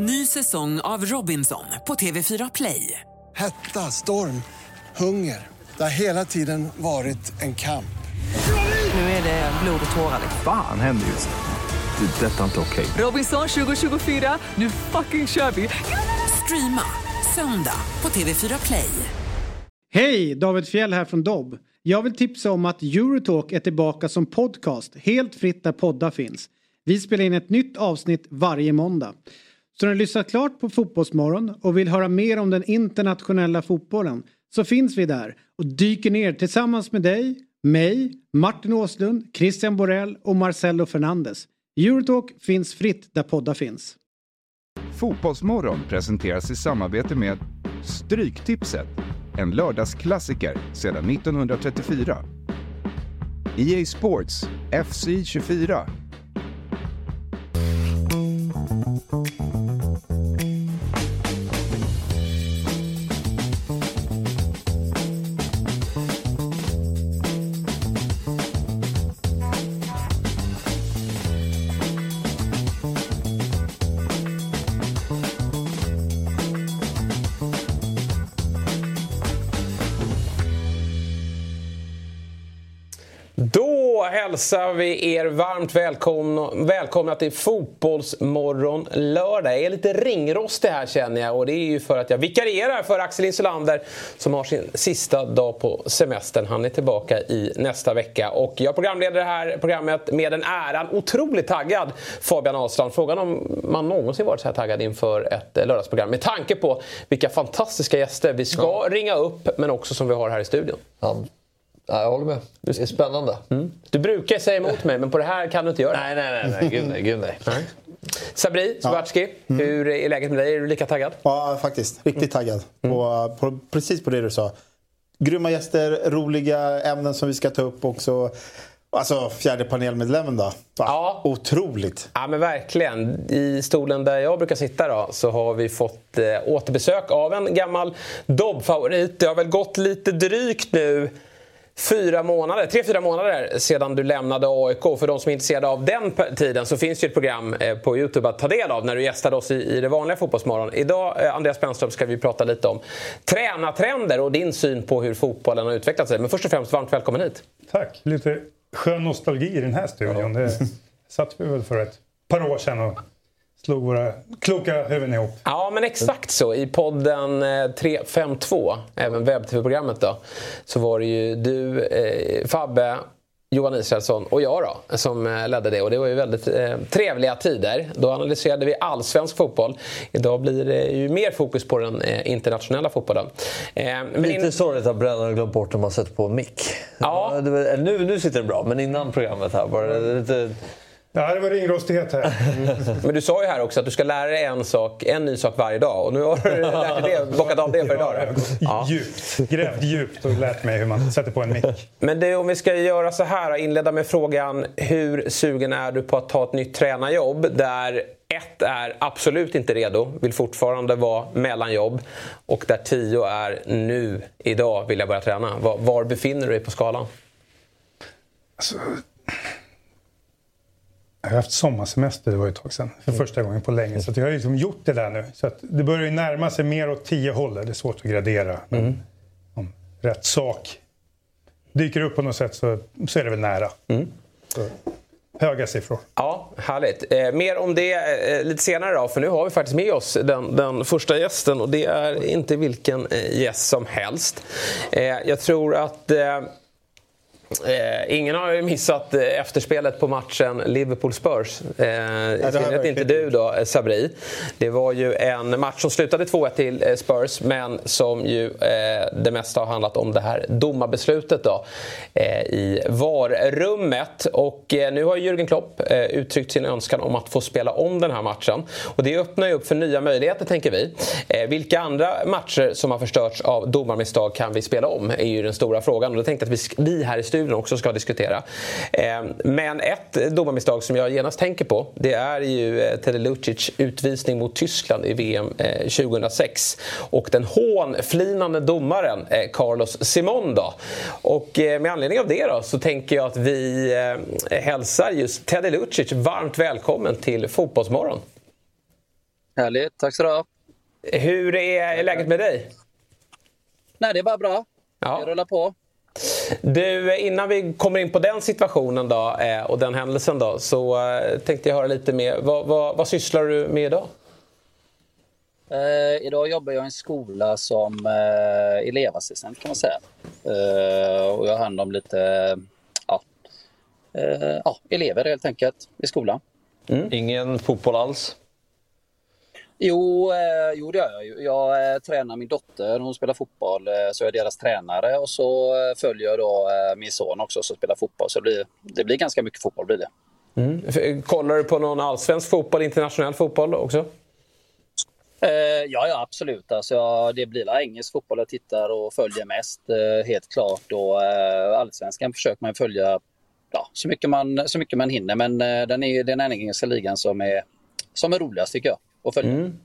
Ny säsong av Robinson på TV4 Play. Hetta, storm, hunger. Det har hela tiden varit en kamp. Nu är det blod och tårar. Fan händer just nu. Det. Detta är inte okej. Robinson 2024, nu fucking kör vi! Streama söndag på TV4 Play. Hej! David Fjell här från Dobb. Jag vill tipsa om att Eurotalk är tillbaka som podcast helt fritt där poddar finns. Vi spelar in ett nytt avsnitt varje måndag. Så när du lyssnat klart på Fotbollsmorgon och vill höra mer om den internationella fotbollen så finns vi där och dyker ner tillsammans med dig, mig, Martin Åslund, Christian Borell och Marcelo Fernandes. Eurotalk finns fritt där poddar finns. Fotbollsmorgon presenteras i samarbete med Stryktipset, en lördagsklassiker sedan 1934. EA Sports FC 24. Hälsar vi er varmt välkomna, välkomna till Fotbollsmorgon lördag. Jag är lite ringrostig här känner jag och det är ju för att jag vikarierar för Axel Insulander som har sin sista dag på semestern. Han är tillbaka i nästa vecka och jag programleder det här programmet med den äran. Otroligt taggad Fabian Ahlstrand. Frågan om man någonsin varit så här taggad inför ett lördagsprogram med tanke på vilka fantastiska gäster vi ska ja. ringa upp men också som vi har här i studion. Ja. Ja, jag håller med. Det är spännande. Mm. Du brukar säga emot mig, men på det här kan du inte göra. Nej, nej, nej. nej. Gud, nej, gud, nej. nej. Sabri Zwartski, ja. mm. hur är läget med dig? Är du lika taggad? Ja, faktiskt. Riktigt taggad. Mm. På, på, precis på det du sa. Grymma gäster, roliga ämnen som vi ska ta upp också. Alltså fjärde panelmedlemmen då. Va? Ja. Otroligt. Ja men verkligen. I stolen där jag brukar sitta då så har vi fått eh, återbesök av en gammal Dobb-favorit. Det har väl gått lite drygt nu fyra månader, tre, fyra månader sedan du lämnade AIK. För de som är intresserade av den tiden så finns det ett program eh, på Youtube att ta del av när du gästade oss i, i det vanliga Fotbollsmorgon. Idag, eh, Andreas Brännström, ska vi prata lite om tränartrender och din syn på hur fotbollen har utvecklat sig. Men först och främst, varmt välkommen hit. Tack! Lite skön nostalgi i den här studion. Det satt vi väl för ett par år sedan och slog våra kloka huvuden ihop. Ja, men exakt så. I podden 352, även webb-tv-programmet då, så var det ju du, eh, Fabbe, Johan Israelsson och jag då, som eh, ledde det. Och det var ju väldigt eh, trevliga tider. Då analyserade vi allsvensk fotboll. Idag blir det ju mer fokus på den eh, internationella fotbollen. Eh, men Lite in... sorgligt att brännaren glömt bort när man sätter på mick. Ja. nu, nu sitter det bra, men innan programmet här var det lite Ja, det var ringrostighet här. Men du sa ju här också att du ska lära dig en, sak, en ny sak varje dag. Och nu har du lärt dig det, bockat av det för idag. Ja, djupt, grävt djupt och lärt mig hur man sätter på en mick. Men det, om vi ska göra så här, inleda med frågan hur sugen är du på att ta ett nytt tränarjobb där ett är absolut inte redo, vill fortfarande vara mellanjobb. Och där tio är nu, idag, vill jag börja träna. Var, var befinner du dig på skalan? Alltså, jag har haft sommarsemester, det var ett tag sedan, för mm. första gången på länge. Så jag har liksom gjort det där nu. Så det börjar ju närma sig mer åt tio hållet. Det är svårt att gradera. Men mm. om rätt sak dyker upp på något sätt så, så är det väl nära. Mm. Höga siffror. Ja, härligt. Eh, mer om det eh, lite senare då, för nu har vi faktiskt med oss den, den första gästen och det är inte vilken eh, gäst som helst. Eh, jag tror att eh, Eh, ingen har ju missat eh, efterspelet på matchen Liverpool-Spurs. Eh, I synnerhet inte du då, eh, Sabri. Det var ju en match som slutade 2-1 till eh, Spurs men som ju eh, det mesta har handlat om det här domarbeslutet då, eh, i VAR-rummet. Och nu har Jürgen Klopp uttryckt sin önskan om att få spela om den här matchen. Och det öppnar ju upp för nya möjligheter tänker vi. vilka andra matcher som har förstörts av domarmisstag kan vi spela om? är ju den stora frågan. Och då tänkte jag att vi, vi här i studion studion också ska diskutera. Eh, men ett domarmisstag som jag genast tänker på det är ju eh, Teddy Lucic utvisning mot Tyskland i VM 2006. Eh, och den hånflinande domaren Carlos Simon då. Och med anledning av det då så tänker jag att vi hälsar just Teddy Lucic varmt välkommen till Fotbollsmorgon. Härligt, tack så du ha. Hur är läget med dig? Nej, det är bara bra. Ja. Vi rullar på. Du, innan vi kommer in på den situationen då, eh, och den händelsen då, så eh, tänkte jag höra lite mer. Vad, vad, vad sysslar du med idag? Eh, idag jobbar jag i en skola som eh, elevassistent kan man säga. Eh, och jag har hand om lite ja, eh, ja, elever helt enkelt i skolan. Mm. Ingen fotboll alls? Jo, eh, jo det gör jag ju. Jag eh, tränar min dotter, hon spelar fotboll, eh, så jag är deras tränare och så följer jag då min son också som spelar fotboll. Så det blir, det blir ganska mycket fotboll blir det. Mm. Kollar du på någon allsvensk fotboll, internationell fotboll också? Ja, ja, absolut. Alltså, ja, det blir engelsk fotboll jag tittar och följer mest, helt klart. Och, allsvenskan försöker man följa ja, så, mycket man, så mycket man hinner. Men den är den engelska ligan som är, som är roligast tycker jag att följa. Mm.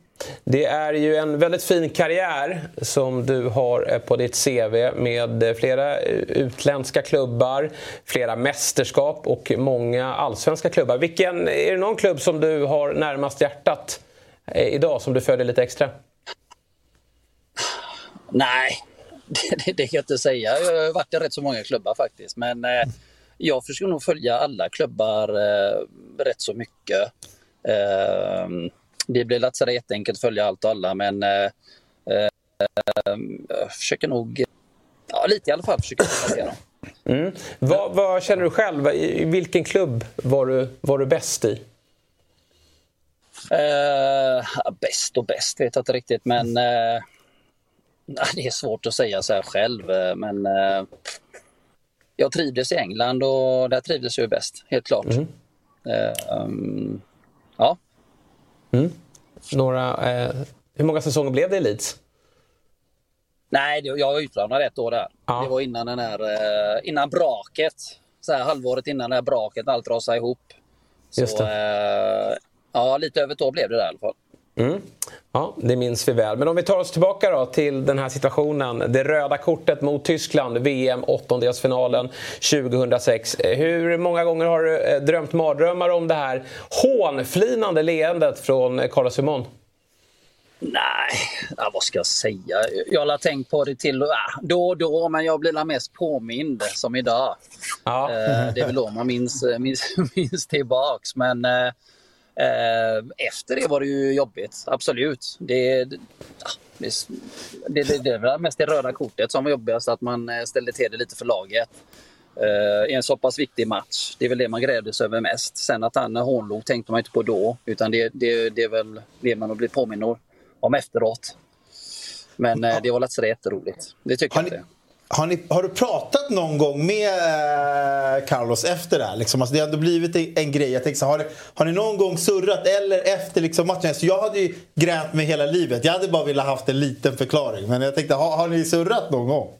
Det är ju en väldigt fin karriär som du har eh, på ditt CV med flera utländska klubbar, flera mästerskap och många allsvenska klubbar. Vilken, är det någon klubb som du har närmast hjärtat eh, idag som du följer lite extra? Nej, det, det, kan jag inte säga. Jag har varit i rätt så många klubbar faktiskt. Men eh, jag försöker nog följa alla klubbar eh, rätt så mycket. Eh, det blir lätt sådär jätteenkelt att följa allt och alla men eh, eh, jag försöker nog, ja lite i alla fall, dem. Mm. Vad, vad, känner du själv? I vilken klubb var du, var du bäst i? Eh, bäst och bäst vet jag inte riktigt men eh, det är svårt att säga så här själv eh, men eh, jag trivdes i England och där trivdes jag bäst, helt klart. Mm. Um, ja, Mm. Några, eh, hur många säsonger blev det i Leeds? Nej, jag var utlånad ett år där. Ja. Det var innan den här, eh, innan braket. Så här, halvåret innan det här braket, allt rasade ihop. Just Så, eh, ja, lite över ett år blev det där i alla fall. Mm. Ja, det minns vi väl. Men om vi tar oss tillbaka då till den här situationen. Det röda kortet mot Tyskland, VM åttondelsfinalen 2006. Hur många gånger har du eh, drömt mardrömmar om det här hånflinande leendet från Carlos Simon? Nej, ja, vad ska jag säga? Jag har tänkt på det till då och då, men jag blir mest påmind som idag. Ja. Eh, det är väl då man minns, minns, minns tillbaks. Men eh, Eh, efter det var det ju jobbigt, absolut. Det, det, det, det, det var mest det röda kortet som var jobbigast, att man eh, ställde till det lite för laget. Uh, I en så pass viktig match. Det är väl det man grävdes över mest. Sen att han hånlog tänkte man inte på då, utan det, det, det är väl det man har blivit påminn om efteråt. Men uh, det var lätt så det jätteroligt. Det tycker har jag ni, har, ni, har, du pratat någon gång med eh, Carlos efter det här? Liksom? Alltså det har ändå blivit en, en grej. Jag så, har, har ni någon gång surrat eller efter liksom matchen? Så jag hade ju gränt mig hela livet. Jag hade bara velat haft en liten förklaring. Men jag tänkte, har, har ni surrat någon gång?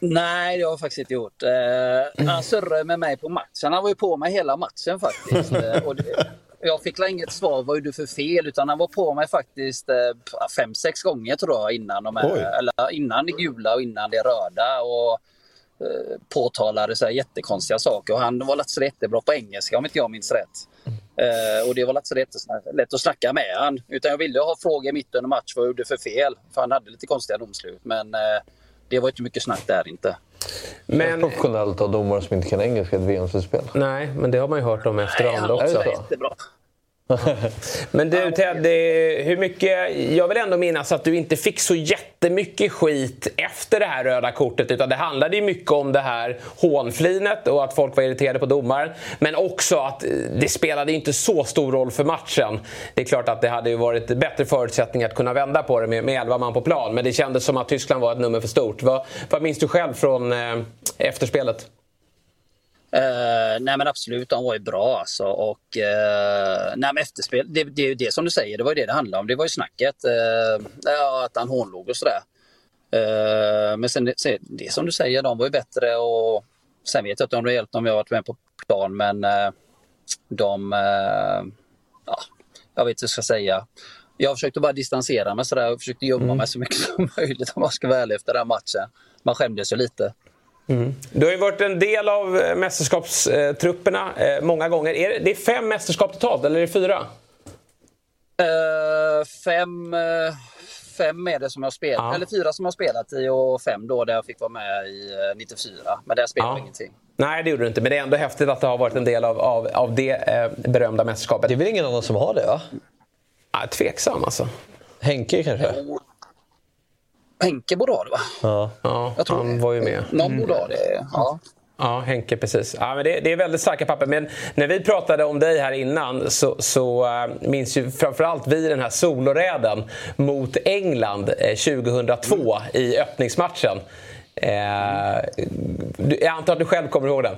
Nej, det har jag faktiskt inte gjort. Eh, han surrade med mig på matchen. Han var ju på mig hela matchen faktiskt. Eh, och det, jag fick inget svar vad är du för fel utan han var på mig faktiskt eh, fem, sex gånger tror jag innan, de här, eller innan det gula och innan det röda. Och, eh, påtalade så här jättekonstiga saker och han var så jättebra på engelska om inte jag minns rätt. Eh, och det var lätt så lätt att snacka med han. Utan jag ville ha frågor mitt under match vad jag gjorde för fel. För han hade lite konstiga domslut. Men eh, det var inte mycket snack där inte. Men... Professionellt av domare som inte kan engelska i ett VM-slutspel. Nej, men det har man ju hört om efterhand också. Är jättebra. Men du Ted, hur mycket... Jag vill ändå minnas att du inte fick så jättemycket skit efter det här röda kortet. Utan det handlade ju mycket om det här hånflinet och att folk var irriterade på domaren. Men också att eh, det spelade inte så stor roll för matchen. Det är klart att det hade ju varit bättre förutsättningar att kunna vända på det med, med 11 man på plan. Men det kändes som att Tyskland var ett nummer för stort. Vad, vad minns du själv från eh, efterspelet? Uh, nej men absolut, de var ju bra alltså. Och uh, nej, men efterspel, det, det är ju det som du säger, det var ju det det handlade om. Det var ju snacket. Uh, att han hånlog och sådär. Uh, men sen det, det som du säger, de var ju bättre och sen vet jag inte om det hjälpt om jag varit med på plan men uh, de, ja, jag vet inte vad jag ska säga. Jag försökte bara distansera mig sådär och försökte gömma mm. mig så mycket som möjligt om jag ska vara ärlig efter den matchen. Man skämdes ju lite. Mm. Du har ju varit en del av eh, mästerskapstrupperna eh, många gånger. Är det, det är fem mästerskap totalt, eller är det fyra? Uh, fem, uh, fem är det som jag spelat, ja. eller fyra som jag spelat i och fem då där jag fick vara med i uh, 94. Men där spelade ja. jag ingenting. Nej, det gjorde du inte. Men det är ändå häftigt att det har varit en del av, av, av det eh, berömda mästerskapet. Det är väl ingen annan som har det, va? Ja, tveksam alltså. Henke kanske? Henke borde ha det, va? Ja, ja jag tror han var ju med. Någon borde ha det, ja. Ja, Henke precis. Ja, men det, det, är väldigt starka papper. Men när vi pratade om dig här innan så, så uh, minns ju framförallt vi den här soloräden mot England eh, 2002 mm. i öppningsmatchen. Eh, jag antar att du själv kommer ihåg den?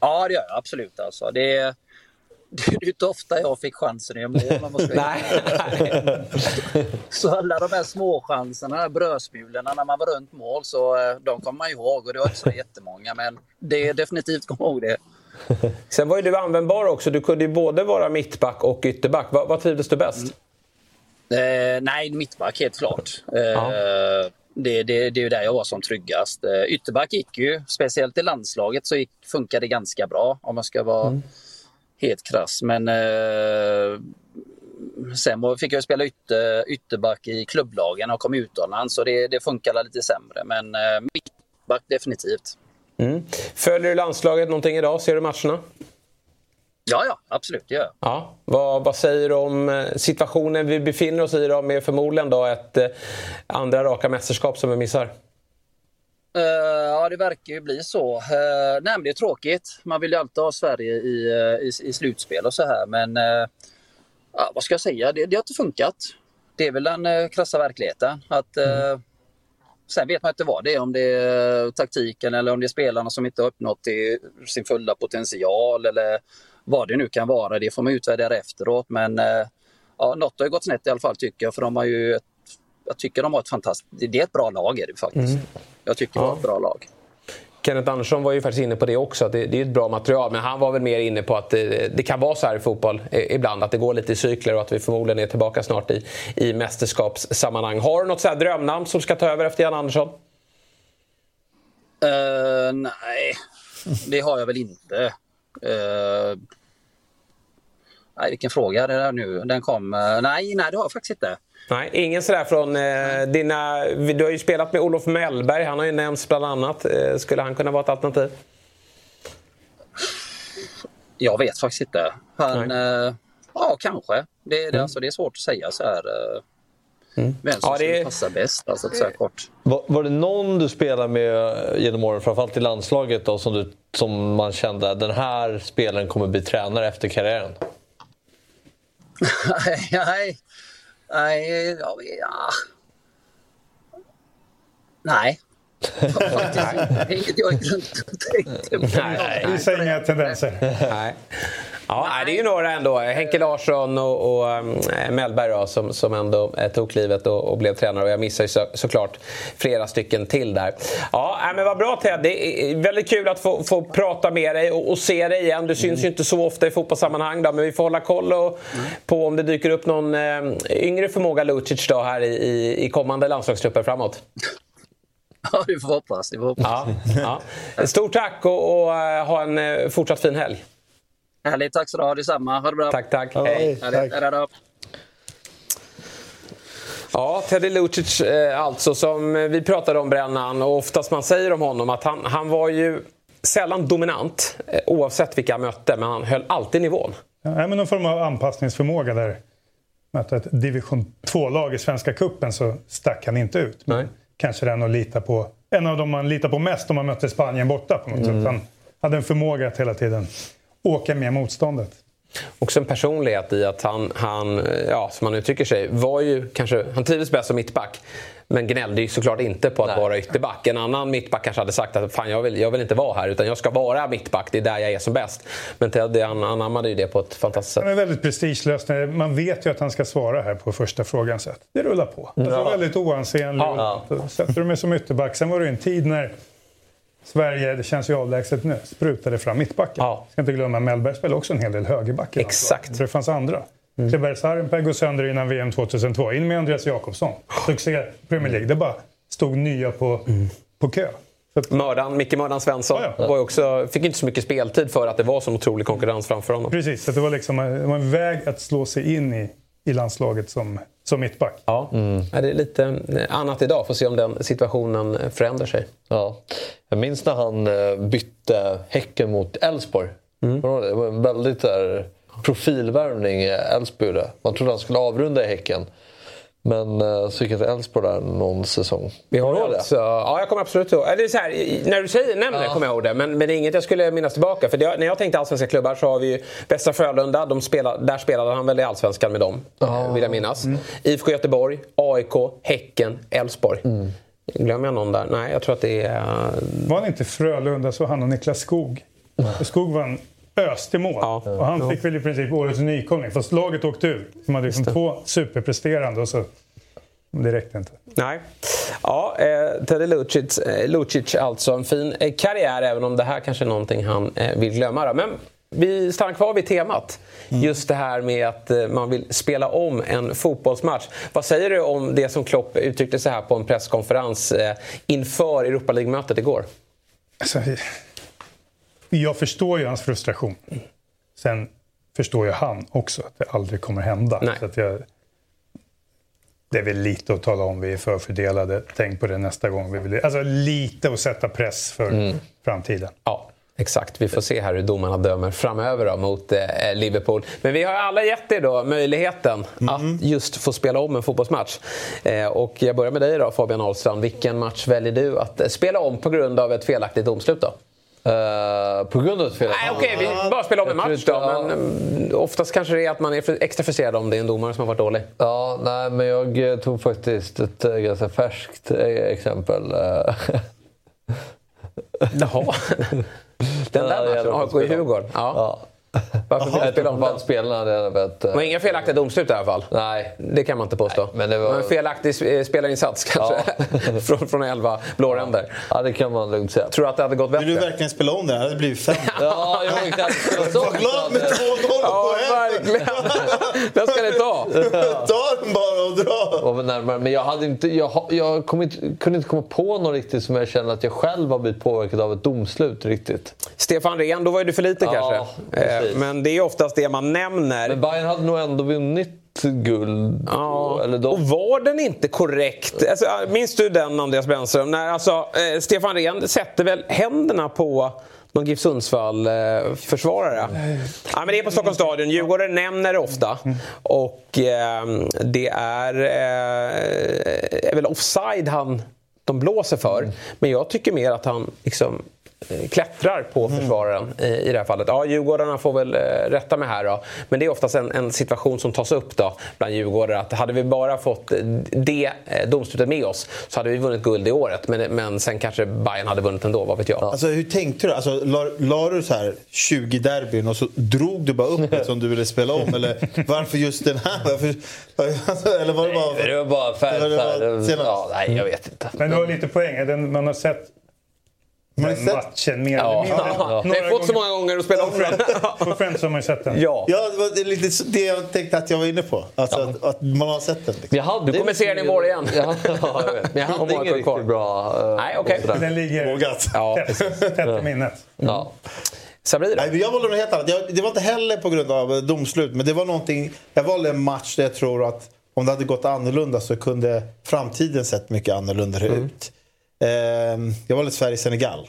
ja, det gör jag absolut. Alltså. Det, är, det är inte ofta jag fick chansen att göra mål. Nej. så alla de här småchanserna, brödsmulorna när man var runt mål, så eh, de kommer man ihåg. Och det var inte så jättemånga, men det är definitivt kommer ihåg det. Sen var ju du användbar också. Du kunde ju både vara mittback och ytterback. Vad, vad trivdes du bäst? Mm. Eh, nej, mittback helt klart. Eh, ja det, det, det är ju där jag var som tryggast. Eh, ytterback gick ju, speciellt i landslaget så gick, funkade det ganska bra om man ska vara mm. Helt krass. Men eh, sen fick jag spela ytter, ytterback i klubblagen och kom utomlands så det, det funkade lite sämre. Men eh, mittback definitivt. Mm. Följer du landslaget någonting idag? Ser du matcherna? Ja, ja, absolut, det gör jag. Ja. Vad, vad säger du om eh, situationen vi befinner oss i idag med förmodligen då ett eh, andra raka mästerskap som vi missar? Uh, ja, det verkar ju bli så. Uh, nej, det är tråkigt. Man vill ju alltid ha Sverige i, uh, i, i slutspel och så här. Men uh, vad ska jag säga? Det, det har inte funkat. Det är väl den uh, krassa verkligheten. Att, mm. Sen vet man inte vad det är. Om det är taktiken eller om det är spelarna som inte har uppnått sin fulla potential. Eller vad det nu kan vara, det får man utvärdera efteråt. Men ja, något har gått snett i alla fall tycker jag. För de har ju ett, jag tycker de har ett fantastiskt... Det är ett bra lag är det faktiskt. Mm. Jag tycker det var ett bra lag. Kenneth Andersson var ju faktiskt inne på det också, att det, det är ett bra material. Men han var väl mer inne på att det, det, kan vara så här i fotboll ibland, att det går lite i cykler och att vi förmodligen är tillbaka snart i, i mästerskapssammanhang. Har du något så här drömnamn som ska ta över efter Jan Andersson? Uh, nej, det har jag väl inte. Uh, nej, vilken fråga det är nu. Den kom. Uh, nej, nej, det har jag faktiskt inte. Nej, ingen sådär från eh, dina... Du har ju spelat med Olof Mellberg, han har ju nämnts bland annat. Eh, skulle han kunna vara ett alternativ? Jag vet faktiskt inte. Han, eh, ja, kanske. Det, det, mm. alltså, det är svårt att säga så här. Eh, Mm. Vem som ja, det... skulle passa bäst, alltså så här kort. Var, var, det någon du spelade med genom åren, framförallt i landslaget, då, som, du, som man kände att den här spelaren kommer bli tränare efter karriären? nej, nej, ja, ja. nej. Inget jag och tänkte på. Du ser inga tendenser. Nej. Ja, Nej. det är ju några ändå. Henke Larsson och, och um, Mellberg då, som, som ändå eh, tog klivet och, och, blev tränare. Och jag missar ju så, såklart flera stycken till där. Ja, men vad bra Ted. Det är väldigt kul att få, få prata med dig och, och, se dig igen. Du syns mm. ju inte så ofta i fotbollssammanhang då, men vi får hålla koll och, mm. på om det dyker upp någon eh, yngre förmåga Lucic då här i, i, kommande landslagstrupper framåt. Ja, vi får hoppas. Vi får hoppas. Ja, ja. Stort tack och, och uh, ha en fortsatt fin helg. Härligt, tack så du ha. Detsamma. Ha det bra. Tack, tack. Ja, Hej. Härligt. Tack. Ja, Teddy Lucic eh, alltså som vi pratade om Brännan och oftast man säger om honom att han, han var ju sällan dominant eh, oavsett vilka han mötte men han höll alltid nivån. Ja, men någon form av anpassningsförmåga där. Mötte ett division 2-lag i Svenska Kuppen så stack han inte ut. Nej. Kanske den att lita på, en av dem man litar på mest om man mötte Spanien borta på något mm. sätt. Han hade en förmåga att hela tiden åka med motståndet. Också en personlighet i att han, han ja, som han uttrycker sig, var ju kanske, han trivdes bäst som mittback. Men gnällde ju såklart inte på att Nej. vara ytterback. En annan mittback kanske hade sagt att fan jag vill, jag vill inte vara här utan jag ska vara mittback, det är där jag är som bäst. Men Teddy han anammade ju det på ett fantastiskt sätt. Han är väldigt prestigelös. Man vet ju att han ska svara här på första frågan. Så det rullar på. Ja. Alltså väldigt oansenlig. Ja. Sätter du mig som ytterback. Sen var det en tid när Sverige, det känns ju avlägset nu, sprutade fram mittbacken. Ja. Ska inte glömma, Mellberg spelade också en hel del högerback. Exakt. Det fanns andra. Mm. Kleberg Sarenpää går sönder innan VM 2002. In med Andreas Jakobsson. Succé Premier League. Det bara stod nya på, mm. på kö. Mördaren, Micke Mördan Svensson Ja, ja. Var också, fick inte så mycket speltid för att det var så otrolig konkurrens framför honom. Precis, så det var liksom det var en väg att slå sig in i, i landslaget som, som mittback. Ja. Ja, det är lite eh, annat idag. Får se om den situationen eh, förändrar sig. Ja. Jag minns när han eh, bytte Häcken mot Elfsborg. Mm. Det var en väldigt där, profilvärvning i Elfsborg. Man trodde han skulle avrunda i Häcken. Men eh, så gick han till Elfsborg där någon säsong. Vi har det? alltså, ja, jag kommer absolut ihåg. Eller så här, när du säger nämner det Ja. kommer jag ihåg det. Men, men det är inget jag skulle minnas tillbaka. För det, när jag tänkte allsvenska klubbar så har vi ju Västra Frölunda. De spelar, där spelade han väl i allsvenskan med dem. eh, Vill jag minnas. IFK Göteborg, AIK, Häcken, Elfsborg. Glömmer jag någon där? Nej, jag tror att det är... eh, Var han inte Frölunda så han och Niklas Skog. Skog vann öste mål. Och han fick väl i princip årets nykomling. Fast laget åkte ur. De hade liksom två superpresterande och så... Det räckte inte. Nej. Ja, eh, Teddy Lucic, eh, Lucic alltså. En fin eh, karriär även om det här kanske är någonting han eh, vill glömma. Då. Men vi stannar kvar vid temat. Just det här med att eh, man vill spela om en fotbollsmatch. Vad säger du om det som Klopp uttryckte så här på en presskonferens eh, inför Europa League-mötet igår? Alltså, jag förstår ju hans frustration. Sen förstår ju han också att det aldrig kommer hända. Nej. Så att jag, det är väl lite att tala om vi är förfördelade. Tänk på det nästa gång. Vi vill, alltså lite att sätta press för framtiden. Ja, exakt. Vi får se här hur domarna dömer framöver då, mot eh, Liverpool. Men vi har alla gett er då möjligheten att just få spela om en fotbollsmatch. Eh, och jag börjar med dig då Fabian Ahlstrand. Vilken match väljer du att eh, spela om på grund av ett felaktigt domslut då? Eh, på grund av ett fel? Nej, okej, vi bara spelar om en match då. ja. Men mm, oftast kanske det är att man är extra frustrerad om det är en domare som har varit dålig. Ja, nej, men jag eh, tog faktiskt ett eh, ganska färskt eh, exempel. eh. Jaha. Den där matchen, AIK i Djurgården. Ja. Varför vill du Jag spela om den? att spelarna hade velat... Det var inga felaktiga domslut i alla fall. Nej. Det kan man inte påstå. men det var- en felaktig eh, spelarinsats kanske. från, från 11 blåränder. Ja, det kan man lugnt säga. Tror du att det hade gått Vill du bättre? verkligen spela om det? Det hade blivit fem. Ja, jag var glad med 2-0 Ja, på verkligen. Den ska ni ta. Ta den bara och dra. väl närmare. Men jag, hade inte, jag, jag kom inte, kunde inte komma på något riktigt som jag känner att jag själv har blivit påverkad av ett domslut riktigt. Stefan Rehn, då var ju du för lite Ja, kanske. Precis. Eh, Men det är oftast det man nämner. Men Bayern hade nog ändå vunnit guld. Ja. Eller Och de, var den inte korrekt? Alltså, minns du den Andreas Brännström? När alltså, eh, Stefan Rehn sätter väl händerna på någon GIF Sundsvall-försvarare? Ja, men det är på Stockholms stadion. Djurgården nämner det ofta. Och eh, det är, eh, är väl offside han, de blåser för. Men jag tycker mer att han liksom eh, klättrar på försvararen i, i det här fallet. Ja, Djurgårdarna får väl eh, rätta mig här då. Men det är oftast en, en situation som tas upp då bland Djurgårdare. Att hade vi bara fått eh, det eh, domslutet med oss så hade vi vunnit guld i året. Men, men sen kanske Bayern hade vunnit ändå, vad vet jag. Alltså hur tänkte du? Alltså, la, la du så här 20 derbyn och så drog du bara upp ett som du ville spela om? Eller varför just den här? Varför, alltså, eller var det bara... det var bara färg, Det var- det här, senast. ja, Nej, jag vet inte. Men du har lite poäng. Den, man har sett Man har den sett- matchen mer Ja. eller mindre. Ja. Vi har fått så många gånger att spela om den. På Friends har man ju sett den. Ja. Ja, det var lite det jag tänkte att jag var inne på. Alltså att, att man har sett den. Liksom. Jag hade Du kommer se den imorgon igen. Ja, ja, jag vet. Men jag hade ingen kvar. riktigt bra... eh, Nej, okej. sådär. Den ligger Vågat. Ja, tätt, tätt i minnet. Ja. Sabri? Nej, jag valde något helt annat. Jag, det var inte heller på grund av eh, domslut. Men det var någonting. Jag valde en match där jag tror att om det hade gått annorlunda så kunde framtiden sett mycket annorlunda ut. Ehm, jag valde Sverige-Senegal.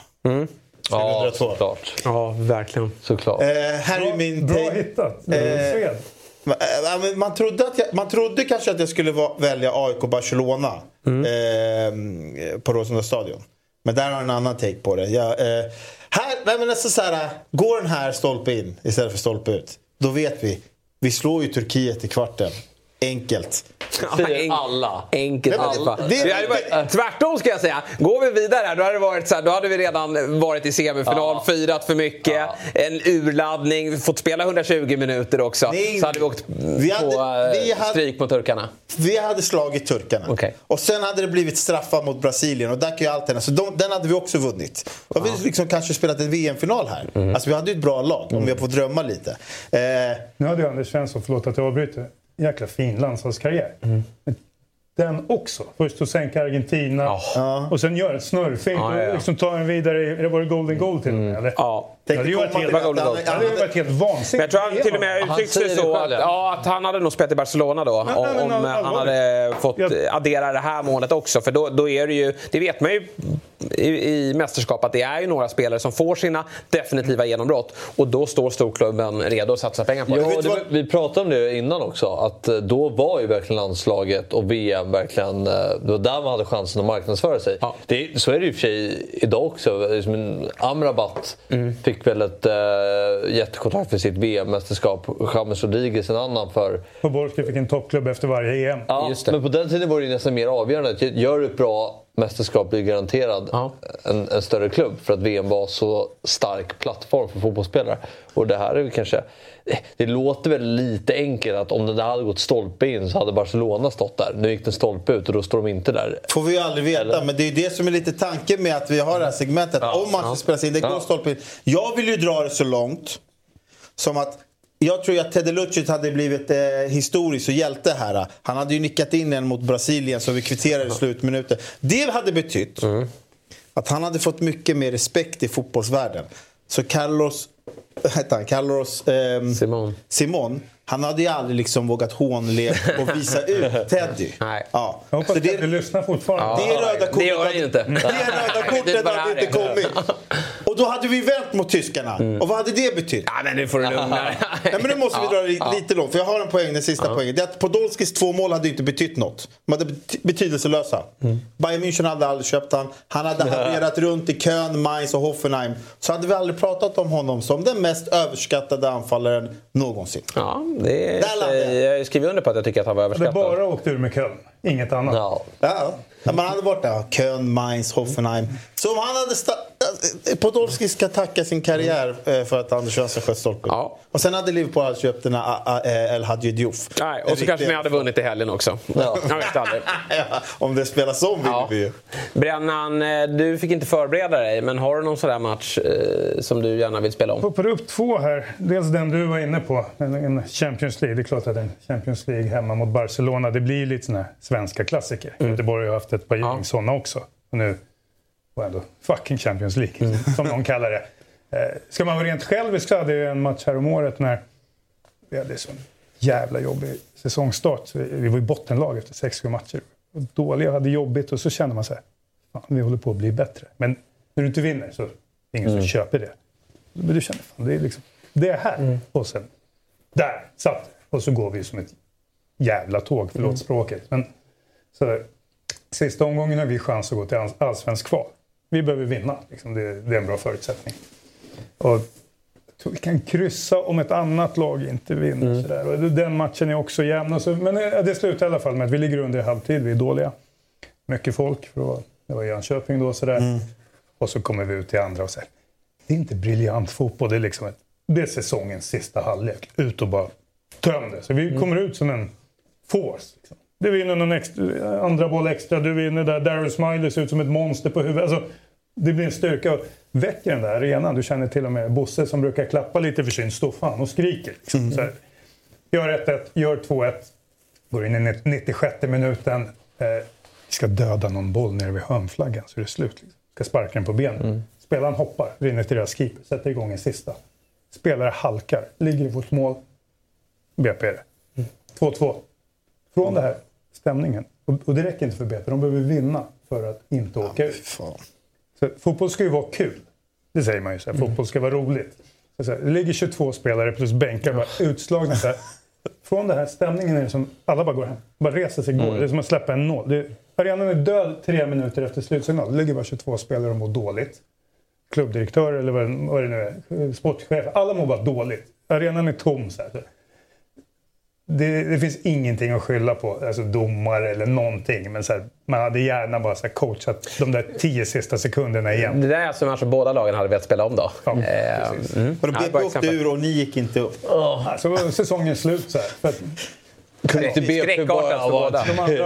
ja, 2002. såklart. Ja, verkligen. såklart. Eh, här är min Bra hittat. Eh, men Man trodde, att jag, man trodde kanske att jag skulle va- välja AIK Barcelona eh, på Råsunda stadion. Men där har jag en annan take på det. Jag, eh, här, nej men alltså så här, går den här stolpe in istället för stolpe ut, då vet vi. Vi slår ju Turkiet i kvarten. Enkelt. Säger alla. Enkelt alfa. det- det- Det Tvärtom ska jag säga. Går vi vidare här, då hade, det varit så här, då hade vi redan varit i semifinal, firat för mycket, en urladdning, fått spela 120 minuter också. Nej, så hade vi åkt vi hade- på eh, vi hade- stryk mot turkarna. Vi hade slagit turkarna. Okej. Och sen hade det blivit straffar mot Brasilien och där kan ju allt hända. Så de, den hade vi också vunnit. Då hade vi liksom kanske spelat en VM-final här. Mm. Alltså vi hade ju ett bra lag om jag får drömma lite. Eh, Nu hade ju Anders Svensson, förlåt att jag avbryter, jäkla fin landslagskarriär. Mm. Den också. Först att sänka Argentina Ja. och sen göra en snurrfint Ja, ja, och liksom ta en vidare. var det golden goal till och med? Eller? Ja. Det hade ju varit helt, Det var goal. det hade ju varit helt Men vansinnigt. jag tror han till och med Han uttryckte sig så att, ja. ja, att han hade nog spelat i Barcelona då. Nej, om nej, men om han hade fått Jag- addera det här målet också. För då, då är det ju, det vet man ju i, i mästerskap att det är ju några spelare som får sina definitiva genombrott. Och då står storklubben redo att satsa pengar på det. Ja, det, vi pratade om det innan också. Att eh, då var ju verkligen landslaget och VM verkligen... eh, Det var där man hade chansen att marknadsföra sig. Ja. Det, så är det ju i och för sig idag också. En Amrabat Mm. fick väl ett äh, jättekontrakt för sitt VM-mästerskap. James Rodriguez en annan för... Och Borski fick en toppklubb efter varje EM. Ja, Just det. men på den tiden var det ju nästan mer avgörande. att Gör du ett bra mästerskap blir garanterad Ja. en, en större klubb. För att VM var så stark plattform för fotbollsspelare. Och det här är väl kanske... Det låter väl lite enkelt att om det där hade gått stolpe in så hade Barcelona stått där. Nu gick den stolpe ut och då står de inte där. Får vi ju aldrig veta, men det är ju det som är lite tanken med att vi har det här segmentet. Om matchen spelas in, det går Ja. stolpe in. Jag vill ju dra det så långt som att jag tror att Tede Lucic hade blivit eh, historisk och hjälte här. Han hade ju nickat in en mot Brasilien så vi kvitterade i slutminuten. Det hade betytt att han hade fått mycket mer respekt i fotbollsvärlden. Så Carlos, vad heter han? Carlos ehm, Simon. Simon, han hade ju aldrig liksom vågat hånle och visa ut Teddy. Nej. Ja. Jag hoppas Så att du det, lyssnar fortfarande. det röda kortet Det gör ju inte. Det röda kortet hade inte kommit. Och då hade vi vänt mot tyskarna. Och vad hade det betytt? Ja, men nu får du lugna dig. Nej, men nu måste vi dra det lite långt. För jag har en poäng, den sista poängen. Det är att Podolskis två mål hade inte betytt något. De hade bety- betydelselösa. Bayern München hade aldrig köpt han. Han hade haverat runt i Köln, Mainz och Hoffenheim. Så hade vi aldrig pratat om honom som den mest överskattade anfallaren någonsin. Ja, det är, Där jag. jag skriver under på att jag tycker att han var Det överskattad. bara åkt ur med Köln. Inget annat. Ja. Ja, ja, man hade varit där. Köln, Mainz, Hoffenheim. Så om han hade... eh, Podolski ska tacka sin karriär eh, för att Anders Svensson sköt stolpen. Ja. Och sen hade Liverpool aldrig köpt den här eh, El Hadji Diouf. Nej, och så En kanske riktig- ni hade vunnit i helgen också. Ja. Jag vet aldrig. ja, om det spelas om vill Ja. vi ju. Brännan, du fick inte förbereda dig, men har du någon sån där match eh, som du gärna vill spela om? Poppar upp två här. Dels den du var inne på, en, Champions League. Det är klart att en Champions League hemma mot Barcelona, det blir lite såna här svenska klassiker. Göteborg har haft ett par gäng såna också. Och nu var ändå fucking Champions League, som någon kallar det. Eh, ska man vara rent självisk så hade jag en match här om året när vi hade sån jävla jobbig säsongstart. Vi- var i bottenlag efter sex, sju matcher. Och dåliga, hade jobbigt och så kände man så här, fan, vi håller på att bli bättre. Men när du inte vinner så är det ingen som köper det. Men du känner, fan, det är liksom, det är här. Och sen, där satt. Och så går vi som ett jävla tåg, förlåt språket. Men, så, sista omgången har vi chans att gå till all- allsvensk kval. Vi behöver vinna, liksom, det, det är en bra förutsättning. Och vi kan kryssa om ett annat lag inte vinner. Sådär. Och den matchen är också jämn. Så, men eh, det slutar i alla fall med att vi ligger under i halvtid. Vi är dåliga. Mycket folk. För det var, det var Jönköping då. Sådär. Och så kommer vi ut till andra och säger det är inte briljant fotboll. Det är, liksom ett, det är säsongens sista halvlek. Ut och bara töm det. Så vi kommer ut som en force. Liksom. Du vinner någon extra, andra boll extra. Du vinner där. Darren Smiley ser ut som ett monster på huvudet. Alltså, det blir en styrka. Väcker den där arenan. Du känner till och med Bosse som brukar klappa lite försynt. Står fan och skriker. Liksom. Så här, gör 1-1, gör 2-1. Går in i 96 minuten. Eh, ska döda någon boll nere vid hörnflaggan så är det slut. Liksom. Ska sparka den på benen. Spelaren hoppar, rinner till deras keeper, sätter igång en sista. Spelare halkar, ligger i vårt mål. BP är det. 2-2. Från det här stämningen. Och, och det räcker inte för BP, de behöver vinna för att inte åka ut. Fan. Så, fotboll ska ju vara kul. Det säger man ju. Så här, Fotboll ska vara roligt. Så, så här, det ligger 22 spelare plus bänkar bara utslagna. Så här. Från den här stämningen är det som alla bara går hem. Bara reser sig och går. Det är som att släppa en nål. Det, arenan är död tre minuter efter slutsignal. Det ligger bara 22 spelare och mår dåligt. Klubbdirektör eller vad, vad det nu är. Sportchef. Alla mår bara dåligt. Arenan är tom. Så här. Det, det finns ingenting att skylla på, alltså domare eller någonting. Men så här, man hade gärna bara så här coachat de där tio sista sekunderna igen. Det där är alltså en match som båda lagen hade velat spela om då. Ja, Eh, mm. Och då Ja, BP åkte ur och ni gick inte upp. Alltså var säsongen slut så här. För Kunde inte bara ha varit...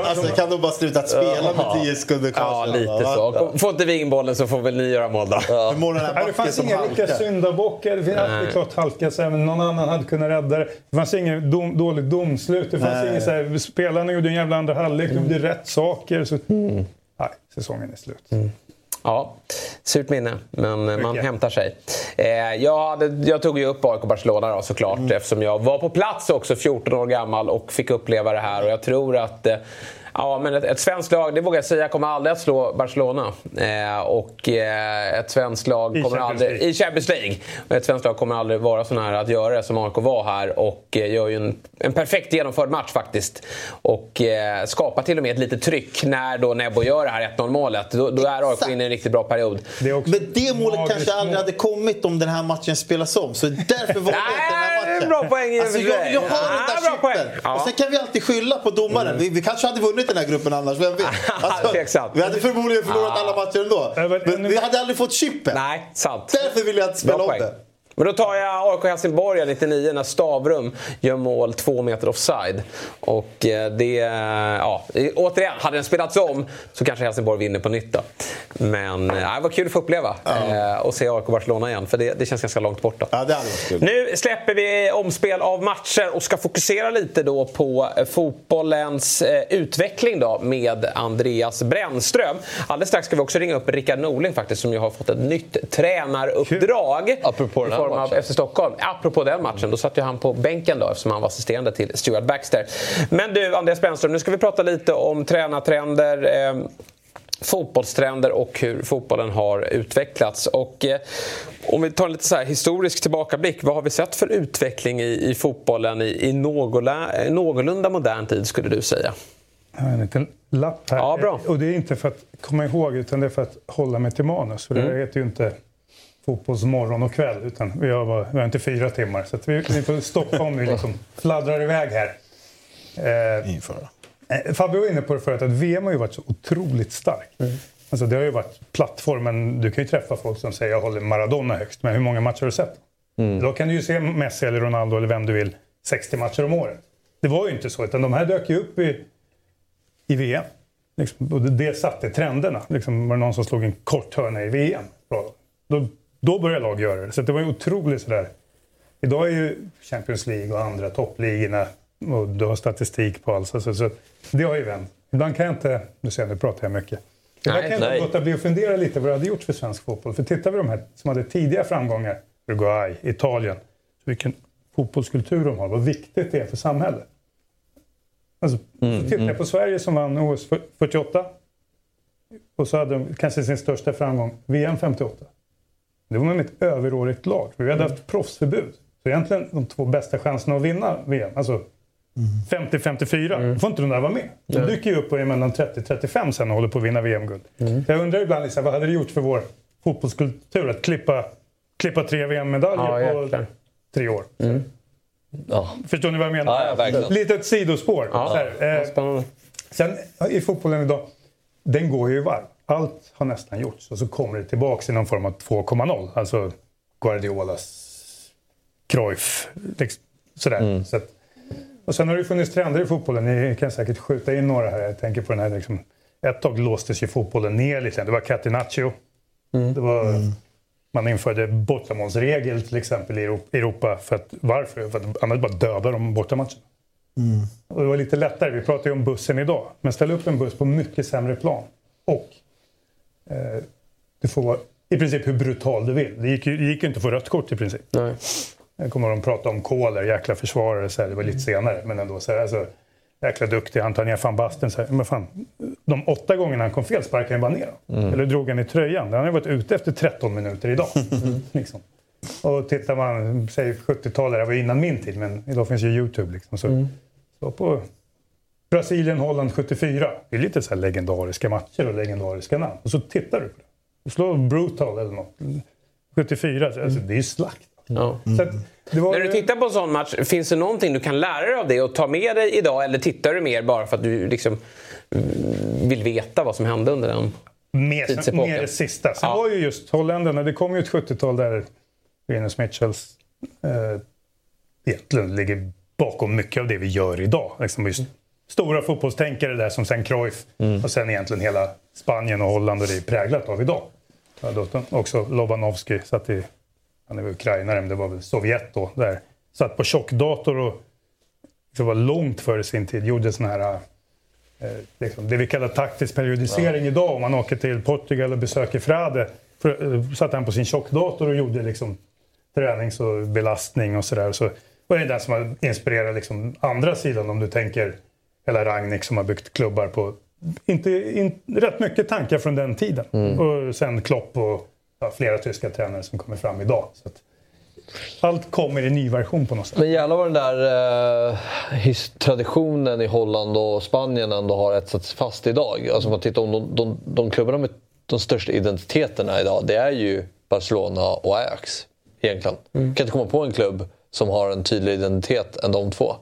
Alltså kan de bara sluta att spela med 10 sekunder kvar? Ja, lite så. Får inte vi in bollen så får väl ni göra mål då. Ja. Nej, det fanns inga riktiga syndabockar. Det finns alltid klart halka så även någon annan hade kunnat rädda det. Det fanns inget dom, dåligt domslut. Det fanns inget så här, spelarna gjorde en jävla andra halvlek. De gjorde rätt saker. Så, Nej, säsongen är slut. Ja, surt minne, men eh, man hämtar sig. Eh, jag, jag tog ju upp AIK Barcelona då, såklart eftersom jag var på plats också, 14 år gammal och fick uppleva det här. Och jag tror att eh, Ja, men ett, ett svenskt lag, det vågar jag säga, kommer aldrig att slå Barcelona. Eh, och eh, ett svenskt lag I kommer Champions aldrig... League. I Champions League. Och ett svenskt lag kommer aldrig vara så nära att göra det som AIK var här. Och eh, gör ju en, en perfekt genomförd match faktiskt. Och eh, skapar till och med ett litet tryck när då Nebo gör det här 1-0 målet. Då, då är AIK inne i en riktigt bra period. Det Men det målet kanske aldrig mål. hade kommit om den här matchen spelas om. Så därför jag inte den här det är en bra poäng i och alltså, jag sig. vill ju ha Ja, den där poäng. chippen. Ja. Och sen kan vi alltid skylla på domaren. Vi, vi kanske hade vunnit den här gruppen annars, vem vet? Alltså, vi hade förmodligen förlorat alla matcher ändå. Men- Men vi hade aldrig fått chippen. Nej, sant. Därför vill jag inte spela om poäng. det. Men då tar jag AIK Helsingborg 99 när Stavrum gör mål två meter offside. Och eh, det... Ja, återigen, hade den spelats om så kanske Helsingborg vinner på nytt då. Men eh, det var kul att få uppleva eh, och se AIK Barcelona igen för det, det känns ganska långt borta. Ja, det hade varit kul. Nu släpper vi omspel av matcher och ska fokusera lite då på eh, fotbollens eh, utveckling då med Andreas Brännström. Alldeles strax ska vi också ringa upp Rickard Norling faktiskt som ju har fått ett nytt tränaruppdrag. Apropå den i form av. FC Stockholm. Apropå den matchen, då satt ju han på bänken då eftersom han var assisterande till Stuart Baxter. Men du Andreas Brännström, nu ska vi prata lite om tränartrender. Eh, fotbollstrender och hur fotbollen har utvecklats. Och, eh, om vi tar en lite så här historisk tillbakablick, vad har vi sett för utveckling i, i fotbollen i, i någorlunda, eh, någorlunda modern tid skulle du säga? Jag har en liten lapp här. Ja, bra. Och det är inte för att komma ihåg utan det är för att hålla mig till manus. För det Mm. här heter ju inte fotbollsmorgon och kväll utan vi har, bara, vi har inte fyra timmar. Så att vi, vi får stoppa om vi liksom fladdrar iväg här. Eh, Inför. Eh, Fabio var inne på det förut att VM har ju varit så otroligt starkt. Alltså det har ju varit plattformen. Du kan ju träffa folk som säger jag håller Maradona högst. Men hur många matcher har du sett? Då kan du ju se Messi eller Ronaldo eller vem du vill 60 matcher om året. Det var ju inte så. Utan de här dök ju upp i, i VM. Liksom, och det, det satte trenderna. Liksom, var det någon som slog en kort hörna i VM? Bra. Då, då började lag göra det. Så det var ju otroligt sådär. Idag är ju Champions League och andra toppligorna och du har statistik på allt. Så, så, så det har ju vänt. Ibland kan jag inte... Nu ser jag, nu pratar jag mycket. Ibland kan jag inte låta bli att fundera lite vad det hade gjort för svensk fotboll. För tittar vi de här som hade tidiga framgångar, Uruguay, Italien, så vilken fotbollskultur de har, vad viktigt det är för samhället. Alltså, Mm, tittar jag på Sverige som vann OS 48 och så hade de kanske sin största framgång VM 58. Det var med ett överårigt lag. Vi hade haft proffsförbud. Så egentligen de två bästa chanserna att vinna VM, alltså 50-54, då får inte de där vara med. De dyker ju upp och är mellan 30-35 sen och håller på att vinna VM-guld. Jag undrar ibland, liksom, vad hade det gjort för vår fotbollskultur att klippa, klippa tre VM-medaljer Ja, på jäklar. tre år? Ja. Förstår ni vad jag menar? Ja, ja, verkligen. Lite ett sidospår. Ja, Så här, eh, Spännande. Sen i fotbollen idag, den går ju i varv. Allt har nästan gjorts och så kommer det tillbaka i någon form av 2,0. Alltså Guardiolas, Cruyff, liksom, sådär. Så att, och sen har det funnits trender i fotbollen. Ni kan säkert skjuta in några här. Jag tänker på den här liksom, ett tag låstes ju fotbollen ner lite. Det var Catenaccio. Det var, Man införde bortamålsregel till exempel i Euro- Europa. För att, varför? För att annars bara dödar de bortamatcherna. Och det var lite lättare. Vi pratar ju om bussen idag. Men ställ upp en buss på mycket sämre plan. Och du får vara i princip hur brutal du vill. Det gick ju, det gick ju inte att få rött kort i princip. Nej. Jag kommer de pratade om Kohler, jäkla försvarare. Så här, det var lite senare. Men ändå. Så här, alltså, jäkla duktig. Han tar ner van Basten. Så här, men fan, de åtta gångerna han kom fel sparkade han bara ner honom. Eller drog han i tröjan. Han har varit ute efter 13 minuter idag. liksom. Och tittar man, säg 70-talet, det var innan min tid, men idag finns ju Youtube. Liksom, så, så på Brasilien-Holland 74. Det är lite så här legendariska matcher och legendariska namn. Och så tittar du på det. Du slår Brutal eller något. 74, alltså, det är ju slakt. Ja. Så att, det var När du tittar på en sån match, finns det någonting du kan lära dig av det och ta med dig idag? Eller tittar du mer bara för att du liksom mm, vill veta vad som hände under den? Mer, tidsepoken. mer det sista. Sen Ja. var ju just holländarna, det kom ju ett 70-tal där Venus Mitchells eh, egentligen ligger bakom mycket av det vi gör idag. Liksom just stora fotbollstänkare där som sen Cruyff Mm. och sen egentligen hela Spanien och Holland och det är präglat av idag. Ja, också Lobanovski satt i, han är väl ukrainare men det var väl Sovjet då, där satt på tjockdator och det var långt före sin tid gjorde såna här eh, liksom, det vi kallar taktisk periodisering idag. Om man åker till Portugal och besöker Frade för, eh, satt han på sin tjockdator och gjorde liksom, tränings och belastning och sådär. Så det den som har inspirerat liksom, andra sidan om du tänker hela Ragnik som har byggt klubbar på inte, in, rätt mycket tankar från den tiden. Mm. Och sen Klopp och ja, flera tyska tränare som kommer fram idag. Så allt kommer i ny version på något sätt. Men jävlar vad den där eh, traditionen i Holland och Spanien ändå har etsats fast idag. Alltså om man tittar om de, de, de klubbarna med de största identiteterna idag, det är ju Barcelona och Ajax. Egentligen. Mm. kan inte komma på en klubb som har en tydlig identitet än de två.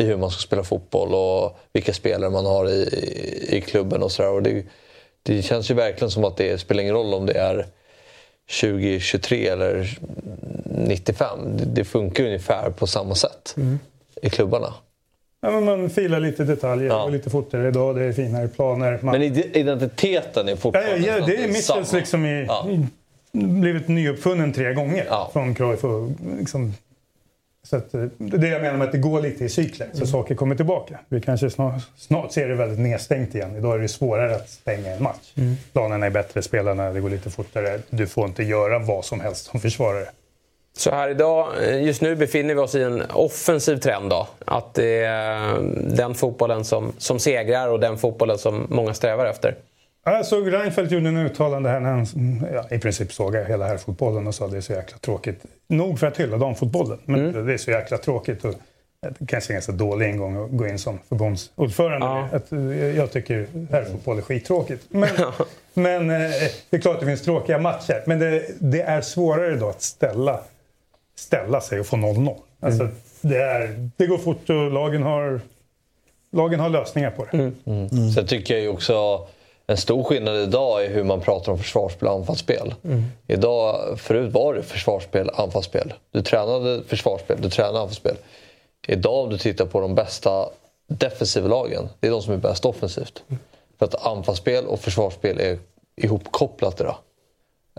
I hur man ska spela fotboll och vilka spelare man har i, i, i klubben och sådär. Och det, det känns ju verkligen som att det spelar ingen roll om det är 2023 eller 95. Det, det funkar ungefär på samma sätt i klubbarna. Ja, men man filar lite detaljer, Ja. går lite fortare idag, det är finare planer. Man... Men ide- identiteten är fortfarande ja, ja, det är samma. liksom i, Ja. blivit nyuppfunnen tre gånger Ja. från Cruyff. Och liksom, så att, eh, det är det jag menar med att det går lite i cykler, Mm. så saker kommer tillbaka. Vi kanske snart, snart ser det väldigt nedstängt igen. Idag är det svårare att stänga en match. Mm. Planerna är bättre, spelarna, det går lite fortare. Du får inte göra vad som helst som försvarare. Så här idag, eh, just nu befinner vi oss i en offensiv trend då. Att det är den fotbollen som, som segrar och den fotbollen som många strävar efter. Ja, Jag såg Reinfeldt gjorde en uttalande här när han ja, i princip såg hela här fotbollen och sa att det är så jäkla tråkigt. Nog för att hylla damfotbollen, men Mm. det är så jäkla tråkigt. Och det kanske är en ganska dålig ingång att gå in som förbundsordförande. Ja. Att, eh, jag tycker herrfotboll är skittråkigt. Men, men eh, det är klart att det finns tråkiga matcher. Men det, det är svårare då att ställa, ställa sig och få 0-0. Alltså, Mm. det, är, det går fort och lagen har, lagen har lösningar på det. Mm. Sen tycker jag ju också en stor skillnad idag är hur man pratar om försvarsspel och anfallsspel. Idag, förut var det försvarsspel, anfallsspel. Du tränade försvarsspel, du tränade anfallsspel. Idag om du tittar på de bästa defensiva lagen, det är de som är bäst offensivt. För att anfallsspel och försvarsspel är ihopkopplat idag.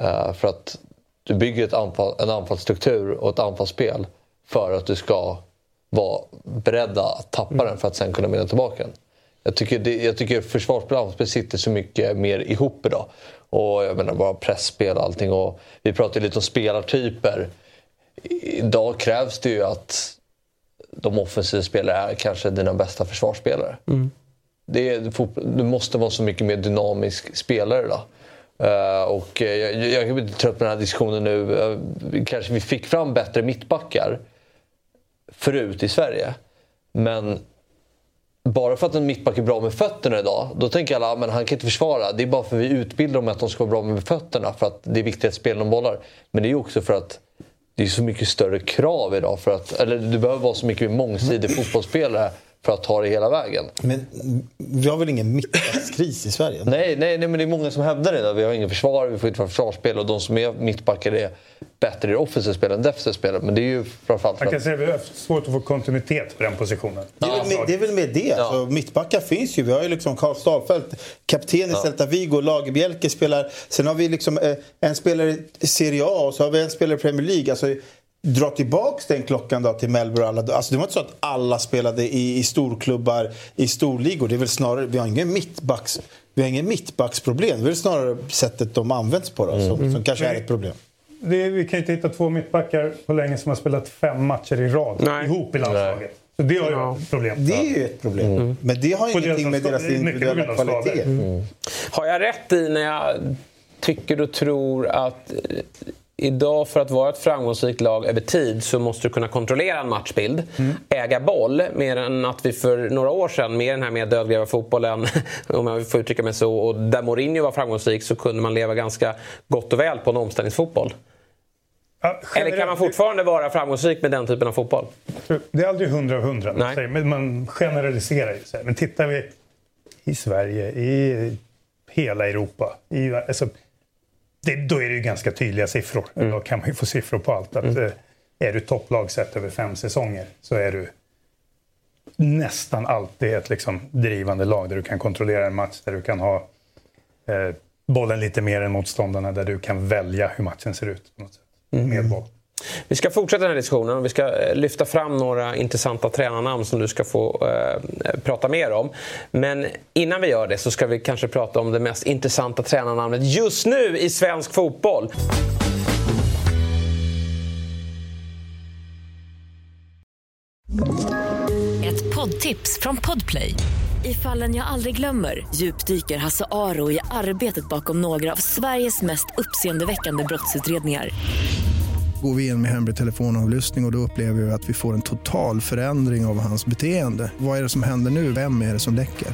Eh, för att du bygger ett anfall, en anfallsstruktur och ett anfallsspel för att du ska vara beredda att tappa den för att sen kunna vinna tillbaka den. Jag tycker, det, jag tycker anfallsspel sitter så mycket mer ihop idag. Och jag menar bara pressspel och allting. Och vi pratade lite om spelartyper. Idag krävs det ju att de offensiva spelarna är kanske dina bästa försvarsspelare. Det är, fotboll- du måste vara så mycket mer dynamisk spelare då. Eh, och jag, jag är inte trött på den här diskussionen nu. Vi- kanske vi fick fram bättre mittbackar förut i Sverige. Men bara för att en mittback är bra med fötterna idag, då tänker alla att han kan inte försvara. Det är bara för att vi utbildar dem att de ska vara bra med fötterna för att det är viktigt att spela de bollar. Men det är också för att det är så mycket större krav idag. För att, eller du behöver vara så mycket mer mångsidig fotbollsspelare för att ta det hela vägen. Men vi har väl ingen mittbackskris i Sverige? Nej, nej, nej, men det är många som hävdar det. idag. Vi har ingen försvar, vi får inte vara försvarsspel och de som är mittbackar är bättre i offensivt spel än defensivt spel. Men det är ju framförallt för Man kan säga att vi har haft svårt att få kontinuitet på den positionen. Det är, väl med, det är väl med det. Alltså, mittbackar finns ju. Vi har ju liksom Karl Starfelt, kapten i Celta Vigo, Lagerbielke spelar. Sen har vi liksom eh, en spelare i Serie A och så har vi en spelare i Premier League. Alltså, dra tillbaks den klockan då till Melbourne. Alla, alltså, det var inte så att alla spelade i, i storklubbar, i storligor. Det är väl snarare, vi har ingen mittbacks... Vi har ingen mittbacksproblem. Det är väl snarare sättet de används på då, som, som kanske är ett problem. Det är, vi kan inte hitta två mittbackar på länge som har spelat fem matcher i rad ihop i landslaget. Så det har ju ett problem. Det är ju ett problem. Men det har På ingenting med deras individuella kvalitet. Mm. Har jag rätt i när jag tycker och tror att idag för att vara ett framgångsrikt lag över tid så måste du kunna kontrollera en matchbild, äga boll, mer än att vi för några år sedan med den här mer dödgräva fotbollen, om jag får uttrycka mig så, och där Mourinho var framgångsrik så kunde man leva ganska gott och väl på en omställningsfotboll. Eller kan man fortfarande vara framgångsrik med den typen av fotboll? Det är aldrig hundra av hundra, men man generaliserar ju. Men tittar vi i Sverige, i hela Europa, i, alltså, det, då är det ju ganska tydliga siffror. Då kan man ju få siffror på allt. Att, eh, Är du topplag sett över fem säsonger så är du nästan alltid ett liksom drivande lag där du kan kontrollera en match, där du kan ha eh, bollen lite mer än motståndarna, där du kan välja hur matchen ser ut på något sätt, mm. med boll. Vi ska fortsätta den här diskussionen och vi ska eh, lyfta fram några intressanta tränarnamn som du ska få eh, prata mer om. Men innan vi gör det så ska vi kanske prata om det mest intressanta tränarnamnet just nu i svensk fotboll. Ett poddtips från Podplay. I fallen jag aldrig glömmer djupdyker Hasse Aro i arbetet bakom några av Sveriges mest uppseendeväckande brottsutredningar går vi in med hemlig telefonavlyssning och, och då upplever vi att vi får en total förändring av hans beteende. Vad är det som händer nu? Vem är det som läcker?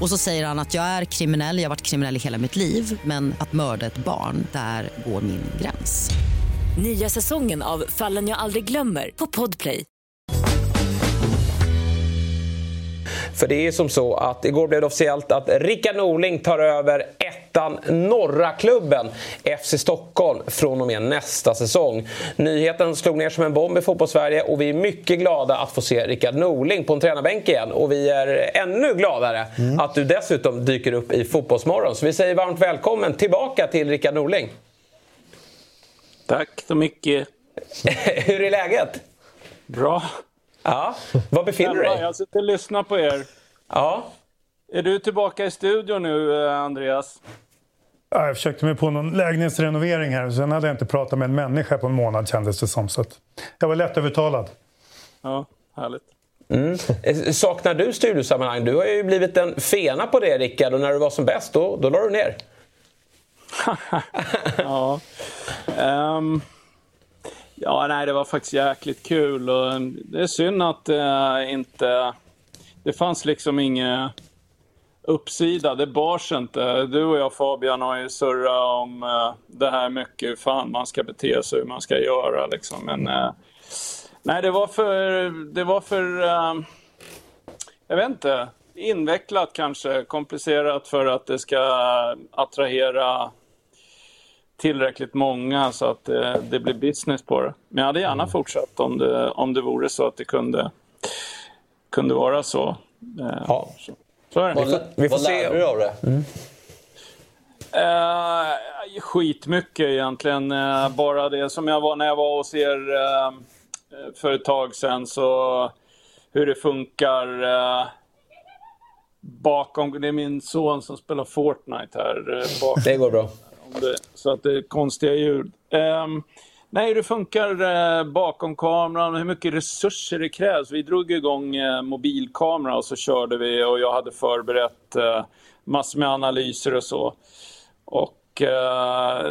Och så säger han att jag är kriminell, jag har varit kriminell i hela mitt liv men att mörda ett barn, där går min gräns. Nya säsongen av Fallen jag aldrig glömmer på Podplay. För det är som så att igår blev det officiellt att Rickard Norling tar över ettan norra klubben FC Stockholm från och med nästa säsong. Nyheten slog ner som en bomb i fotbollssverige och vi är mycket glada att få se Rickard Norling på en tränarbänk igen. Och vi är ännu gladare mm. att du dessutom dyker upp i Fotbollsmorgon. Så vi säger varmt välkommen tillbaka till Rickard Norling. Tack så mycket. Hur är läget? Bra. Ja, var befinner du dig? Jag sitter och lyssnar på er. Ja. Är du tillbaka i studion nu, eh, Andreas? Ja, jag försökte mig på någon lägenhetsrenovering här. Sen hade jag inte pratat med en människa på en månad kändes det som. Så jag var lättövertalad. Ja, härligt. Mm. Eh, saknar du studiosammanhang? Du har ju blivit en fena på det, Rickard. Och när du var som bäst, då, då la du ner. ja. Um... Ja, nej, det var faktiskt jäkligt kul och det är synd att uh, inte... Det fanns liksom ingen uppsida, det bars inte. Du och jag Fabian har ju surrat om uh, det här mycket, hur fan man ska bete sig, hur man ska göra liksom. Men uh, nej, det var för... Det var för... jag vet inte. Invecklat kanske, komplicerat för att det ska attrahera tillräckligt många så att det, eh, det blir business på det. Men jag hade gärna mm. fortsatt om det, om det vore så att det kunde, kunde vara så. Eh, ja. Så, så är det. Vad, vi får vad lärde du av det? Mm. Uh, skitmycket egentligen. Uh, bara det som jag var när jag var hos er uh, för ett tag sedan. Så hur det funkar bakom. Det är min son som spelar Fortnite här. Bakom. Det går bra det, så att det är konstiga ljud. Um, nej, det funkar eh, bakom kameran, hur mycket resurser det krävs. Vi drog igång eh, mobilkamera och så körde vi och jag hade förberett eh, massor med analyser och så. Och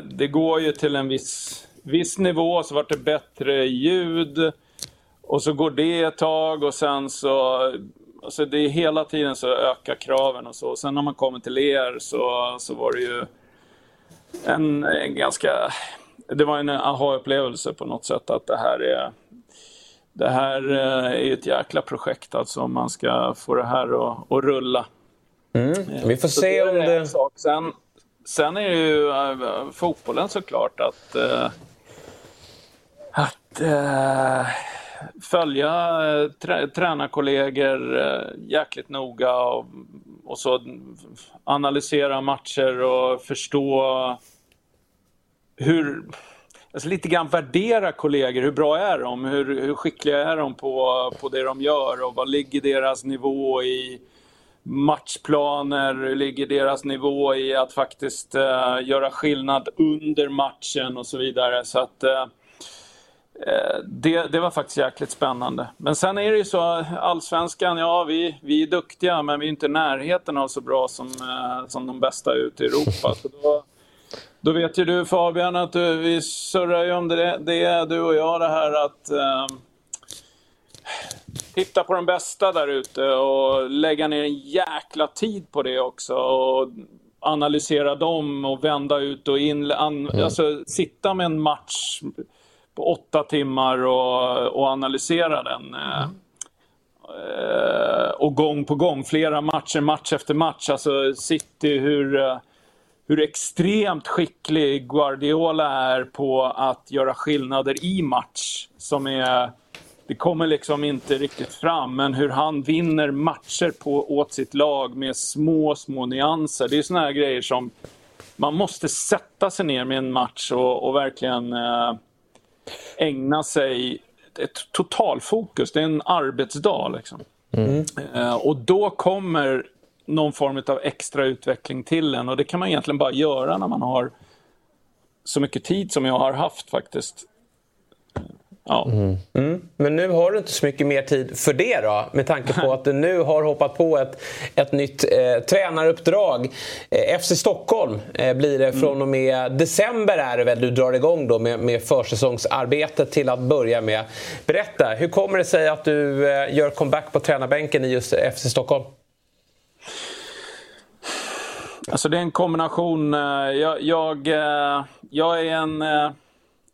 det går ju till en viss, viss nivå, så vart det bättre ljud. Och så går det ett tag och sen så Alltså det är hela tiden så ökar kraven och så. Sen när man kommer till er så, så var det ju en, en ganska... Det var en aha-upplevelse på något sätt att det här är det här eh, är ett jäkla projekt alltså om man ska få det här att, att rulla. Mm. Vi får Så se om det... Sen, sen är det ju äh, fotbollen såklart att, äh, att äh, följa trä, tränarkollegor jäkligt noga och, och så analysera matcher och förstå hur, alltså lite grann värdera kollegor. Hur bra är de? Hur, hur skickliga är de på, på det de gör? Och vad ligger deras nivå i matchplaner? Hur ligger deras nivå i att faktiskt uh, göra skillnad under matchen och så vidare. Så att uh, det, det, var faktiskt jäkligt spännande. Men sen är det ju så, allsvenskan, ja vi, vi är duktiga men vi är inte i närheten av så bra som, som de bästa ute i Europa. Så då, då vet ju du Fabian att du, vi surrar ju om det, det du och jag det här att eh, titta på de bästa där ute och lägga ner en jäkla tid på det också. Och analysera dem och vända ut och in. An, mm. Alltså sitta med en match på åtta timmar och, och analysera den. Eh, mm. Eh, och gång på gång, flera matcher, match efter match. Alltså City, hur... Hur extremt skicklig Guardiola är på att göra skillnader i match som är det kommer liksom inte riktigt fram. Men hur han vinner matcher på, åt sitt lag med små, små nyanser. Det är såna här grejer som man måste sätta sig ner med en match och, och verkligen eh, ägna sig ett totalfokus. Det är en arbetsdag. Liksom. Mm. Eh, och då kommer någon form av extra utveckling till en och det kan man egentligen bara göra när man har så mycket tid som jag har haft faktiskt. Ja. Mm. Men nu har du inte så mycket mer tid för det då? Med tanke på att du nu har hoppat på ett, ett nytt eh, tränaruppdrag. Eh, FC Stockholm eh, blir det från och med december är det väl du drar igång då med, med försäsongsarbetet till att börja med. Berätta, hur kommer det sig att du eh, gör comeback på tränarbänken i just FC Stockholm? Alltså det är en kombination. Eh, jag, jag, eh, jag är en, eh,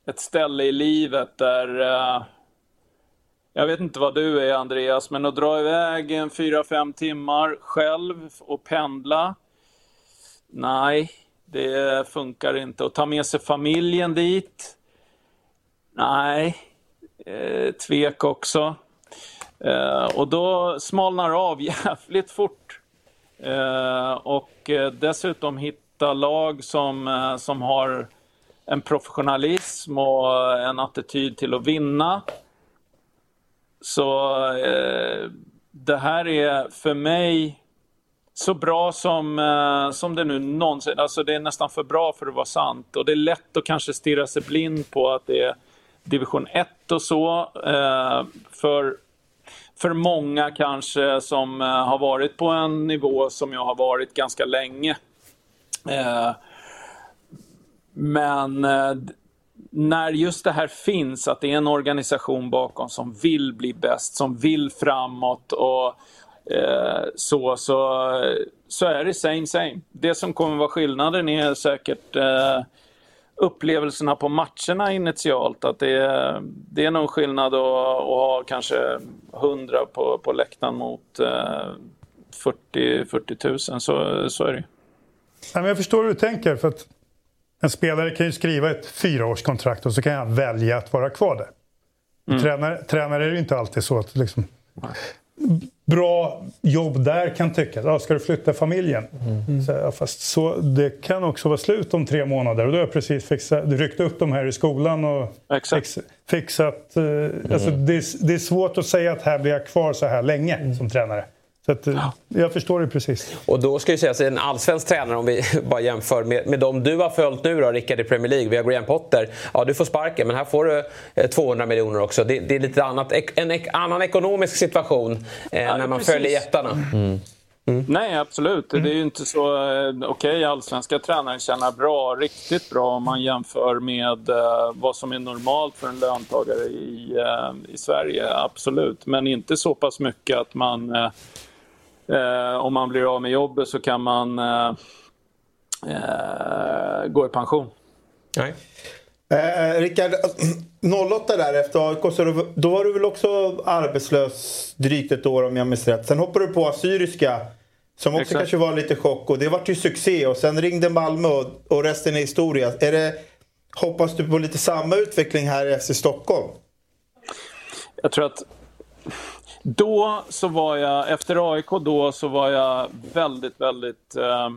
ett ställe i livet där... Jag vet inte vad du är Andreas, men att dra iväg en fyra fem timmar själv och pendla. Nej, det funkar inte. Att ta med sig familjen dit. Nej, tvek också. Och då smalnar det av jävligt fort. Eh, och eh, dessutom hitta lag som, eh, som har en professionalism och en attityd till att vinna. Så eh, det här är för mig så bra som, eh, som det nu någonsin... Alltså det är nästan för bra för att vara sant. Och det är lätt att kanske stirra sig blind på att det är division 1 och så. Eh, för för många kanske som eh, har varit på en nivå som jag har varit ganska länge. Eh, men eh, när just det här finns, att det är en organisation bakom som vill bli bäst, som vill framåt och så, så, så är det same same. Det som kommer vara skillnaden är säkert eh, upplevelserna på matcherna initialt. Att det, är, det är nog skillnad att, att ha kanske 100 på, på läktaren mot eh, 40, 40 000. Så, så är det men jag förstår hur du tänker. För att en spelare kan ju skriva ett fyraårskontrakt och så kan jag välja att vara kvar där. Mm. Tränare, tränare är det inte alltid så att liksom, bra jobb där kan tyckas. Ja, ska du flytta familjen? Mm. Så, ja, fast så, det kan också vara slut om tre månader och då har jag precis fixat, du ryckt upp dem här i skolan och fix, fixat. Eh, alltså, det, är, det är svårt att säga att här blir jag kvar så här länge som tränare. Så att, eh, Jag förstår det precis. Och då ska ju sägas en allsvensk tränare om vi bara jämför med, med de du har följt nu då, Rickard i Premier League. Vi har Graham Potter. Ja, du får sparken men här får du eh, 200 miljoner också. Det, det är lite annat, en ek, annan ekonomisk situation eh, när man precis. följer jättarna. Nej, absolut. Det är ju inte så... eh, Okej, allsvenska tränare tjänar bra, riktigt bra om man jämför med eh, vad som är normalt för en löntagare i, eh, i Sverige. Absolut. Men inte så pass mycket att man... Eh, eh, om man blir av med jobbet så kan man eh, eh, gå i pension. Nej. Eh, Rickard, 08 där efter AIK, så då- då var du väl också arbetslös drygt ett år om jag minns rätt. Sen hoppade du på Assyriska som också Exakt. kanske var lite chock och det vart ju succé och sen ringde Malmö och, och resten är historia. Är det, hoppas du på lite samma utveckling här i FC Stockholm? Jag tror att då så var jag, efter AIK då så var jag väldigt, väldigt... Eh,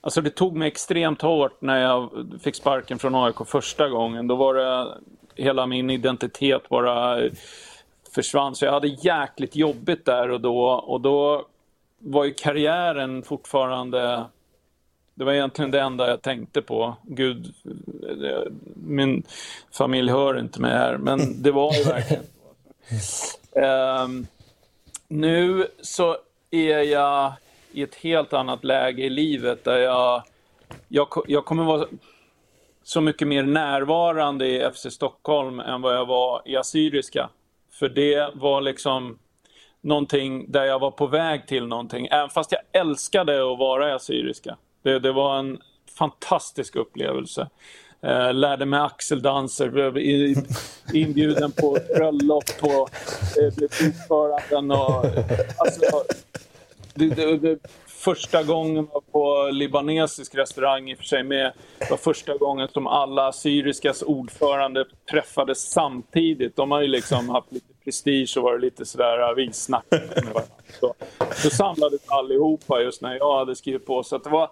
alltså det tog mig extremt hårt när jag fick sparken från AIK första gången. Då var det hela min identitet bara försvann. Så jag hade jäkligt jobbigt där och då. Och då var ju karriären fortfarande... Det var egentligen det enda jag tänkte på. Gud, eh, min familj hör inte mig här, men det var ju verkligen Um, nu så är jag i ett helt annat läge i livet där jag, jag, jag kommer vara så mycket mer närvarande i FC Stockholm än vad jag var i Assyriska. För det var liksom någonting där jag var på väg till någonting. Även fast jag älskade att vara i Assyriska. Det, det var en fantastisk upplevelse. Eh, lärde mig axeldanser, blev inbjuden på bröllop och eh, blev ordföranden. Och, alltså, det, det, det, första gången var på libanesisk restaurang i och för sig med. Det var första gången som alla assyriskas ordförande träffades samtidigt. De har ju liksom haft lite prestige och varit lite sådär, ah, vi snackar med varandra. Så, så samlades allihopa just när jag hade skrivit på. Så det var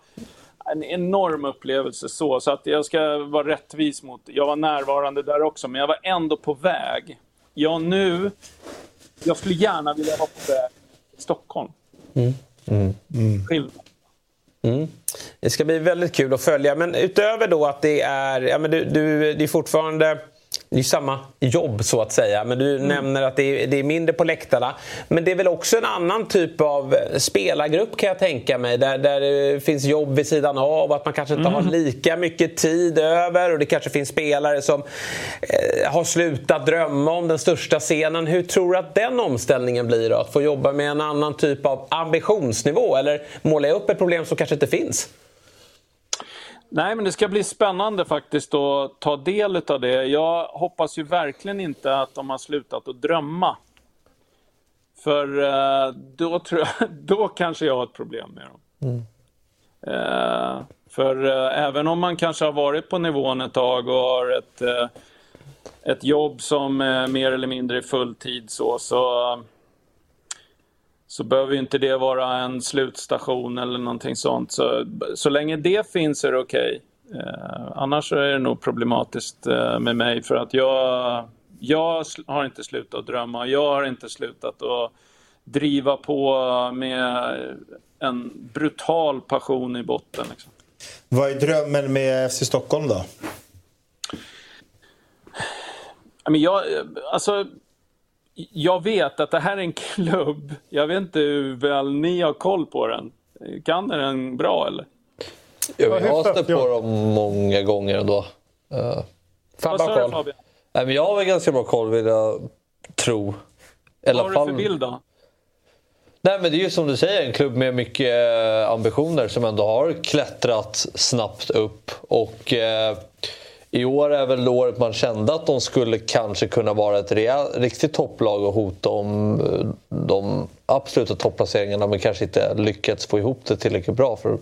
en enorm upplevelse så. Så att jag ska vara rättvis mot... Jag var närvarande där också, men jag var ändå på väg. Jag nu... Jag skulle gärna vilja vara på väg till Stockholm. Mm. Mm. Skillnad. Mm. Det ska bli väldigt kul att följa. Men utöver då att det är... Ja, men du, du, det är fortfarande det är samma jobb så att säga. Men du mm. nämner att det är, det är, mindre på läktarna. Men det är väl också en annan typ av spelargrupp kan jag tänka mig. Där, där det finns jobb vid sidan av. Att man kanske inte mm. har lika mycket tid över. Och det kanske finns spelare som eh, har slutat drömma om den största scenen. Hur tror du att den omställningen blir då? Att få jobba med en annan typ av ambitionsnivå? Eller målar jag upp ett problem som kanske inte finns? Nej, men det ska bli spännande faktiskt att ta del av det. Jag hoppas ju verkligen inte att de har slutat att drömma. För eh, då, tror jag, då kanske jag har ett problem med dem. Mm. Eh, för eh, även om man kanske har varit på nivån ett tag och har ett, ett jobb som mer eller mindre är fulltid så, så så behöver inte det vara en slutstation eller någonting sånt. Så, så länge det finns är det okej. Okay. Eh, annars är det nog problematiskt eh, med mig för att jag, jag har inte slutat drömma. Jag har inte slutat att driva på med en brutal passion i botten. Liksom. Vad är drömmen med FC Stockholm då? jag, alltså, jag vet att det här är en klubb. Jag vet inte hur väl ni har koll på den. Kan ni den bra eller? Ja, vi har stött på dem många gånger ändå. Uh, Vad sa du Fabian? Nej, men jag har väl ganska bra koll vill jag tro. Vad har du för bild då? Nej, men det är ju som du säger en klubb med mycket eh, ambitioner som ändå har klättrat snabbt upp. Och eh, i år är väl året man kände att de skulle kanske kunna vara ett real, riktigt topplag och hota om eh, de absoluta topplaceringarna men kanske inte lyckats få ihop det tillräckligt bra. för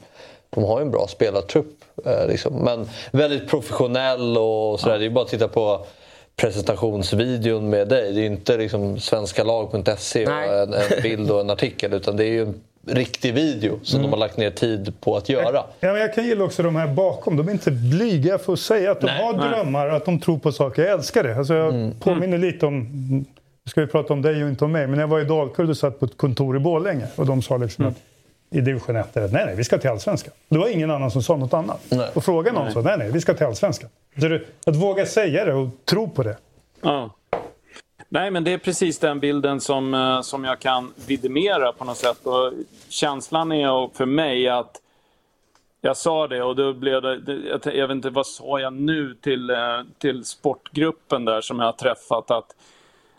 de har ju en bra spelartrupp. Eh, liksom. Men väldigt professionell och sådär. Ja. Det är bara att titta på presentationsvideon med dig. Det är ju inte liksom svenskalag.se och en, en bild och en artikel utan det är ju en riktig video som mm. de har lagt ner tid på att göra. Ja, men jag kan gilla också de här bakom. De är inte blyga för att säga att de nej, har nej. drömmar, att de tror på saker. Jag älskar det. Alltså jag mm. påminner lite om, nu ska vi prata om dig och inte om mig, men jag var i Dalkurd och satt på ett kontor i Borlänge och de sa liksom mm. att i division 1 att nej, nej, vi ska till Allsvenskan. Det var ingen annan som sa något annat. Nej. Och frågan någon sa nej, nej, vi ska till Allsvenskan. Så att våga säga det och tro på det. Ja. Nej, men det är precis den bilden som, eh, som jag kan vidimera på något sätt. Och känslan är för mig att jag sa det och då blev det, jag vet inte vad sa jag nu till, eh, till sportgruppen där som jag har träffat att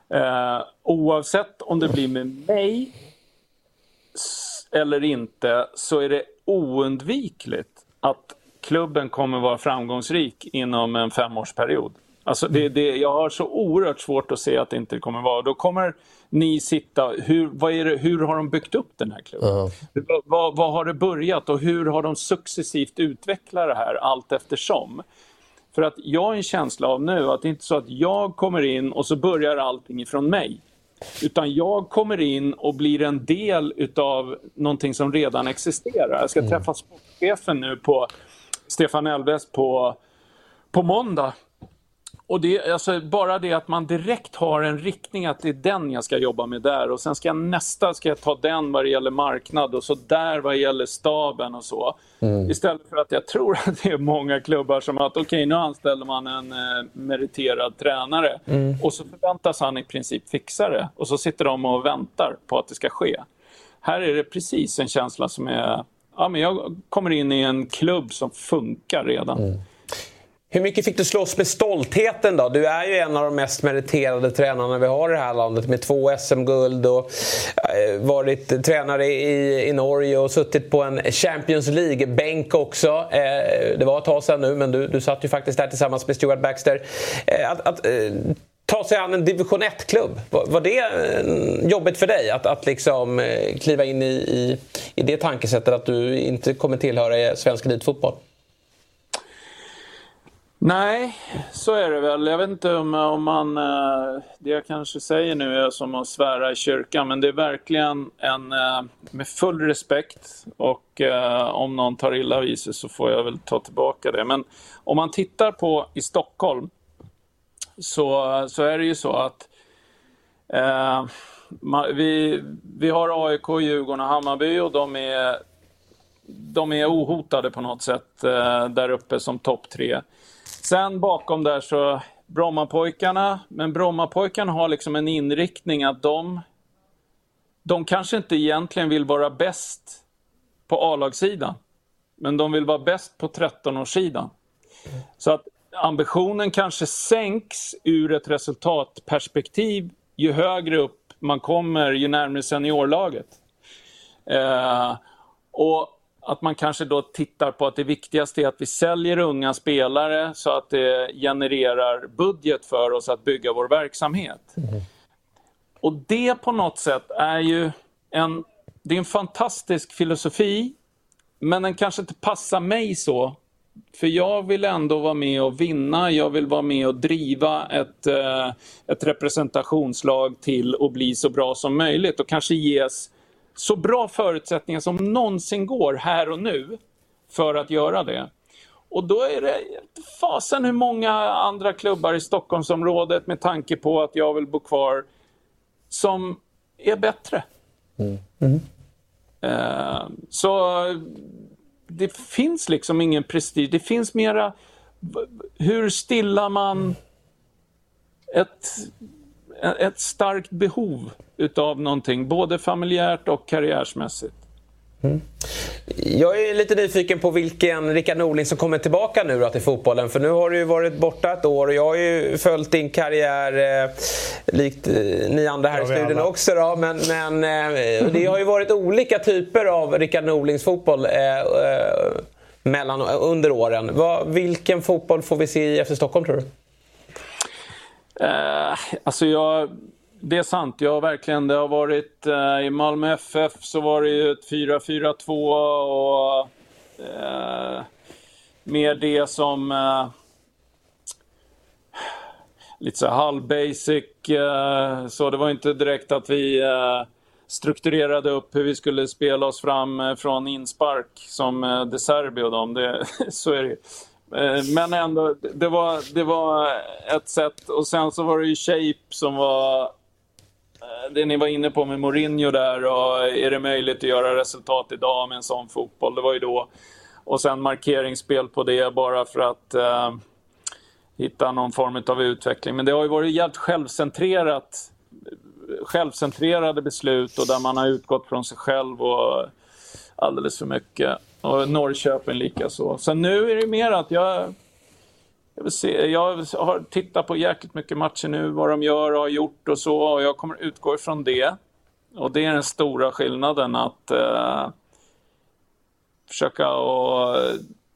eh, oavsett om det blir med mig eller inte så är det oundvikligt att klubben kommer vara framgångsrik inom en femårsperiod. Alltså det, det, jag har så oerhört svårt att se att det inte kommer vara. Då kommer ni sitta... Hur, vad är det, hur har de byggt upp den här klubben? Uh -huh. vad, vad, har det börjat och hur har de successivt utvecklat det här allt eftersom? För att jag har en känsla av nu att det inte är så att jag kommer in och så börjar allting ifrån mig. Utan jag kommer in och blir en del utav någonting som redan existerar. Jag ska mm. träffa sportchefen nu på Stefan Elves på, på måndag och det, alltså bara det att man direkt har en riktning att det är den jag ska jobba med där och sen ska jag nästa ska jag ta den vad det gäller marknad och så där vad det gäller staben och så. Mm. Istället för att jag tror att det är många klubbar som att okej okay, nu anställer man en eh, meriterad tränare mm. och så förväntas han i princip fixa det och så sitter de och väntar på att det ska ske. Här är det precis en känsla som är, ja men jag kommer in i en klubb som funkar redan. Mm. Hur mycket fick du slåss med stoltheten då? Du är ju en av de mest meriterade tränarna vi har i det här landet med två SM-guld och eh, varit tränare i, i Norge och suttit på en Champions League-bänk också. Eh, det var ett tag sedan nu men du, du satt ju faktiskt där tillsammans med Stuart Baxter. Eh, att, att ta sig an en division 1-klubb. Var, var det jobbigt för dig att, att liksom kliva in i, i, i det tankesättet att du inte kommer tillhöra svensk elitfotboll? Nej, så är det väl. Jag vet inte om, om man... Eh, det jag kanske säger nu är som att svära i kyrkan, men det är verkligen en... Eh, med full respekt och eh, om någon tar illa vid sig så får jag väl ta tillbaka det. Men om man tittar på i Stockholm så, så är det ju så att eh, vi, vi har AIK, Djurgården och Hammarby och de är, de är ohotade på något sätt eh, där uppe som topp tre. Sen bakom där så Brommapojkarna, men Brommapojkarna har liksom en inriktning att de, de kanske inte egentligen vill vara bäst på A-lagssidan, men de vill vara bäst på 13-årssidan. Så att ambitionen kanske sänks ur ett resultatperspektiv ju högre upp man kommer, ju närmare seniorlaget. Eh, och att man kanske då tittar på att det viktigaste är att vi säljer unga spelare så att det genererar budget för oss att bygga vår verksamhet. Och det på något sätt är ju en, det är en fantastisk filosofi, men den kanske inte passar mig så. För jag vill ändå vara med och vinna, jag vill vara med och driva ett, eh, ett representationslag till att bli så bra som möjligt och kanske ges så bra förutsättningar som någonsin går här och nu för att göra det. Och då är det fasen hur många andra klubbar i Stockholmsområdet med tanke på att jag vill bo kvar som är bättre. Eh, så det finns liksom ingen prestige. Det finns mera hur stillar man ett, ett starkt behov utav någonting, både familjärt och karriärsmässigt. Jag är lite nyfiken på vilken Rickard Norling som kommer tillbaka nu då till fotbollen. För nu har du ju varit borta ett år och jag har ju följt din karriär eh, likt eh, ni andra här i studion alla. också. Då. Men, men eh, det har ju varit olika typer av Rickard Norlings fotboll eh, eh, mellan, under åren. Vad, vilken fotboll får vi se i FC Stockholm tror du? Eh, alltså jag, det är sant, jag har verkligen, det har varit eh, i Malmö FF så var det ju ett 4-4-2 och eh, mer det som eh, lite så här. Eh, så det var inte direkt att vi eh, strukturerade upp hur vi skulle spela oss fram eh, från inspark som eh, De Serbi och dem. Det, så är det ju. Eh, men ändå, det var, det var ett sätt. Och sen så var det ju Shape som var eh, det ni var inne på med Mourinho där och är det möjligt att göra resultat idag med en sån fotboll? Det var ju då. Och sen markeringsspel på det bara för att eh, hitta någon form av utveckling. Men det har ju varit jävligt självcentrerat självcentrerade beslut och där man har utgått från sig själv och alldeles för mycket. Och Norrköping lika så. Så nu är det mer att jag, jag, vill se, jag har tittat på jäkligt mycket matcher nu, vad de gör och har gjort och så. Och jag kommer utgå ifrån det. Och det är den stora skillnaden att eh, försöka att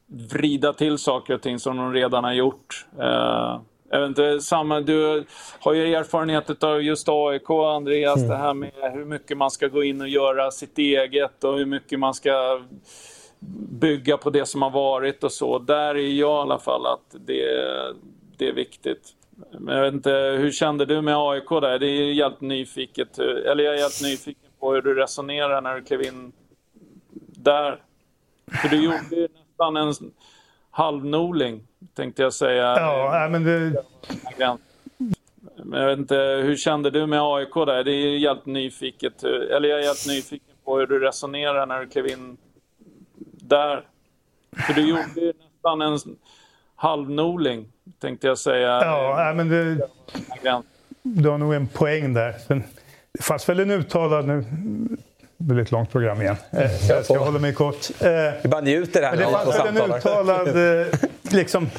vrida till saker och ting som de redan har gjort. Eh, jag vet inte, samma, du har ju erfarenhet av just AIK, Andreas, Mm. det här med hur mycket man ska gå in och göra sitt eget och hur mycket man ska bygga på det som har varit och så. Där är jag i alla fall att det, det är viktigt. Men jag vet inte, hur kände du med AIK där? Det är helt nyfiket, eller jag är helt nyfiken på hur du resonerar när du klev in där. För du gjorde ju nästan en halvnoling, tänkte jag säga. Ja, men det, Men jag vet inte, hur kände du med AIK där? Det är helt nyfiket, eller jag är helt nyfiken på hur du resonerar när du klev in där. För du gjorde ju nästan en halvnoling, tänkte jag säga. ja, men det, du har nog en poäng där. Sen, det fanns väl en uttalad... Nu det blir ett långt program igen. Eh, så jag ska hålla mig kort. Vi bara njuter här Men det fanns väl en uttalad... eh, Liksom,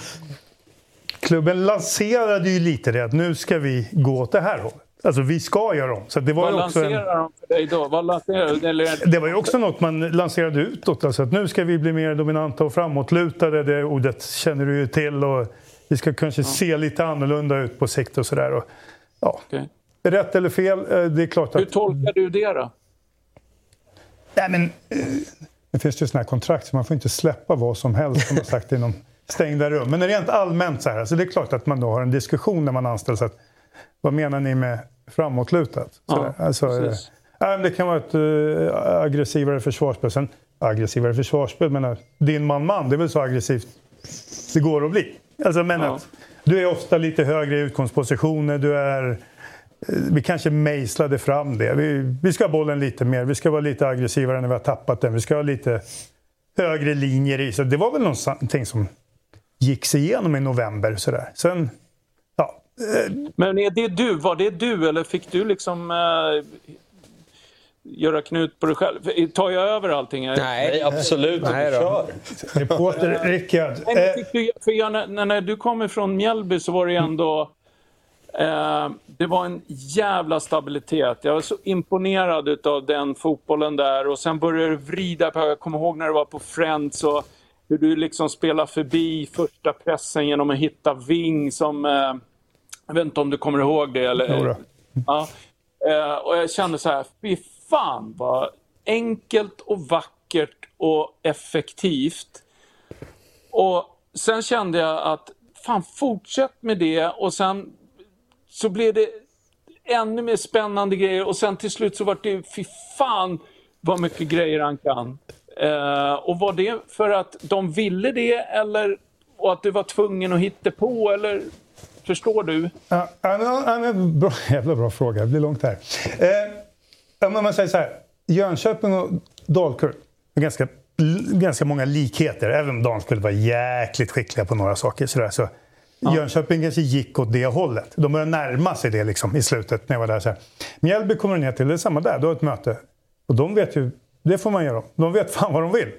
klubben lanserade ju lite det att nu ska vi gå åt det här hållet. Alltså vi ska göra om. Så det var Vad också en, lanserar de för dig då? Vad lanserar? Eller... det var ju också något man lanserade utåt. Alltså att nu ska vi bli mer dominanta och framåtlutade. Det ordet känner du ju till. Och vi ska kanske se lite annorlunda ut på sikt och sådär. Ja. Okej. Rätt eller fel, eh, det är klart att... Hur tolkar du det då? Nej, men, eh, det finns ju sådana här kontrakt så man får inte släppa vad som helst som har sagt inom stängda rum. Men rent allmänt så här, alltså det är klart att man då har en diskussion när man anställs. Att, vad menar ni med framåtlutat? Ja, alltså, precis. äh, det kan vara ett uh, aggressivare försvarsspel. Sen, aggressivare försvarsspel, men din man-man, det är väl så aggressivt det går att bli. Alltså, men Ja. att, du är ofta lite högre i utgångspositioner. Du är, eh, vi kanske mejslade fram det. Vi, vi ska ha bollen lite mer. Vi ska vara lite aggressivare när vi har tappat den. Vi ska ha lite högre linjer i. Så det var väl någonting som gick sig igenom i november. Sådär. Sen, eh, Men är det du? Var det du eller fick du liksom eh, göra knut på dig själv? Tar jag över allting? här? Nej, absolut inte. Nej då. Kör! reporter Rickard. Nej, men fick du, för jag, när, när du kommer från Mjällby så var det ändå... Eh, det var en jävla stabilitet. Jag var så imponerad av den fotbollen där och sen började du vrida på... Jag kommer ihåg när du var på Friends och hur du liksom spelar förbi första pressen genom att hitta Ving som... Eh, jag vet inte om du kommer ihåg det eller... Jodå. Ja. Eh, och jag kände så här, fy fan vad enkelt och vackert och effektivt. Och sen kände jag att fan fortsätt med det och sen så blev det ännu mer spännande grejer och sen till slut så var det fy fan vad mycket grejer han kan. Eh, och var det för att de ville det eller och att du var tvungen att hitta på eller förstår du? Ja, ja, ja, men bra, jävla bra fråga. Det blir långt här. Eh, ja, men man säger så här. Jönköping och Dalkurd har ganska, ganska många likheter. Även om Dalkurd var jäkligt skickliga på några saker. Så, där, så Jönköping kanske gick åt det hållet. De började närma sig det liksom, i slutet när jag var där. Så här. Mjällby kommer ner till, det är samma där. Du har ett möte. Och de vet ju, det får man göra. De vet fan vad de vill.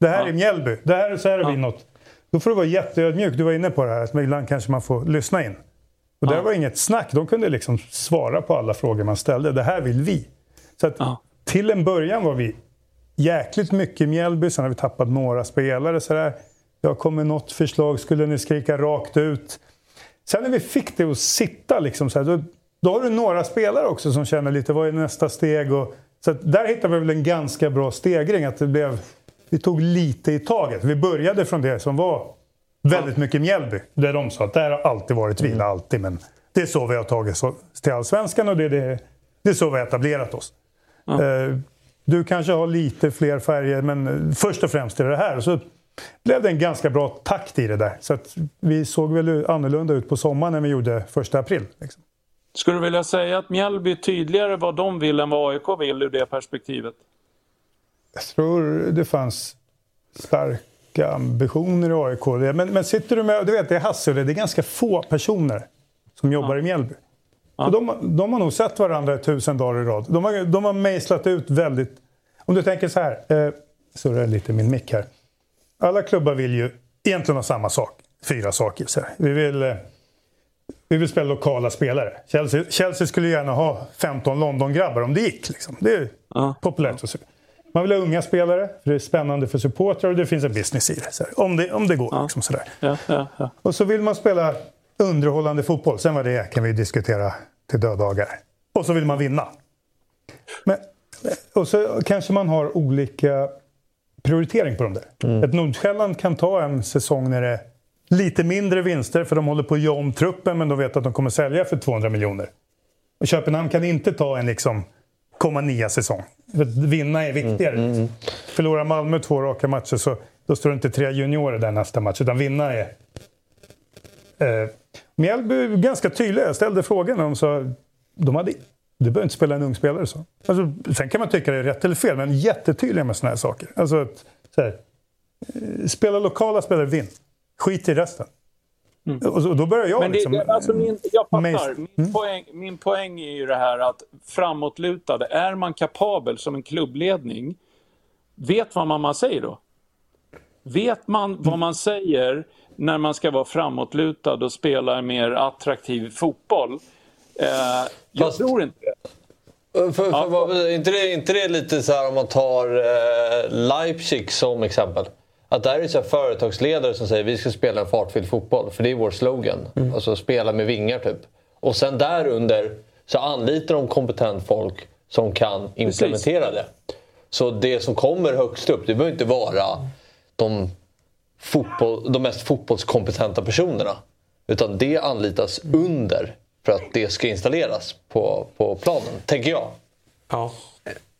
Det här är Mjällby. Det här, så här har vi något. Då får du vara jätteödmjuk. Du var inne på det här, att ibland kanske man får lyssna in. Och det var inget snack. De kunde liksom svara på alla frågor man ställde. Det här vill vi. Så att till en början var vi jäkligt mycket i Mjällby. Sen har vi tappat några spelare. Så där. Jag kom med något förslag. Skulle ni skrika rakt ut? Sen när vi fick det att sitta, liksom, så här, då, då har du några spelare också som känner lite vad är nästa steg. Och, så där hittade vi väl en ganska bra stegring. Att det blev, vi tog lite i taget. Vi började från det som var väldigt mycket Mjällby. Där de sa att det här har alltid varit vila, alltid. Men det är så vi har tagit oss till Allsvenskan och det är, det, det är så vi har etablerat oss. Eh, Du kanske har lite fler färger, men eh, först och främst är det det här. Så blev det en ganska bra takt i det där. Så att vi såg väl annorlunda ut på sommaren när vi gjorde första april. Liksom. Skulle du vilja säga att Mjällby tydligare vad de vill än vad AIK vill ur det perspektivet? Jag tror det fanns starka ambitioner i AIK. Men, men sitter du med, du vet det är Hasse och det, är ganska få personer som jobbar i Mjällby. Så de, de har nog sett varandra tusen dagar i rad. De har, de har mejslat ut väldigt... Om du tänker så här, eh, surrar lite min mick här. Alla klubbar vill ju egentligen ha samma sak. Fyra saker. Så här. Vi vill... Eh, vi vill spela lokala spelare. Chelsea, Chelsea skulle gärna ha 15 London-grabbar om det gick. Liksom. Det är populärt. och så. Man vill ha unga spelare, för det är spännande för supportrar och det finns en business i det. Så här. Om, det om det går. Liksom, sådär. Ja, ja, ja. Och så vill man spela underhållande fotboll. Sen vad det är kan vi diskutera till döddagar. Och så vill man vinna. Men, och så kanske man har olika prioritering på dem där. Ett Nordsjälland kan ta en säsong när det är lite mindre vinster för de håller på att göra om truppen men de vet att de kommer sälja för 200 miljoner. Och Köpenhamn kan inte ta en liksom komma nia säsong. Vinna är viktigare. Förlorar Malmö två raka matcher så då står det inte tre juniorer där nästa match. Utan vinna är... Eh, Mjällby är ganska tydliga. Jag ställde frågan och de sa de hade, du behöver inte spela en ung spelare. Så. Alltså, sen kan man tycka det är rätt eller fel, men jättetydliga med såna här saker. Alltså, att, så här, eh, spela lokala spelare, vinn. Skit i resten. Och så, då börjar jag Men det, liksom... det, alltså min, jag fattar. mejs- Min, poäng, min poäng är ju det här att framåtlutade, är man kapabel som en klubbledning, vet vad man, man säger då? Vet man vad man säger när man ska vara framåtlutad och spela en mer attraktiv fotboll? Eh, jag tror inte det. För, för, vad- är inte, det, inte det lite så här om man tar eh, Leipzig som exempel? Att där är så här företagsledare som säger vi ska spela en fartfylld fotboll. För det är vår slogan. Alltså spela med vingar typ. Och sen därunder så anlitar de kompetent folk som kan implementera det. Så det som kommer högst upp, det behöver inte vara de fotboll, de mest fotbollskompetenta personerna. Utan det anlitas under för att det ska installeras på, på planen, tänker jag. Ja.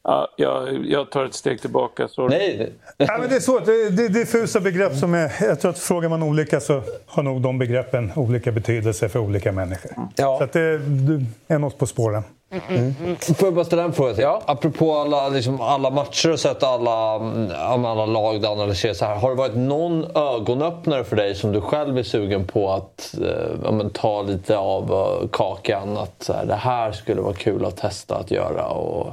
Ja, jag, jag tar ett steg tillbaka. Sorry. Nej. Ja, men det är svårt. Det, det är diffusa begrepp som är... Jag tror att frågar man olika så har nog de begreppen olika betydelse för olika människor. Ja. Så att det, du är något på spåren. Mm. Får jag bara ställa en fråga? Ja. Apropå alla, liksom, alla matcher och sett alla, mm, alla lag du analyserar så här. Har det varit någon ögonöppnare för dig som du själv är sugen på att eh, men, ta lite av uh, kakan? Att så här, det här skulle vara kul att testa att göra? Och...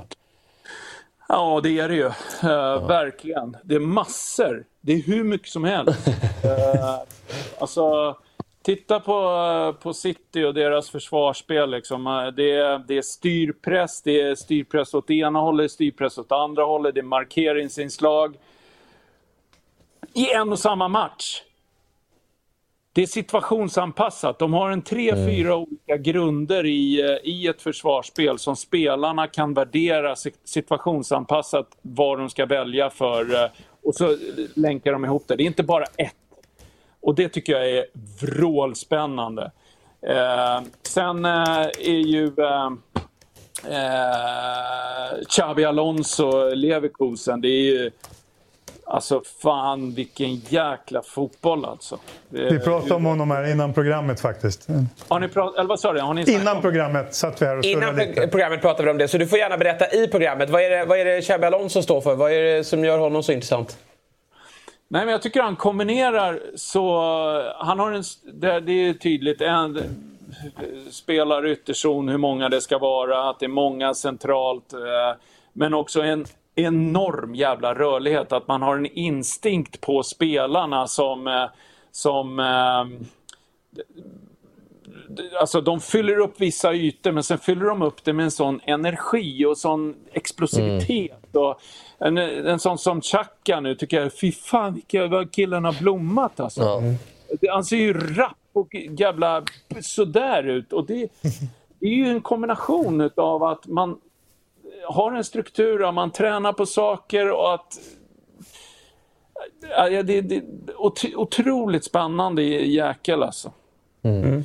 Ja, det är det ju. Uh, verkligen. Det är massor. Det är hur mycket som helst. uh, alltså, titta på, på City och deras försvarsspel. Liksom. Det, är, det är styrpress, det är styrpress åt ena hållet, styrpress åt andra hållet, det är markeringsinslag. I en och samma match. Det är situationsanpassat. De har en tre, mm. fyra olika grunder i, i ett försvarsspel som spelarna kan värdera situationsanpassat vad de ska välja för och så länkar de ihop det. Det är inte bara ett. Och det tycker jag är vrålspännande. Eh, sen eh, är ju eh, eh, Xabi Alonso, Leverkusen, det är ju Alltså fan vilken jäkla fotboll alltså. Vi pratade om honom här innan programmet faktiskt. Har ni pratat, eller vad sa du? Har ni innan programmet satt vi här och Innan lite. programmet pratade vi om det, så du får gärna berätta i programmet. Vad är det, vad är det Xabi Alonso står för? Vad är det som gör honom så intressant? Nej, men jag tycker han kombinerar så... Han har en... Det, det är tydligt. En, spelar ytterzon, hur många det ska vara, att det är många centralt. Men också en enorm jävla rörlighet. Att man har en instinkt på spelarna som... som Alltså de fyller upp vissa ytor men sen fyller de upp det med en sån energi och sån explosivitet. Mm. Och en, en sån som Chaka nu tycker jag, fy fan vilka, vad killen har blommat alltså. Mm. Han ser ju rapp och jävla sådär ut. Och det, det är ju en kombination av att man har en struktur, och man tränar på saker och att Ja, det, det, otroligt spännande jäkel alltså. Mm.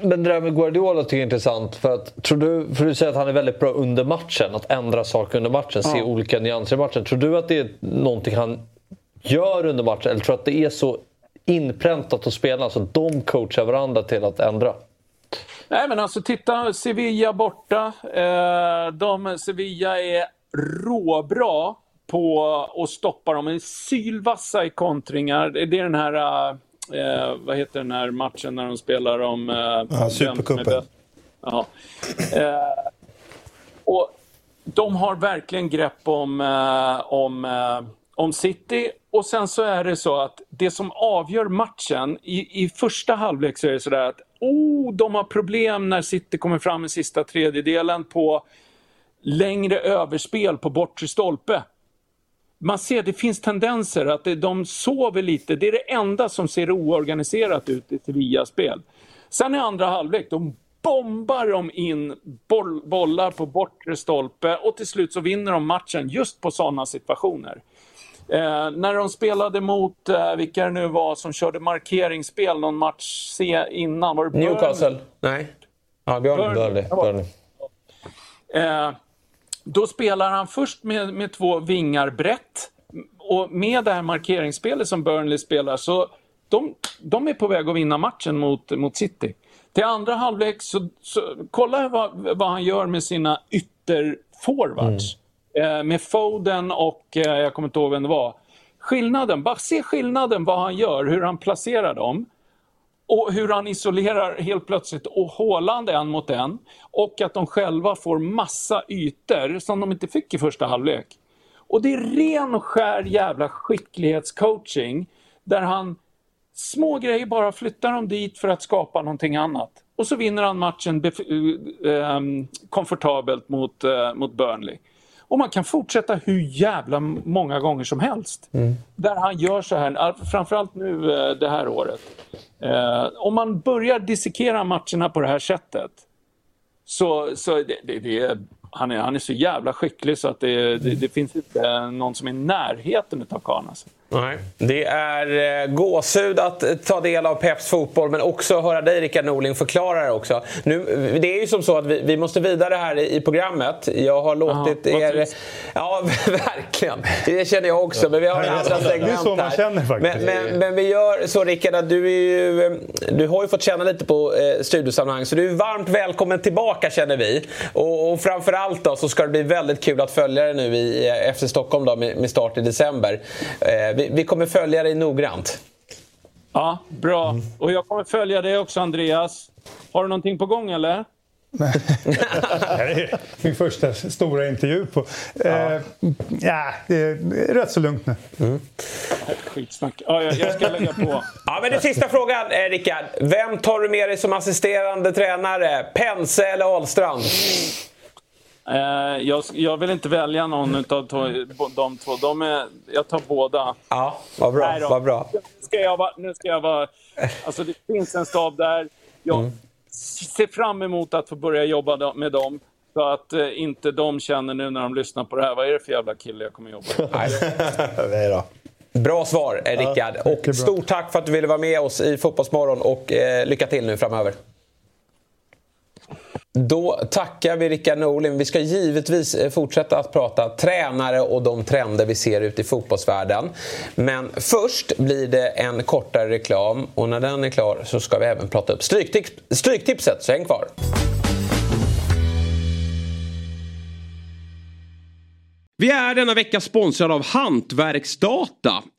Men det där med Guardiola tycker jag är intressant. För, att, tror du, för du säger att han är väldigt bra under matchen. Att ändra saker under matchen, ja. se olika nyanser i matchen. Tror du att det är någonting han gör under matchen? Eller tror du att det är så inpräntat hos spelarna så att de coachar varandra till att ändra? Nej men alltså titta, Sevilla borta. Eh, de, Sevilla är råbra på att stoppa dem. De är sylvassa i kontringar. Det är den här... Eh, vad heter den här matchen när de spelar om... Eh, ja, Supercupen. Ja. Eh, och de har verkligen grepp om, eh, om, eh, om City. Och sen så är det så att det som avgör matchen, i, i första halvlek så är det sådär att oh, de har problem när City kommer fram i sista tredjedelen på längre överspel på bortre stolpe man ser det finns tendenser att de sover lite. Det är det enda som ser oorganiserat ut i Sevilla-spel. Sen i andra halvlek, de bombar de in boll, bollar på bortre stolpe och till slut så vinner de matchen just på sådana situationer. Eh, när de spelade mot, eh, vilka det nu var som körde markeringsspel någon match se innan. Var det Newcastle? Nej. Ja, Burnley. Burnley. Burnley. Eh, då spelar han först med, med två vingar brett. Och med det här markeringsspelet som Burnley spelar så de, de är på väg att vinna matchen mot, mot City. Till andra halvlek så, så kolla vad, vad han gör med sina ytterforwards. Mm. Eh, med Foden och, eh, jag kommer inte ihåg vem det var. Skillnaden, bara se skillnaden vad han gör, hur han placerar dem. Och hur han isolerar helt plötsligt och Håland en mot en. Och att de själva får massa ytor som de inte fick i första halvlek. Och det är ren och skär jävla skicklighetscoaching. Där han små grejer bara flyttar dem dit för att skapa någonting annat. Och så vinner han matchen äh, komfortabelt mot, äh, mot Burnley. Och man kan fortsätta hur jävla många gånger som helst. Mm. Där han gör så här, framförallt nu äh, det här året. Eh, om man börjar dissekera matcherna på det här sättet så, så det, det, det, han, är, han är så jävla skicklig så att det, det, det finns inte någon som är i närheten av karln. Alltså. Nej. Det är eh, gåshud att eh, ta del av Peps fotboll men också höra dig Rickard Norling förklara det också. Nu, det är ju som så att vi, vi måste vidare här i, i programmet. Jag har låtit Aha, er... Ja, verkligen. Det känner jag också. Men vi har andra segment Det är så man känner faktiskt. Men, men, men, vi gör så Rickard att du, är ju, eh, du har ju fått känna lite på eh, studiosammanhang så du är varmt välkommen tillbaka känner vi. Och, och framförallt då så ska det bli väldigt kul att följa dig nu i FC Stockholm då, med, med start i december. Eh, vi, vi kommer följa dig noggrant. Ja, bra. Och jag kommer följa dig också, Andreas. Har du någonting på gång, eller? är min första stora intervju på... Ja. Eh, ja, det är rätt så lugnt nu. Mm. Skitsnack. Ja, jag, jag ska lägga på. ja, men den sista frågan, eh, Rickard. Vem tar du med dig som assisterande tränare? Pense eller Ahlstrand? Eh, jag, jag, vill inte välja någon av de två. De är, jag tar båda. Ja, vad bra. Nej vad bra. Nu ska jag vara... Nu ska jag vara alltså det finns en stab där. Jag mm. ser fram emot att få börja jobba med dem. Så att eh, inte de känner nu när de lyssnar på det här, vad är det för jävla kille jag kommer jobba med? Nej då. Bra svar, Rickard. Ja, och stort tack för att du ville vara med oss i Fotbollsmorgon och eh, lycka till nu framöver. Då tackar vi Rickard Norling. Vi ska givetvis eh, fortsätta att prata tränare och de trender vi ser ute i fotbollsvärlden. Men först blir det en kortare reklam och när den är klar så ska vi även prata upp stryktips, Stryktipset, så häng kvar. Vi är denna vecka sponsrade av Hantverksdata.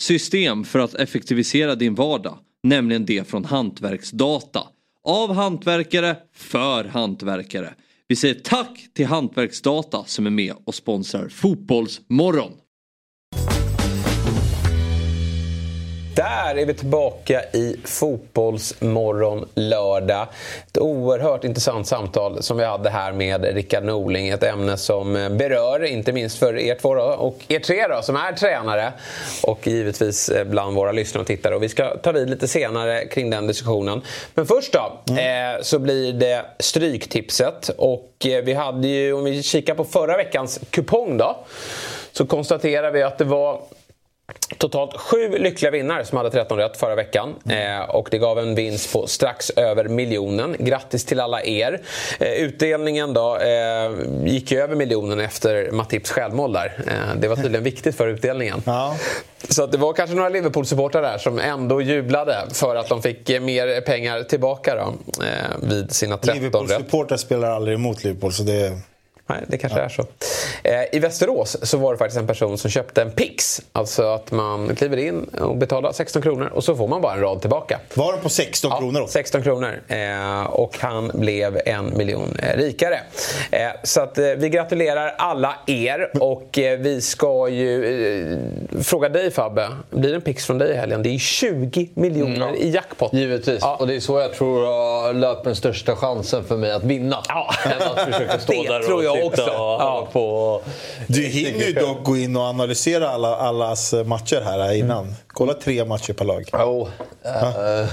system för att effektivisera din vardag. Nämligen det från Hantverksdata. Av hantverkare, för hantverkare. Vi säger tack till Hantverksdata som är med och sponsrar Fotbollsmorgon. Där är vi tillbaka i Fotbollsmorgon lördag. Ett oerhört intressant samtal som vi hade här med Rickard Norling. Ett ämne som berör, inte minst för er två då, och er tre då, som är tränare. Och givetvis bland våra lyssnare och tittare. Och vi ska ta vid lite senare kring den diskussionen. Men först då, mm. eh, så blir det Stryktipset. Och eh, vi hade ju, om vi kikar på förra veckans kupong då. Så konstaterar vi att det var Totalt sju lyckliga vinnare som hade 13 rätt förra veckan. Eh, och det gav en vinst på strax över miljonen. Grattis till alla er. Eh, utdelningen då eh, gick ju över miljonen efter Matips självmål där. Eh, det var tydligen viktigt för utdelningen. Ja. Så det var kanske några Liverpool-supportrar där som ändå jublade för att de fick mer pengar tillbaka då, eh, vid sina 13 rätt. Liverpool-supportrar spelar aldrig emot Liverpool så det Nej, det kanske ja. är så. Eh, I Västerås så var det faktiskt en person som köpte en Pix. Alltså att man kliver in och betalar 16 kronor och så får man bara en rad tillbaka. Var den på 16 kronor? Ja, 16 kronor. Eh, och han blev en miljon eh, rikare. Eh, så att vi gratulerar alla er och vi ska ju fråga dig Fabbe. Blir det en Pix från dig i helgen? Det är 20 miljoner mm, ja. i jackpot. Givetvis. Ja. Och det är så jag tror löper den största chansen för mig att vinna. Ja. Än att försöka stå det där tror jag också. Ja. På, du hinner ju dock gå in och analysera alla, allas matcher här innan. Mm. Kolla tre matcher per lag. Oh. Uh,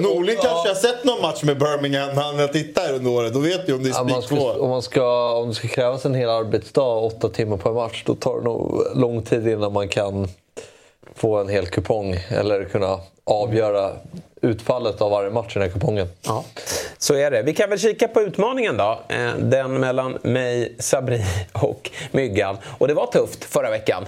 Norling uh, kanske har sett någon match med Birmingham när han har tittat under året. Då vet du om det är spik ja, Om, man ska, om det ska krävas en hel arbetsdag, åtta timmar per match, då tar det nog lång tid innan man kan få en hel kupong eller kunna avgöra utfallet av varje match i den här kupongen. Ja, så är det. Vi kan väl kika på utmaningen då. Eh, den mellan mig, Sabri och Myggan. Och det var tufft förra veckan.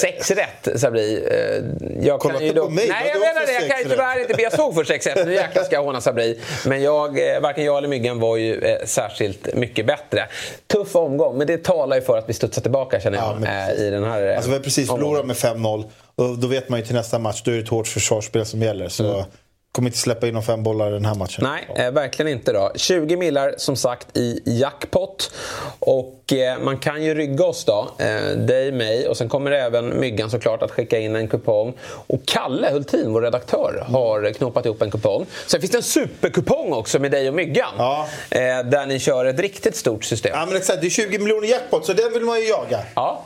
Sex rätt, Sabri. Eh, Jag Kolla kan ju inte då... på mig, Nej, jag menar för det. Jag kan ju sex tyvärr rätt? inte be. Jag såg för sex rätt. Nu jäklar ska jag håna Sabri. Men jag, eh, varken jag eller Myggan var ju eh, särskilt mycket bättre. Tuff omgång, men det talar ju för att vi studsar tillbaka känner jag. eh, I den här eh, Alltså vi har precis förlorat med 5-0. Och då vet man ju till nästa match, då är det ett hårt försvarsspel som gäller. Så Mm. Kommer inte släppa in de fem bollar den här matchen. Nej, eh, verkligen inte. då. 20 millar som sagt i jackpot. Och eh, man kan ju rygga oss då, eh, dig, mig och sen kommer även Myggan såklart att skicka in en kupong. Och Kalle Hultin, vår redaktör, har knåpat ihop en kupong. Sen finns det en superkupong också med dig och Myggan. Eh, där ni kör ett riktigt stort system. Ja men exakt, det är 20 miljoner jackpot så den vill man ju jaga. Ja.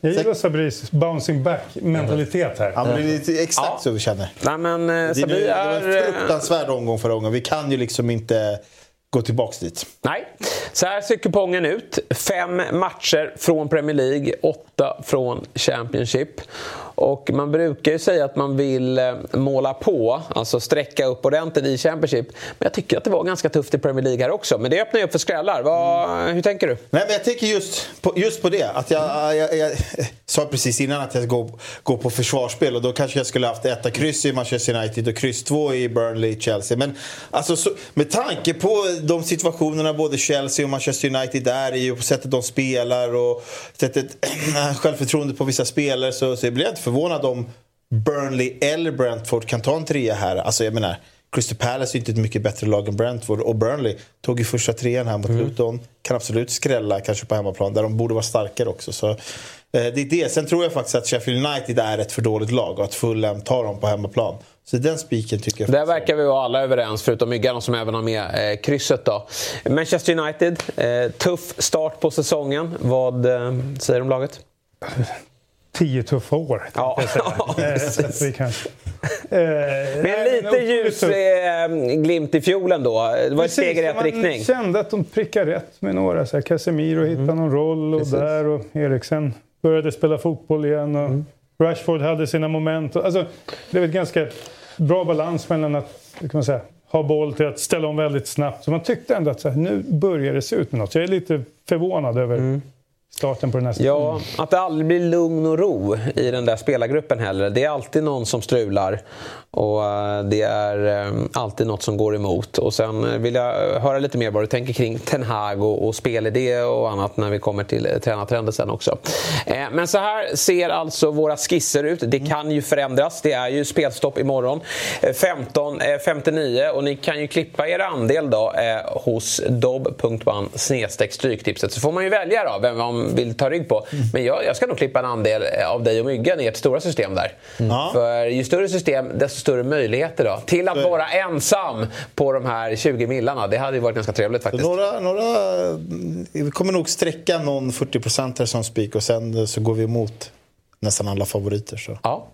Jag gillar Sabris bouncing back-mentalitet här. ja, men det är exakt så vi känner. Nej, men, eh, Det, är det var en eh, fruktansvärd omgång förra gången. Vi kan ju liksom inte gå tillbaks dit. Nej, så här ser kupongen ut. Fem matcher från Premier League, åtta från Championship. Och man brukar ju säga att man vill eh, måla på, alltså sträcka upp ordentligt i Championship. Men jag tycker att det var ganska tufft i Premier League här också. Men det öppnar ju upp för skrällar. Vad, Hur tänker du? Nej, men jag tänker just på, just på det. Att jag, jag, jag, sa precis innan att jag går, går på försvarsspel och då kanske jag skulle haft etta kryss i Manchester United och kryss två i Burnley, Chelsea. Men alltså, så, med tanke på de situationerna både Chelsea och Manchester United är i och på sättet de spelar och sättet självförtroende på vissa spelare så, så blir jag inte förvånad om Burnley eller Brentford kan ta en trea här. Alltså jag menar, Crystal Palace är inte ett mycket bättre lag än Brentford och Burnley tog ju första trean här mot Luton. Kan absolut skrälla kanske på hemmaplan där de borde vara starkare också. Så, eh, det är det. Sen tror jag faktiskt att Sheffield United är ett för dåligt lag och att Fulham tar dem på hemmaplan. Så den spiken tycker jag Där verkar vi vara alla överens, förutom Myggan som även har med eh, krysset. Då. Manchester United, eh, tuff start på säsongen. Vad eh, säger du om laget? Tio tuffa år, Ja, säga. Eh, att vi kan, eh, nej, en men lite otroligt ljus eh, glimt i fiolen då. Det var ett steg i rätt man riktning. kände att de prickade rätt med några. Så här, Casemiro hittade någon roll och Precis. där och Eriksen började spela fotboll igen. Och Rashford hade sina moment. Alltså, det var ett ganska bra balans mellan att kan man säga, ha boll till att ställa om väldigt snabbt. Så man tyckte ändå att så här, nu börjar det se ut med något. Så jag är lite förvånad över starten på den här säsongen. Ja, att det aldrig blir lugn och ro i den där spelargruppen heller. Det är alltid någon som strular och eh, det är eh, alltid något som går emot. Och sen eh, vill jag höra lite mer vad du tänker kring Ten Hag och, och spelidé och annat när vi kommer till tränartrender sen också. Men så här ser alltså våra skisser ut. Det kan ju förändras. Det är ju spelstopp imorgon. Eh, 15.59 och ni kan ju klippa er andel då hos dobb.one snedstreck stryktipset. Så får man ju välja då vem man vill ta rygg på. Men jag, jag ska nog klippa en andel eh, av dig och Myggan i ert stora system där. För ju större system, desto större möjligheter då. Till att vara ensam på de här 20 millarna. Det hade ju varit ganska trevligt faktiskt. några, några, vi kommer nog sträcka någon 40% som spik och sen så går vi emot nästan alla favoriter. Så. Ja,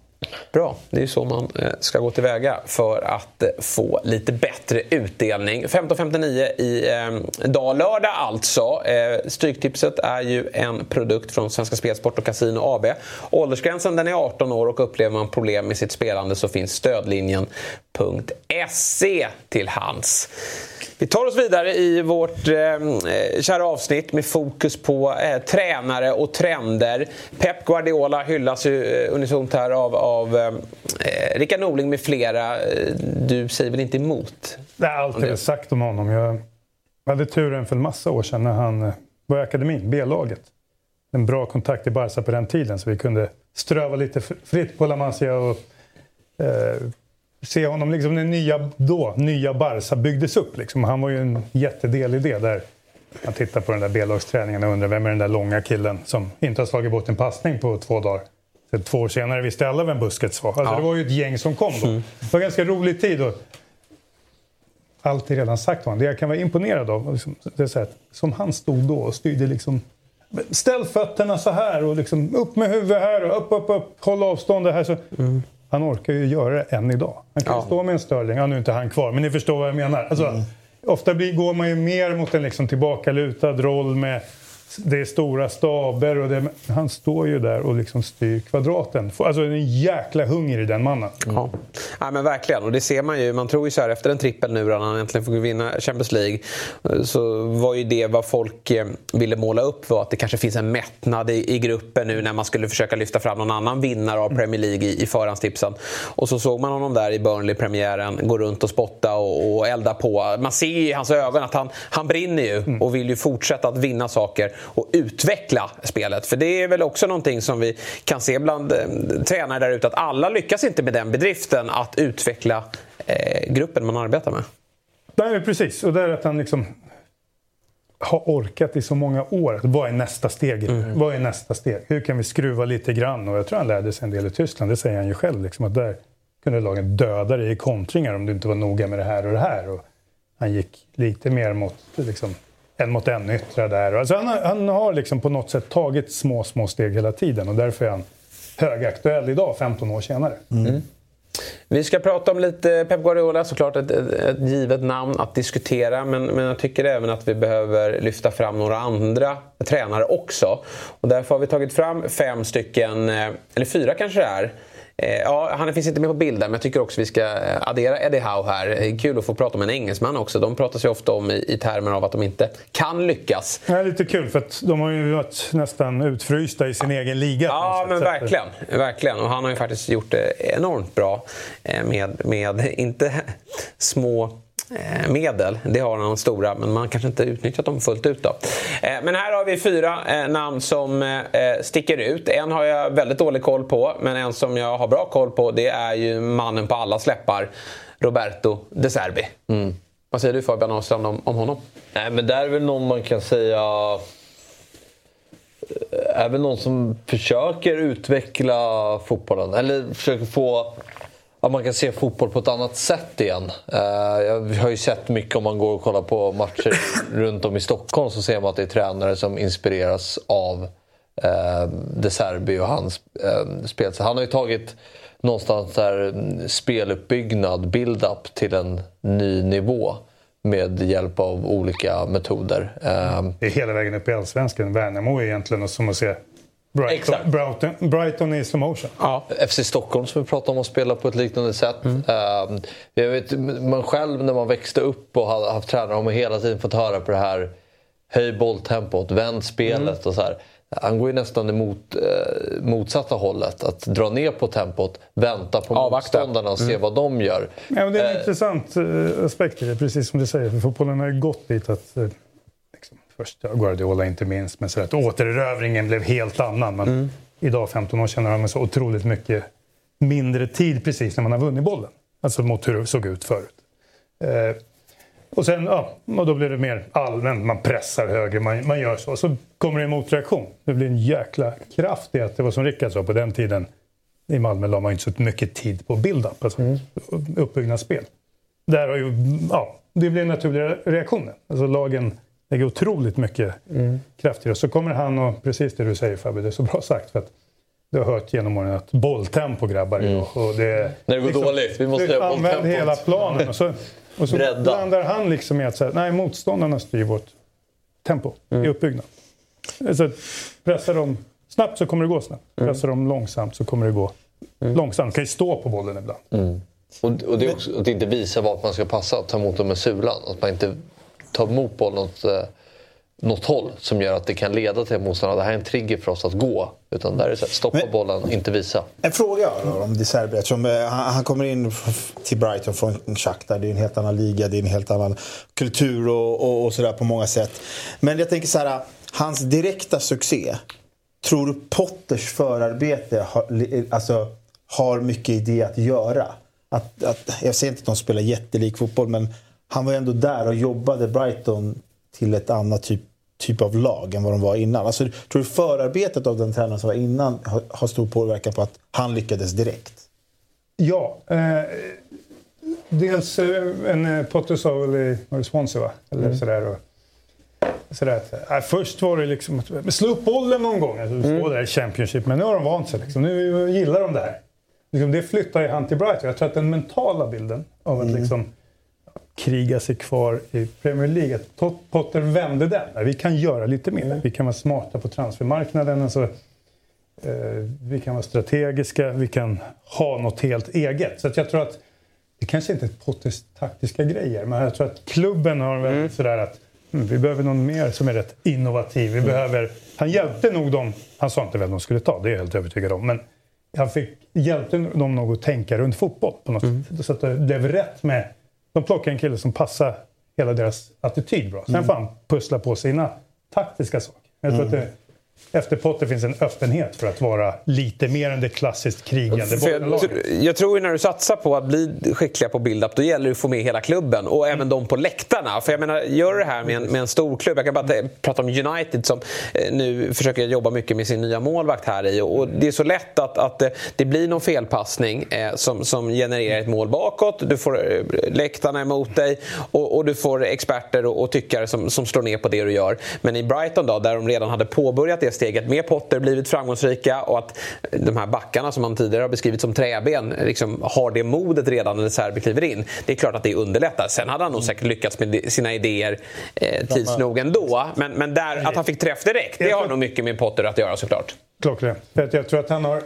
bra. Det är ju så man eh, ska gå tillväga för att eh, få lite bättre utdelning. 15.59 i eh, dag, lördag alltså. Eh, Stryktipset är ju en produkt från Svenska Spelsport och Casino AB. Åldersgränsen den är 18 år och upplever man problem med sitt spelande så finns stödlinjen stödlinjen.se till hands. Vi tar oss vidare i vårt eh, kära avsnitt med fokus på eh, tränare och trender. Pep Guardiola hyllas ju eh, unisont här av, av eh, Rickard Norling med flera. Eh, Du säger väl inte emot? Det är allt jag har sagt om honom. Jag hade turen för en massa år sedan när han eh, var i akademin, B-laget. En bra kontakt i Barca på den tiden så vi kunde ströva lite fr- fritt på La Masia och eh, se honom liksom när nya, då, nya Barca byggdes upp. Liksom. Han var ju en jättedel i det där. Man tittar på den där B-lagsträningen och undrar vem är den där långa killen som inte har slagit bort en passning på två dagar. Så två år senare visste alla vem Busquets var. Alltså, Ja. Det var ju ett gäng som kom då. Det var en ganska rolig tid. Och allt är redan sagt om honom. Det jag kan vara imponerad av, liksom, det är så här, som han stod då och styrde liksom Ställ fötterna så här och liksom upp med huvudet här och upp, upp, upp. Håll avstånd det här. Så. Han orkar ju göra det än idag. Han kan ju stå med en Sterling. Ja, nu är inte han kvar, men ni förstår vad jag menar. Alltså, Ofta blir, går man ju mer mot en liksom tillbakalutad roll med det är stora staber och det, han står ju där och liksom styr kvadraten. Alltså en jäkla hunger i den mannen. Ja. ja, men verkligen. Och det ser man ju. Man tror ju så här efter en trippel nu när han äntligen får vinna Champions League. Så var ju det vad folk eh, ville måla upp var att det kanske finns en mättnad i, i gruppen nu när man skulle försöka lyfta fram någon annan vinnare av Premier League i, i förhandstipsen. Och så såg man honom där i Burnley-premiären gå runt och spotta och, och elda på. Man ser ju i hans ögon att han, han brinner ju och vill ju fortsätta att vinna saker och utveckla spelet. För det är väl också någonting som vi kan se bland eh, tränare där ute att alla lyckas inte med den bedriften att utveckla eh, gruppen man arbetar med. Nej, precis. Och det är att han liksom har orkat i så många år. Vad är nästa steg? Mm. Vad är nästa steg? Hur kan vi skruva lite grann? Och jag tror han lärde sig en del i Tyskland. Det säger han ju själv. Liksom, att där kunde lagen döda dig i kontringar om du inte var noga med det här och det här. Och han gick lite mer mot liksom, en mot en yttrar där. Alltså han, har, han har liksom på något sätt tagit små, små steg hela tiden och därför är han högaktuell idag, 15 år senare. Mm. Vi ska prata om lite Pep Guardiola, såklart ett, ett, ett givet namn att diskutera. Men, men jag tycker även att vi behöver lyfta fram några andra tränare också. Och därför har vi tagit fram fem stycken, eh, eller fyra kanske det är, ja, han finns inte med på bilden, men jag tycker också vi ska eh, addera Eddie Howe här. Kul att få prata om en engelsman också. De pratar sig ofta om i, i termer av att de inte kan lyckas. Det är lite kul för att de har ju varit nästan utfrysta i sin egen liga. Ja, men verkligen. verkligen. Och han har ju faktiskt gjort det enormt bra eh, med, med inte små Eh, medel. Det har han stora, men man kanske inte utnyttjat dem fullt ut. Då. Eh, men här har vi fyra eh, namn som sticker ut. En har jag väldigt dålig koll på, men en som jag har bra koll på det är ju mannen på alla släppar, Roberto De Serbi. Mm. Vad säger du Fabian Ahlstrand om, om honom? Nej, men där är väl någon man kan säga är väl någon som försöker utveckla fotbollen. Eller försöker få att man kan se fotboll på ett annat sätt igen. Uh, jag har ju sett mycket om man går och kollar på matcher runt om i Stockholm så ser man att det är tränare som inspireras av uh, De Serbi och hans uh, spel. Så han har ju tagit någonstans där mm, speluppbyggnad, build-up till en ny nivå med hjälp av olika metoder. Det är hela vägen upp i Allsvenskan. Värnamo är egentligen som att se Brighton, Brighton, Brighton i slow motion. Ja. FC Stockholm som vi pratade om att spela på ett liknande sätt. Mm. Uh, jag vet, man själv när man växte upp och hade haft tränare har man hela tiden fått höra på det här höj bolltempot, vänd spelet mm. och så här. Han går ju nästan emot eh, motsatta hållet. Att dra ner på tempot, vänta på Avvakta. motståndarna och se mm. vad de gör. Ja, men det är en eh. intressant eh, aspekt i det, precis som du säger. För fotbollen har ju gått dit att eh, först Guardiola inte minst, men så att återerövringen blev helt annan. Men mm. idag, 15 år senare, har man så otroligt mycket mindre tid precis när man har vunnit bollen. Alltså mot hur det såg ut förut. Eh, och sen, ja, och då blir det mer allmänt, man pressar högre, man, man gör så. Så kommer det en motreaktion. Det blir en jäkla kraft i att det var som Rickard sa på den tiden. I Malmö la man inte så mycket tid på build-up, alltså mm. uppbyggnadsspel. Där har ju, ja, det blir en naturlig reaktion. Alltså lagen lägger otroligt mycket mm. kraft i det. Så kommer han och, precis det du säger Fabbe, det är så bra sagt. För att du har hört genom åren att bolltempo grabbar mm. och det, När det går liksom, dåligt, vi måste göra Använd hela planen. Och så, och så blandar han liksom i att säga, nej motståndarna styr vårt tempo mm. i uppbyggnad. Så pressar de snabbt så kommer det gå snabbt. Mm. Pressar de långsamt så kommer det gå mm. långsamt. kan ju stå på bollen ibland. Mm. Och, och, det är också att inte visa vart man ska passa, ta emot dem med sulan. Att man inte ta emot bollen åt eh, något håll som gör att det kan leda till att motståndarna, det här är en trigger för oss att gå. Utan där är det så här, stoppa Men, bollen, inte visa. En fråga då, om De Serbi. Eftersom, eh, han, han, kommer in till Brighton från Shakhtar. Det är en helt annan liga, det är en helt annan kultur och, och, och sådär på många sätt. Men jag tänker så här, hans direkta succé. Tror du Potters förarbete har, alltså, har mycket i det att göra? Att, att, jag säger inte att de spelar jättelik fotboll, men han var ändå där och jobbade Brighton till ett annat typ, typ av lag än vad de var innan. Alltså, tror du förarbetet av den tränaren som var innan har, har stor påverkan på att han lyckades direkt? Ja. Eh, dels eh, en eh, Potter sa väl i Swansea, va? Eller mm. sådär. Och, sådär att, äh, först var det liksom att slå upp bollen någon gång. Alltså, mm. där i Championship. Men nu har de vant sig. Liksom. Nu gillar de det här. Liksom, det flyttar ju han till Brighton. Jag tror att den mentala bilden av att mm. liksom kriga sig kvar i Premier League. Potter vände den. Vi kan göra lite mer. Vi kan vara smarta på transfermarknaden. Alltså, eh, vi kan vara strategiska. Vi kan ha något helt eget. Så jag tror att det kanske inte är Potters taktiska grejer. Men jag tror att klubben har väldigt sådär att mm, vi behöver någon mer som är rätt innovativ. Vi behöver, han hjälpte nog dem. Han sa inte vem de skulle ta, det är jag helt övertygad om. Men han fick, hjälpte dem nog att tänka runt fotboll på något sätt. Så att det blev rätt med... De plockade en kille som passar hela deras attityd bra. Sen Mm. får han pussla på sina taktiska saker. Jag tror Mm. att det, efter Potter finns en öppenhet för att vara lite mer än det klassiskt krigande jag, jag tror ju när du satsar på att bli skickliga på build-up, då gäller det att få med hela klubben och även de på läktarna. För jag menar, gör det här med en, med en stor klubb. Jag kan bara ta- prata om United som eh, nu försöker jobba mycket med sin nya målvakt här i. Och det är så lätt att, att det blir någon felpassning eh, som, som genererar ett mål bakåt. Du får eh, läktarna emot dig och, och du får experter och, och tyckare som, som slår ner på det du gör. Men i Brighton då, där de redan hade påbörjat det steget med Potter, blivit framgångsrika och att de här backarna som man tidigare har beskrivit som träben liksom har det modet redan när Serbi kliver in. Det är klart att det underlättar. Sen hade han nog säkert lyckats med sina idéer eh, tids nog ändå. Men, men där, att han fick träff direkt, det har nog mycket med Potter att göra såklart. Klockrent. Jag tror att han har,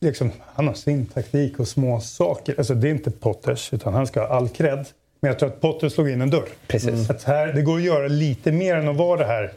liksom, han har sin taktik och små saker. Alltså, det är inte Potters, utan han ska ha all cred. Men jag tror att Potter slog in en dörr. Precis. Att här, det går att göra lite mer än att vara det här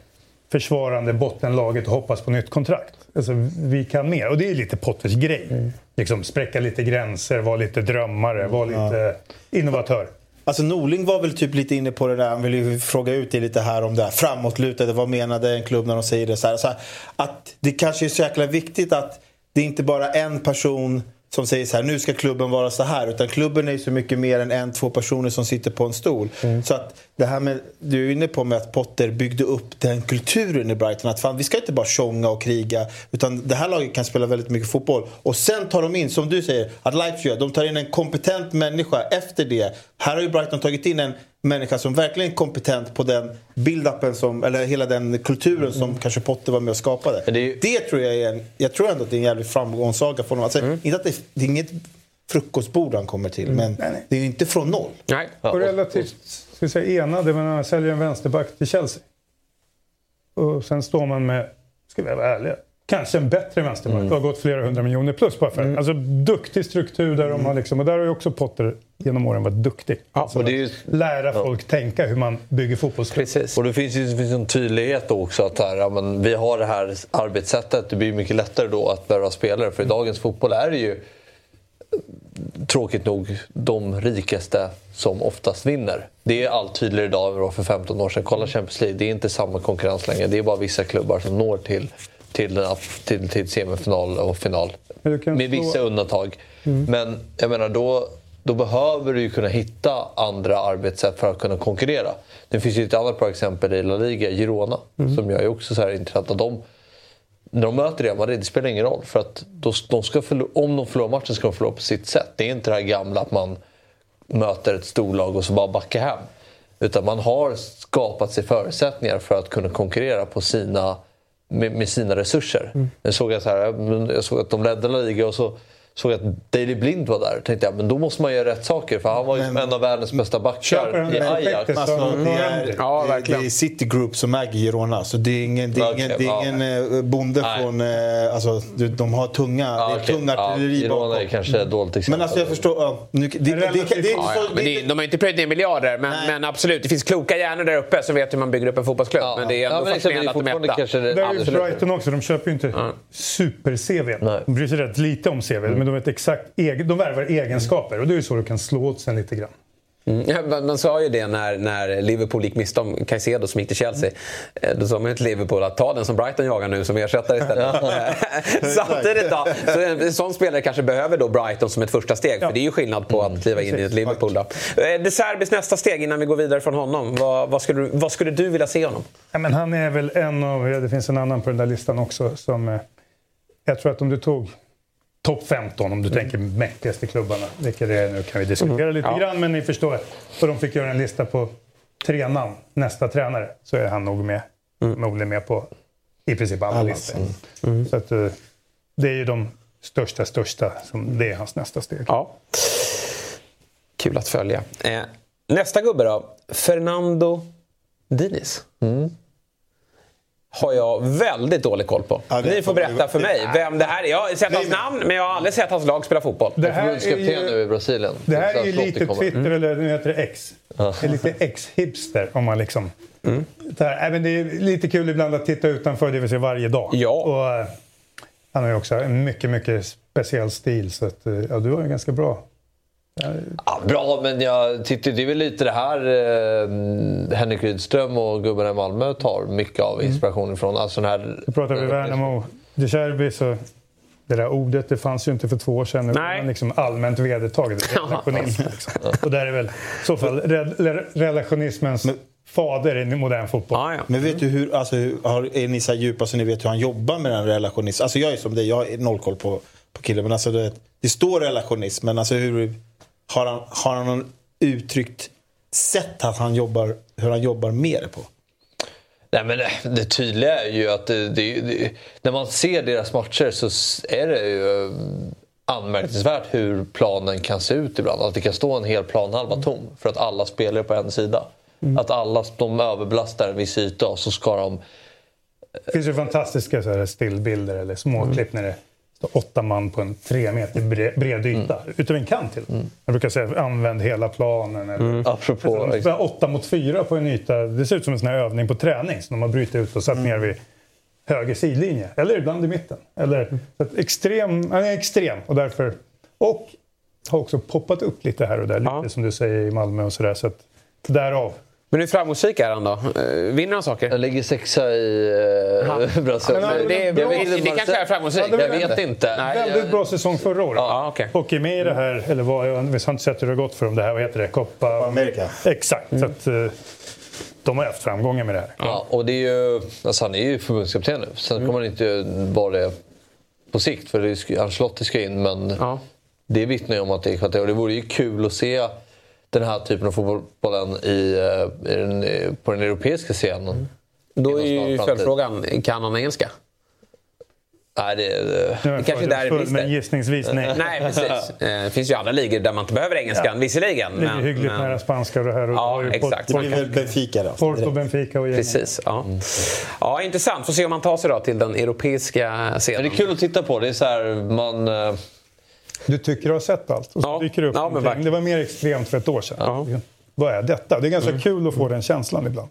försvarande bottenlaget och hoppas på nytt kontrakt. Alltså, vi kan mer. Och det är lite Potters grej. Liksom, spräcka lite gränser, vara lite drömmare, vara lite innovatör. Alltså Norling var väl typ lite inne på det där, han ville ju fråga ut dig lite här om det här framåtlutade. Vad menade en klubb när de säger det? Så här, så här, att det kanske är så jäkla viktigt att det är inte bara en person som säger så här, nu ska klubben vara så här. Utan klubben är ju så mycket mer än en, två personer som sitter på en stol. Så att det här med, du är inne på med att Potter byggde upp den kulturen i Brighton. Att fan, vi ska inte bara tjonga och kriga. Utan det här laget kan spela väldigt mycket fotboll. Och sen tar de in, som du säger, att Leipzig gör, de tar in en kompetent människa efter det. Här har ju Brighton tagit in en människa som verkligen är kompetent på den build-upen som, eller hela den kulturen som kanske Potter var med och skapade. Det, tror jag är en, jag tror ändå att det är en jävlig framgångssaga för honom. Alltså, inte att det, det är inget frukostbord han kommer till, men det är ju inte från noll. Nej. Och relativt ska vi säga, enade, men han säljer en vänsterback till Chelsea. Och sen står man med, ska vi vara ärliga, kanske en bättre vänsterback. Det har gått flera hundra miljoner plus bara för det. Alltså duktig struktur där de har liksom, och där har ju också Potter genom åren varit duktig. alltså, och ju- Lära folk tänka hur man bygger fotbollsklubb. Och det finns ju det finns en tydlighet också att här, ja, men vi har det här arbetssättet. Det blir mycket lättare då att värva spelare. För i dagens fotboll är det ju tråkigt nog de rikaste som oftast vinner. Det är allt tydligare idag än det var för 15 år sedan. Kolla Champions League, det är inte samma konkurrens längre. Det är bara vissa klubbar som når till, till, till, till semifinal och final. Med vissa undantag. Mm. Men jag menar, då, då behöver du ju kunna hitta andra arbetssätt för att kunna konkurrera. Det finns ju ett annat bra exempel i La Liga, Girona, Mm. som jag är också så här intressant av. De, när de möter Real Madrid, det spelar ingen roll. För att då, de ska förlo- om de förlorar matchen ska de förlora på sitt sätt. Det är inte det här gamla att man möter ett storlag och så bara backar hem. Utan man har skapat sig förutsättningar för att kunna konkurrera på sina, med, med sina resurser. Jag, såg att så här, jag såg att de ledde La Liga och så såg jag att Daley Blind var där. tänkte jag, men då måste man göra rätt saker. För han var ju en av världens bästa backar i Ajax. Alltså, det, är, det, det är City Group som äger Girona. Så det är ingen, det är ingen, det är ingen eh, bonde från... eh, Alltså, de har tunga, det är okej. tunga Ja, artilleri Girona bakom. är kanske ett dåligt exempel. Men alltså jag förstår... ja, nu, det, det, det, det, det, är Ja, så- ja, men det, de har ju inte plöjt ner miljarder, men, men absolut. Det finns kloka hjärnor där uppe som vet hur man bygger upp en fotbollsklubb. men det är ändå fascinerande att de är mätta. Där är ju Brighton också. De köper ju inte super-CV. De bryr sig rätt lite om CV, Mm. men de vet exakt de värvar egenskaper. Och det är ju så du kan slå åt sen lite grann. Mm. Ja, man, man sa ju det när, när Liverpool gick miste om Caicedo som gick till Chelsea. Eh, Då sa man ju till Liverpool att ta den som Brighton jagar nu som ersättare istället. Samtidigt då, så en, en sån spelare kanske behöver då Brighton som ett första steg. För det är ju skillnad på att kliva in i ett Liverpool. Då. Eh, De Serbis nästa steg innan vi går vidare från honom. Vad, vad, skulle, du, vad skulle du vilja se honom? Ja, men han är väl en av, ja, det finns en annan på den där listan också som... eh, Jag tror att om du tog topp 15, om du tänker mäktigaste klubbarna, vilka det är nu kan vi diskutera Mm. lite Ja. grann, men ni förstår. Och de fick göra en lista på tre namn, nästa tränare, så är han nog med, förmodligen med på i princip alla listor. Så att, eh, det är ju de största, största, som det är hans nästa steg. Ja. Kul att följa. Eh, Nästa gubbe då. Fernando Diniz. Mm. Har jag väldigt dålig koll på. Ja, det Ni får berätta för mig vem det här är. Jag har sett hans namn, men jag har aldrig sett hans lag spela fotboll. Det här är ju- nu i Brasilien. Det här är ju lite. Twitter, eller nu heter det X. Det är lite X-hipster om man liksom... Det, här, även det är lite kul ibland att titta utanför, det vill säga varje dag. Ja. Och, eh, han har ju också en mycket, mycket speciell stil. Så att, eh, ja, du var ju ganska bra. Ja, bra, men jag tyckte det är väl lite det här eh, Henrik Rydström och gubbarna i Malmö tar mycket av inspiration ifrån. Alltså den här... Nu pratar vi Värnamo. De Cherby, så det där ordet det fanns ju inte för två år sedan. Nej. är man liksom allmänt vedertaget. Relationism. Liksom. Och där är väl i så fall re- relationismens fader i modern fotboll. Ah, ja. Men vet du hur, alltså, hur- har, är ni så djupa så ni vet hur han jobbar med den relationism? Alltså jag är som dig, jag har noll koll på, på killen. Men alltså det, det står relationism, men alltså hur, har han, har han uttryckt sätt att han jobbar, hur han jobbar med det på? Nej, men det, det tydliga är ju att det, det, när man ser deras matcher så är det ju eh, anmärkningsvärt hur planen kan se ut ibland. Att det kan stå en hel planhalva tom för att alla spelar på en sida. Att alla de överbelastar en viss yta och så ska de... Det finns ju fantastiska så här stillbilder eller småklipp när det åtta man på en tre meter bre- bred yta. Utav en kant till. Jag brukar säga använd hela planen. Eller, Apropå... Så här, åtta mot fyra på en yta. Det ser ut som en sån här övning på träning som de har brutit ut och satt ner vid höger sidlinje. Eller ibland i mitten. Eller, att extrem, han är extrem och därför... Och har också poppat upp lite här och där. Lite som du säger i Malmö och sådär. Så att därav. Men hur framgångsrik är han då? Eh, Vinner han saker? Han ligger sexa i eh, Brasilien. Men det, det, det, det kanske är framgångsrikt. Ja, det- Jag vet inte. Väldigt bra säsong förra året. Ja, okej. Och är med i det här, eller vad, jag har inte sett hur det har gått för dem. Det här, vad heter det? Copa Amerika. Exakt. Så att, eh, de har haft framgångar med det här. Ja, och det är ju, alltså han är ju förbundskapten nu. Sen kommer han inte vara det på sikt för det är, Ancelotti ska in. Men det vittnar ju om att det är kvalitet. Och det vore ju kul att se den här typen av fotbollen i, eh, i den, eh, på den europeiska scenen. Då är ju följdfrågan, kan han engelska? Nej, det, Nu är Det kanske är där det. Men gissningsvis nej. Nej, precis. Eh, Det finns ju andra ligor där man inte behöver engelskan, visserligen. Ligger Men, hyggligt men... nära spanska och det här. Och Ja, ju exakt. Det blir väl Benfica då? Porto, Benfica och gänget. Precis, ja. ja. Intressant. Får se om han tar sig då till den europeiska scenen. Men det är kul att titta på. Det är så här, man... Du tycker du har sett allt och så Ja. dyker det upp Ja, någonting. Det var mer extremt för ett år sedan. Vad är detta? Det är ganska kul att få den känslan ibland.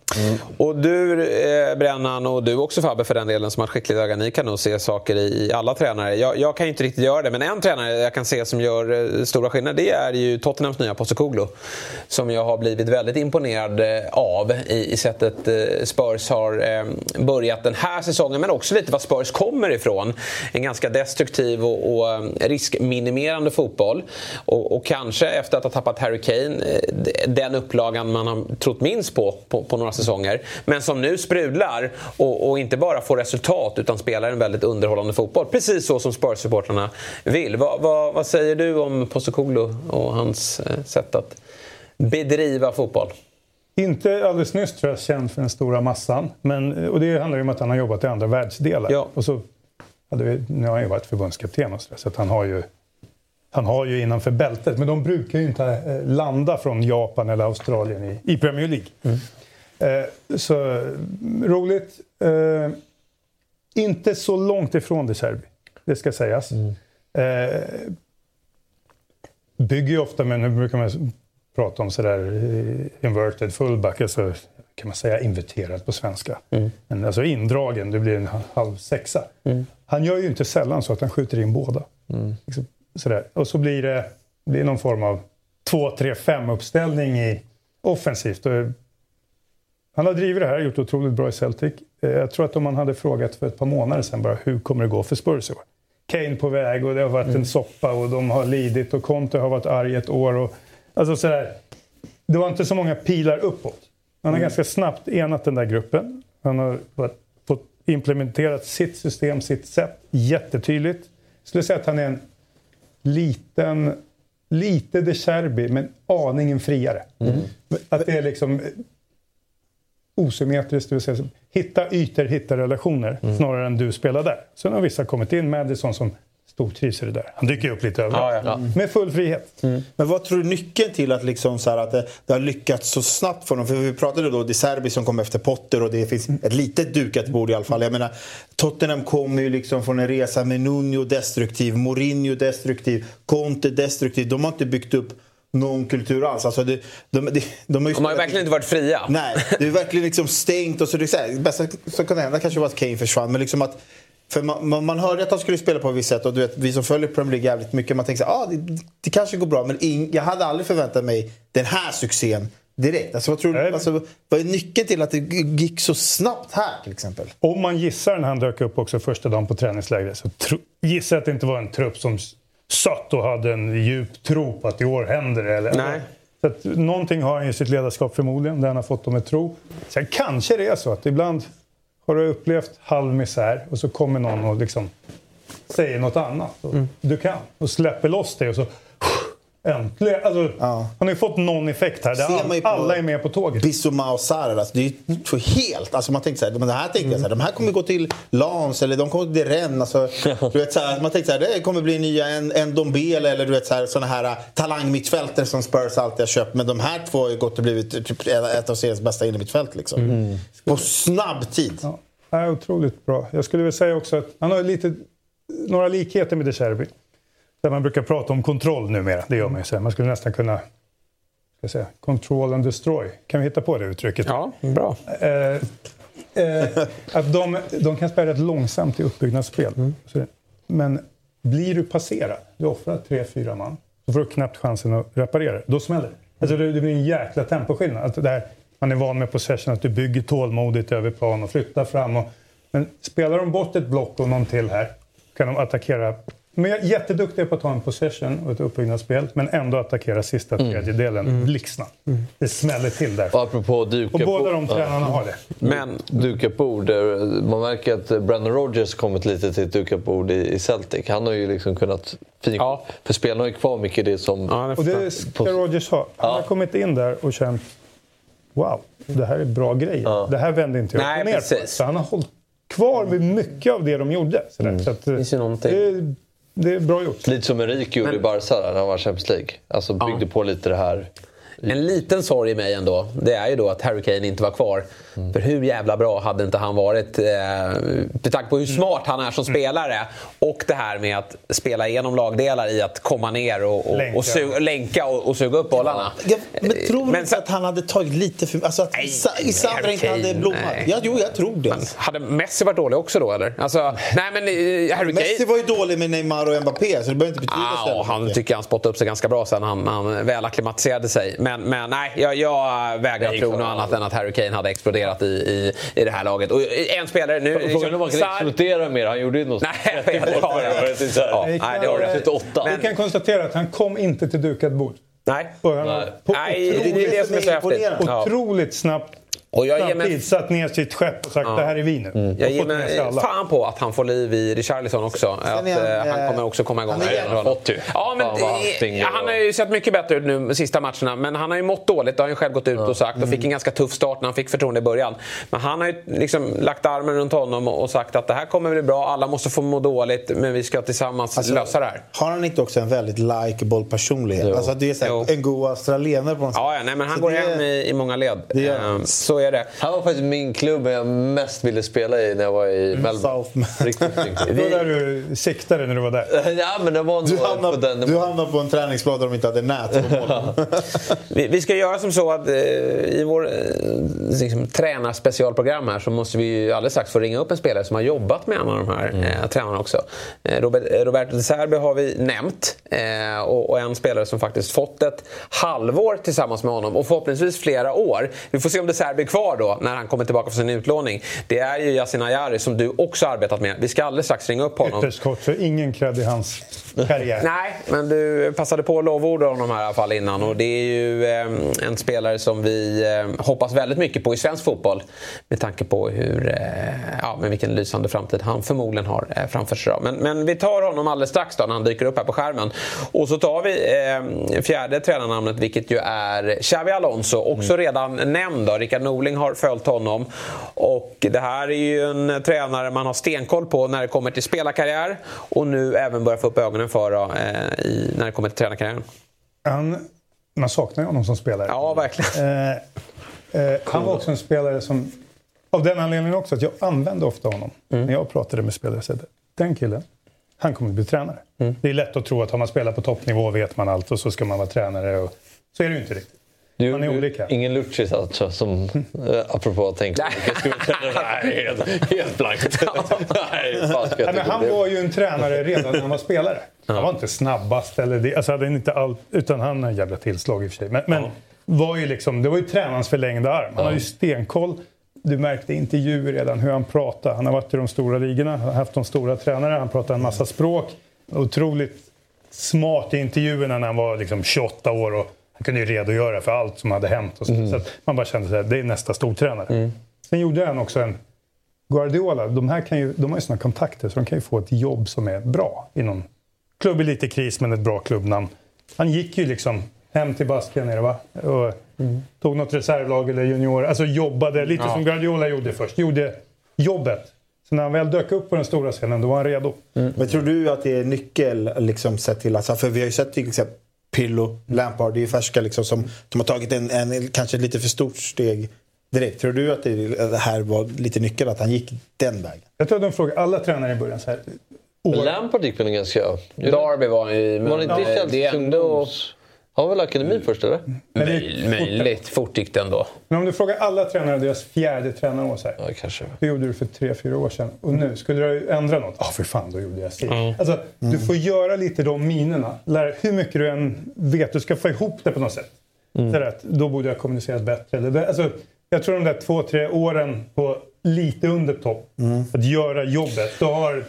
Och du eh, Brännan och du också Fabbe för den delen som har skickligt öga. Ni kan nog se saker i, i alla tränare. Jag, jag kan ju inte riktigt göra det men en tränare jag kan se som gör eh, stora skillnader det är ju Tottenhams nya Postecoglou. Som jag har blivit väldigt imponerad eh, av i, i sättet eh, Spurs har eh, börjat den här säsongen men också lite var Spurs kommer ifrån. En ganska destruktiv och, och eh, riskminimerande fotboll. Och, och kanske efter att ha tappat Harry Kane eh, den upplagan man har trott minst på, på på några säsonger. Men som nu sprudlar och, och inte bara får resultat utan spelar en väldigt underhållande fotboll. Precis så som Spurs-supportrarna vill. Vad, vad, vad säger du om Postecoglou och hans eh, sätt att bedriva fotboll? Inte alldeles nyss tror jag känd för den stora massan. Men, och det handlar ju om att han har jobbat i andra världsdelar. Och så hade vi, nu har han ju varit förbundskapten och så, där, så att han har ju han har ju innanför bältet, men de brukar ju inte eh, landa från Japan eller Australien i, i Premier League. Eh, så mm, roligt. Eh, inte så långt ifrån De Cherby, det ska sägas. Eh, bygger ju ofta med, nu brukar man prata om sådär eh, inverted fullback, alltså kan man säga inverterad på svenska. Men alltså indragen, det blir en halv sexa. Han gör ju inte sällan så att han skjuter in båda. Liksom, sådär. Och så blir det blir någon form av 2-3-5 uppställning i offensivt. Och han har drivit det här, gjort otroligt bra i Celtic. Eh, Jag tror att om man hade frågat för ett par månader sedan bara hur kommer det gå för Spurs i år? Kane på väg och det har varit en soppa och de har lidit och Conte har varit arg ett år. Och, alltså sådär. Det var inte så många pilar uppåt. Han har ganska snabbt enat den där gruppen. Han har fått implementerat sitt system, sitt sätt jättetydligt. Jag skulle säga att han är en liten, lite De Cherby, men aningen friare. Att det är liksom eh, osymmetriskt, det vill säga hitta ytor, hitta relationer snarare än du spelar där. Sen har vissa kommit in, Madison som stortrivs i det där. Han dyker upp lite överallt. Ja, ja. Mm. Med full frihet. Men vad tror du nyckeln till att, liksom så här, att det, det har lyckats så snabbt för honom? För vi pratade då, det är Serbi som kom efter Potter och det finns ett litet dukat bord i alla fall. Jag menar, Tottenham kommer ju liksom från en resa med Nuno destruktiv, Mourinho destruktiv, Conte destruktiv. De har inte byggt upp någon kultur alls. Alltså det, de, de, de, har ju De har ju verkligen inte varit fria. Nej, det är verkligen liksom stängt. Och så det så här, det bästa som kunde hända kanske var att Kane försvann. Men liksom att, för man, man, man hörde att han skulle spela på ett visst sätt och du vet, vi som följer Premier League jävligt mycket, man tänkte så här, ah, det, det kanske går bra. Men in, jag hade aldrig förväntat mig den här succén direkt. Alltså, vad, tror du, alltså, vad är nyckeln till att det gick så snabbt här till exempel? Om man gissar när han dök upp också första dagen på träningslägret så gissar att det inte var en trupp som satt och hade en djup tro på att i år händer det. Eller, Nej. Så att, någonting har han i sitt ledarskap förmodligen, där han har fått dem att tro. Sen kanske det är så att ibland har du upplevt halv misär och så kommer någon och liksom säger något annat. Och Du kan. Och släpper loss det och så äntligen. Alltså, Han har ju fått någon effekt här. Där alla är med på tåget. Bissouma och Sarr, alltså, det är ju två helt... Alltså man tänkte så här, men det här tänkte jag så här, de här kommer gå till Lans eller de kommer till Rennes. Alltså, du vet, så här, man tänkte så här, det kommer bli nya en, en Dombele eller du vet, så här, såna här äh, talangmittfältare som Spurs alltid har köpt. Men de här två har ju gått och blivit typ, ett av seriens bästa innermittfält. Liksom. Mm. På snabb tid. Ja, är otroligt bra. Jag skulle vilja säga också att han har lite, några likheter med De Cherby. Där man brukar prata om kontroll numera. Det gör man ju. så. Man skulle nästan kunna ska säga, control and destroy. Kan vi hitta på det uttrycket? Ja, bra. Eh, eh, att de, de kan spela rätt långsamt i uppbyggnadsspel. Mm. Men blir du passerad, du offrar tre, fyra man, så får du knappt chansen att reparera det. Då smäller det. Alltså det, det blir en jäkla temposkillnad. Att det här, man är van med possession, att du bygger tålmodigt över plan och flyttar fram. Och, men spelar de bort ett block och någon till här kan de attackera. Men jag är jätteduktiga på att ta en possession och ett uppbyggnadsspel men ändå attackera sista tredjedelen blixtsnabbt. Det smäller till där. Och apropå duka Och båda de tränarna har det. Men dukat bord. eh, Man märker att Brandon Rogers kommit lite till ett dukat bord i i Celtic. Han har ju liksom kunnat... Fin... För spelarna har ju kvar mycket det som... Och det ska Rogers ha. Han har kommit in där och känt Wow, det här är bra grejer. Det här vände inte jag Nej, ner på. precis. Så han har hållit kvar vid mycket av det de gjorde. Sådär. Så att, det, det är bra gjort. Lite som Enrique gjorde i Barca när han var Champions League. Alltså byggde på lite det här. En liten sorg i mig ändå, det är ju då att Harry Kane inte var kvar. För hur jävla bra hade inte han varit? Eh, med tanke på hur smart han är som spelare. Och det här med att spela igenom lagdelar i att komma ner och, och, Länka. och suga, länka och, och suga upp bollarna. Ja, men tror du inte att han hade tagit lite för Alltså att Harry inte hade blommat? nej. Ja, jo, jag tror det. Hade Messi varit dålig också då eller? Alltså, nej men eh, Harry Messi Kane... var ju dålig med Neymar och Mbappé, så det behöver inte betyda så Ja, jävla han mycket. tycker han spottade upp sig ganska bra sen han, han väl akklimatiserade sig. Men, men nej, jag, jag vägrar Nej, tro något annat än att Harry Kane hade exploderat i, i, i det här laget. Och en spelare nu... liksom Frågan är om man kan Sarr- explodera mer. Han gjorde ju något Nej, 30 mål förra året. Det Ja, nej, kan, har du vi kan konstatera att han kom inte till dukat bord. Nej. Han har på Nej, det är det som är så häftigt. Otroligt snabbt Och jag samtidigt mig- satt ner sitt skepp och sagt Ja. det här är vi nu. Jag Och ger med mig fan på att han får liv i Richarlison också. Att, är han, eh, han eh, kommer också komma igång. han är igen. Fått ju. Ja, men, vad han eh, har ju sett mycket bättre ut nu de sista matcherna. Men han har ju mått dåligt, det har han ju själv gått ut och sagt. Och fick en ganska tuff start när han fick förtroende i början. Men han har ju liksom lagt armen runt honom och sagt att det här kommer bli bra. Alla måste få må dåligt, men vi ska tillsammans Alltså, lösa det här. Har han inte också en väldigt likeable personlighet? Alltså det är så här, en god australienare på något sätt. Ja, ja, nej, men han Så går det- hem i, i många led. Eh, Så är det. Han var faktiskt min klubb jag mest ville spela i när jag var i Melbourne. Riktigt snyggt. Det var där du siktade när du var där. Ja, men det var Du nog på den du hamnar på en träningsblad där de inte hade nät på målen. Vi, vi ska göra som så att eh, i vår eh, liksom, tränarspecialprogram här så måste vi ju alldeles strax få ringa upp en spelare som har jobbat med en av de här eh, tränarna också. Eh, Robert, eh, Roberto De Serbi har vi nämnt eh, och, och en spelare som faktiskt fått ett halvår tillsammans med honom och förhoppningsvis flera år. Vi får se om De Serbi kvar då när han kommer tillbaka från sin utlåning. Det är ju Yasin Ayari som du också arbetat med. Vi ska alldeles strax ringa upp honom. Ytterst kort, så ingen cred i hans karriär. Nej, men du passade på att lovorda honom här i alla fall innan. Och det är ju eh, en spelare som vi eh, hoppas väldigt mycket på i svensk fotboll. Med tanke på hur, eh, ja, med vilken lysande framtid han förmodligen har eh, framför sig. Men, men vi tar honom alldeles strax då när han dyker upp här på skärmen. Och så tar vi eh, fjärde tränarnamnet vilket ju är Xavi Alonso. Också redan nämnd då. Rickard Nordin Norling har följt honom. Och det här är ju en tränare man har stenkoll på när det kommer till spelarkarriär och nu även börjar få upp ögonen för då, eh, i, när det kommer till tränarkarriären. Han, man saknar ju honom som spelare. Ja, verkligen. Eh, eh, han var också en spelare som, av den anledningen också, att jag använde ofta honom Mm. när jag pratade med spelare. Att den killen, han kommer att bli tränare. Mm. Det är lätt att tro att har man spelat på toppnivå vet man allt och så ska man vara tränare. Och, så är det ju inte riktigt. Du, Man är olika. Ingen Lucis alltså, som, eh, apropå att tänka Nej, helt, helt blankt. Nej, fan, Nej, men han det? var ju en tränare redan när han var spelare. Han var inte snabbast, eller det, alltså hade inte allt, utan han har jävla tillslag i och för sig. Men, men var ju liksom, det var ju tränarens förlängda arm. Han Ja. har ju stenkoll. Du märkte i intervjuer redan hur han pratar. Han har varit i de stora ligorna, haft de stora tränare, han pratar en massa språk. Otroligt smart i intervjuerna när han var liksom 28 år och han kunde ju redogöra för allt som hade hänt. Och så. så att man bara kände att det är nästa stortränare. Sen gjorde han också en Guardiola, de här kan ju, de har ju såna kontakter så de kan ju få ett jobb som är bra i någon klubb i lite kris men ett bra klubbnamn. Han gick ju liksom hem till Baskien va? Och tog något reservlag eller junior. Alltså jobbade lite Ja. som Guardiola gjorde först. Gjorde jobbet. Så när han väl dök upp på den stora scenen då var han redo. Men tror du att det är nyckel liksom sett till, alltså, för vi har ju sett till exempel Pillo, Lampard, det är ju färska liksom som, som har tagit en, en kanske lite för stort steg direkt. Tror du att det, här var lite nyckel, att han gick den vägen? Jag tror att de frågar alla tränare i början så här. Men Lampard gick väl ganska... Derby var i... Var det inte men, eh, det ändå... Han var väl akademin först eller? Möj, möjligt. Fort gick det ändå. Men om du frågar alla tränare deras fjärde tränarår så här. Ja, kanske. Hur gjorde du för tre, fyra år sedan? Och nu, skulle du ändra något? Ja, för fan, då gjorde jag si. Mm. Alltså, Du får göra lite de minerna. Lär, hur mycket du än vet, du ska få ihop det på något sätt. Mm. Så att, då borde jag kommunicerat bättre. Eller, alltså, jag tror de där två, tre åren på lite under topp. För att göra jobbet. Du har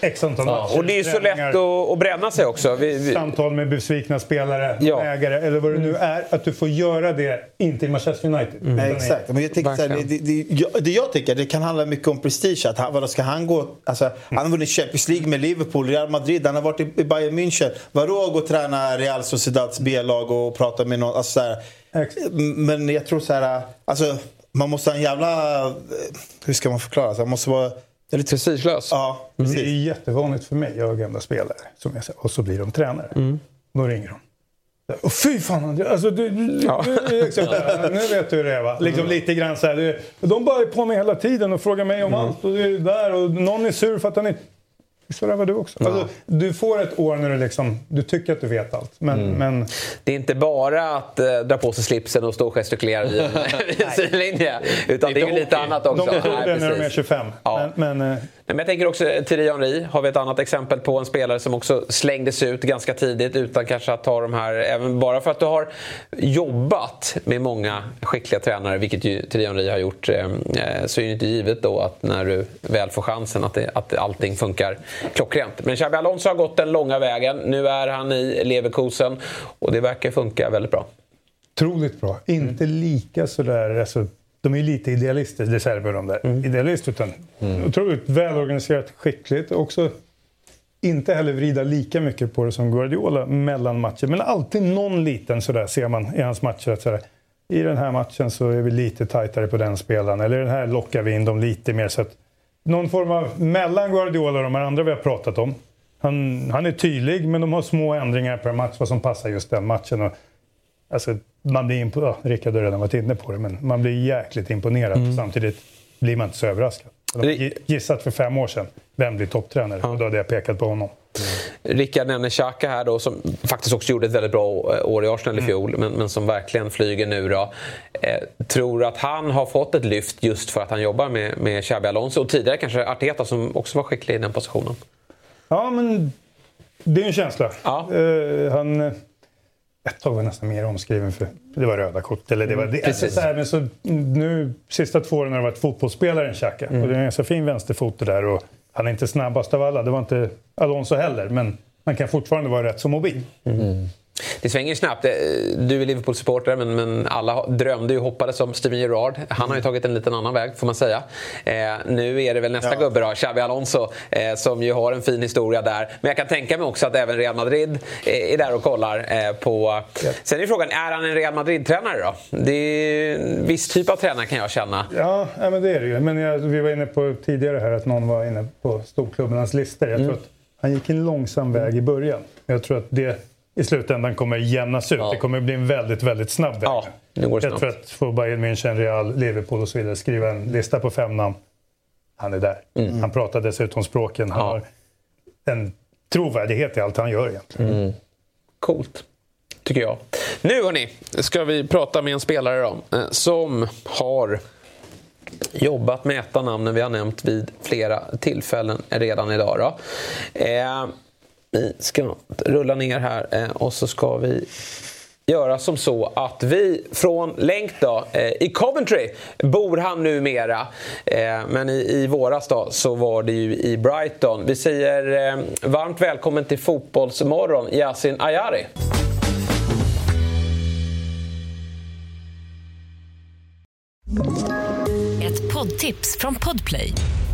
x antal matcher. Och det är så lätt att, att bränna sig också. Vi, vi, Samtal med besvikna spelare, Ja. ägare eller vad det nu är. Att du får göra det, inte i Manchester United. Mm. Nej, exakt. Men jag tänker så här, det, det, det, jag- det jag tänker det kan handla mycket om prestige. Att han, vadå, ska han, gå, alltså, han har vunnit Champions League med Liverpool, Real Madrid, han har varit i, i Bayern München. Vadå gå och träna Real Sociedads B-lag och prata med någon? Alltså, så här, men jag tror så här, alltså, man måste ha en jävla... eh, Hur ska man förklara? Så man måste vara... Det är lite prestigelös. Ja, Det är jättevanligt för mig. Jag har gamla spelare. Som jag säger, och så blir de tränare. Då ringer de. Och fy fan André, alltså du, du, Ja. du, exakt, nu vet du hur det är va? Liksom lite grann så här, du, de bara är på mig hela tiden och frågar mig om allt och det är där och någon är sur för att han inte... Så där var du också. Alltså, du får ett år när du liksom, du tycker att du vet allt. Men, men Det är inte bara att eh, dra på sig slipsen och stå och gestikulera vid en vid en sidlinje. Utan det är ju lite annat också. de tog det när de är precis. 25. Ja. Men, men, eh, men jag tänker också Thierry Henry har vi ett annat exempel på en spelare som också slängdes ut ganska tidigt utan kanske att ta de här, även bara för att du har jobbat med många skickliga tränare, vilket ju Thierry Henry har gjort, eh, eh, så är det inte givet då att när du väl får chansen att, det, att allting funkar klockrent. Men Xabi Alonso har gått den långa vägen. Nu är han i Leverkusen och det verkar funka väldigt bra. otroligt bra. Inte lika sådär... resultat de är lite idealister, De Serber de där. Idealist, utan otroligt välorganiserat, skickligt. Också inte heller vrida lika mycket på det som Guardiola mellan matcher. Men alltid någon liten sådär ser man i hans matcher. Att sådär, I den här matchen så är vi lite tajtare på den spelaren. Eller i den här lockar vi in dem lite mer. Så att, någon form av mellan Guardiola och de här andra vi har pratat om. Han, han är tydlig, men de har små ändringar per match vad som passar just den matchen. Och, alltså, man blir impo- ja, Rickard har redan varit inne på det, men man blir jäkligt imponerad. Samtidigt blir man inte så överraskad. De gissat för fem år sedan, vem blir topptränare? Och då hade jag pekat på honom. Rickard nämner Xhaka här då som faktiskt också gjorde ett väldigt bra år i Arsenal i fjol men, men som verkligen flyger nu då. Eh, tror att han har fått ett lyft just för att han jobbar med, med Xabi Alonso och tidigare kanske Arteta som också var skicklig i den positionen. Ja, men det är en känsla. Eh, han, eh, ett tag var nästan mer omskriven för det var röda kort. Eller det var, det, alltså, Precis. så här, men så, nu, sista två åren har det varit fotbollsspelare än Xhaka. Mm. Och det är en ganska fin vänsterfot det där. Och han är inte snabbast av alla. Det var inte Alonso heller. Men han kan fortfarande vara rätt så mobil. Det svänger snabbt. Eh, du är Liverpool-supporter men, men alla drömde och hoppades om Steven Gerrard. Han har ju tagit en liten annan väg får man säga. Eh, nu är det väl nästa ja. gubbe då, Xabi Alonso, eh, som ju har en fin historia där. Men jag kan tänka mig också att även Real Madrid eh, är där och kollar eh, på... Ja. Sen är frågan, är han en Real Madrid-tränare då? Det är en viss typ av tränare kan jag känna. Ja, men det är det ju. Men jag, vi var inne på tidigare här att någon var inne på storklubbarnas listor. Jag mm. tror att han gick en långsam väg i början. Jag tror att det i slutändan kommer jämnas ut. Ja. Det kommer bli en väldigt, väldigt snabb väg. Ja, det går snabbt. Jag tror att få Bayern München, Real, Liverpool och så vidare skriva en lista på fem namn. Han är där. Mm. Han pratar dessutom språken. Han ja. har en trovärdighet i allt han gör egentligen. Mm. Coolt, tycker jag. Nu hörni, ska vi prata med en spelare då, eh, som har jobbat med ett av namnen vi har nämnt vid flera tillfällen redan idag. Då. Eh, vi ska rulla ner här eh, och så ska vi göra som så att vi från länk då, eh, i Coventry bor han numera. Eh, men i, i våras då så var det ju i Brighton. Vi säger eh, varmt välkommen till Fotbollsmorgon, Yasin Ayari. Ett poddtips från Podplay.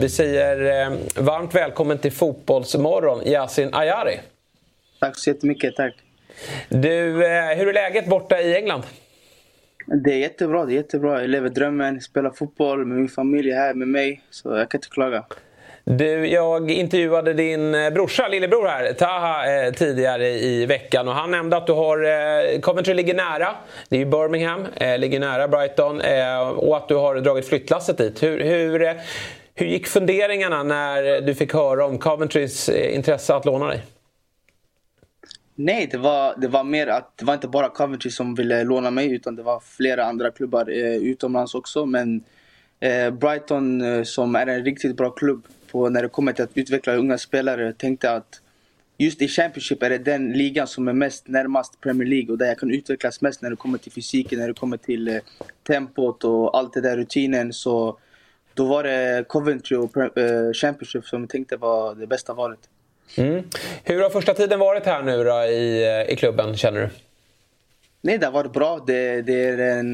Vi säger eh, varmt välkommen till Fotbollsmorgon, Yasin Ayari. Tack så jättemycket. Tack. Du, eh, hur är läget borta i England? Det är jättebra. Det är jättebra. Jag lever drömmen, spelar fotboll med min familj här med mig. Så jag kan inte klaga. Du, jag intervjuade din eh, brorsa, lillebror här, Taha, eh, tidigare i veckan och han nämnde att du har, eh, Coventry ligger nära, det är ju Birmingham, eh, ligger nära Brighton och att du har dragit flyttlasset dit. Hur, hur, hur gick funderingarna när du fick höra om Coventrys eh, intresse att låna dig? Nej, det var, det var mer att det var inte bara Coventry som ville låna mig utan det var flera andra klubbar eh, utomlands också. Men eh, Brighton eh, som är en riktigt bra klubb på när det kommer till att utveckla unga spelare tänkte att just i Championship är det den ligan som är mest närmast Premier League och där jag kan utvecklas mest när det kommer till fysiken, när det kommer till eh, tempot och allt det där rutinen. Så då var det Coventry och uh, Championship som jag tänkte var det bästa valet. Mm. Hur har första tiden varit här nu då i, eh, i klubben, känner du? Nej, det har varit bra. Det, det, är, en,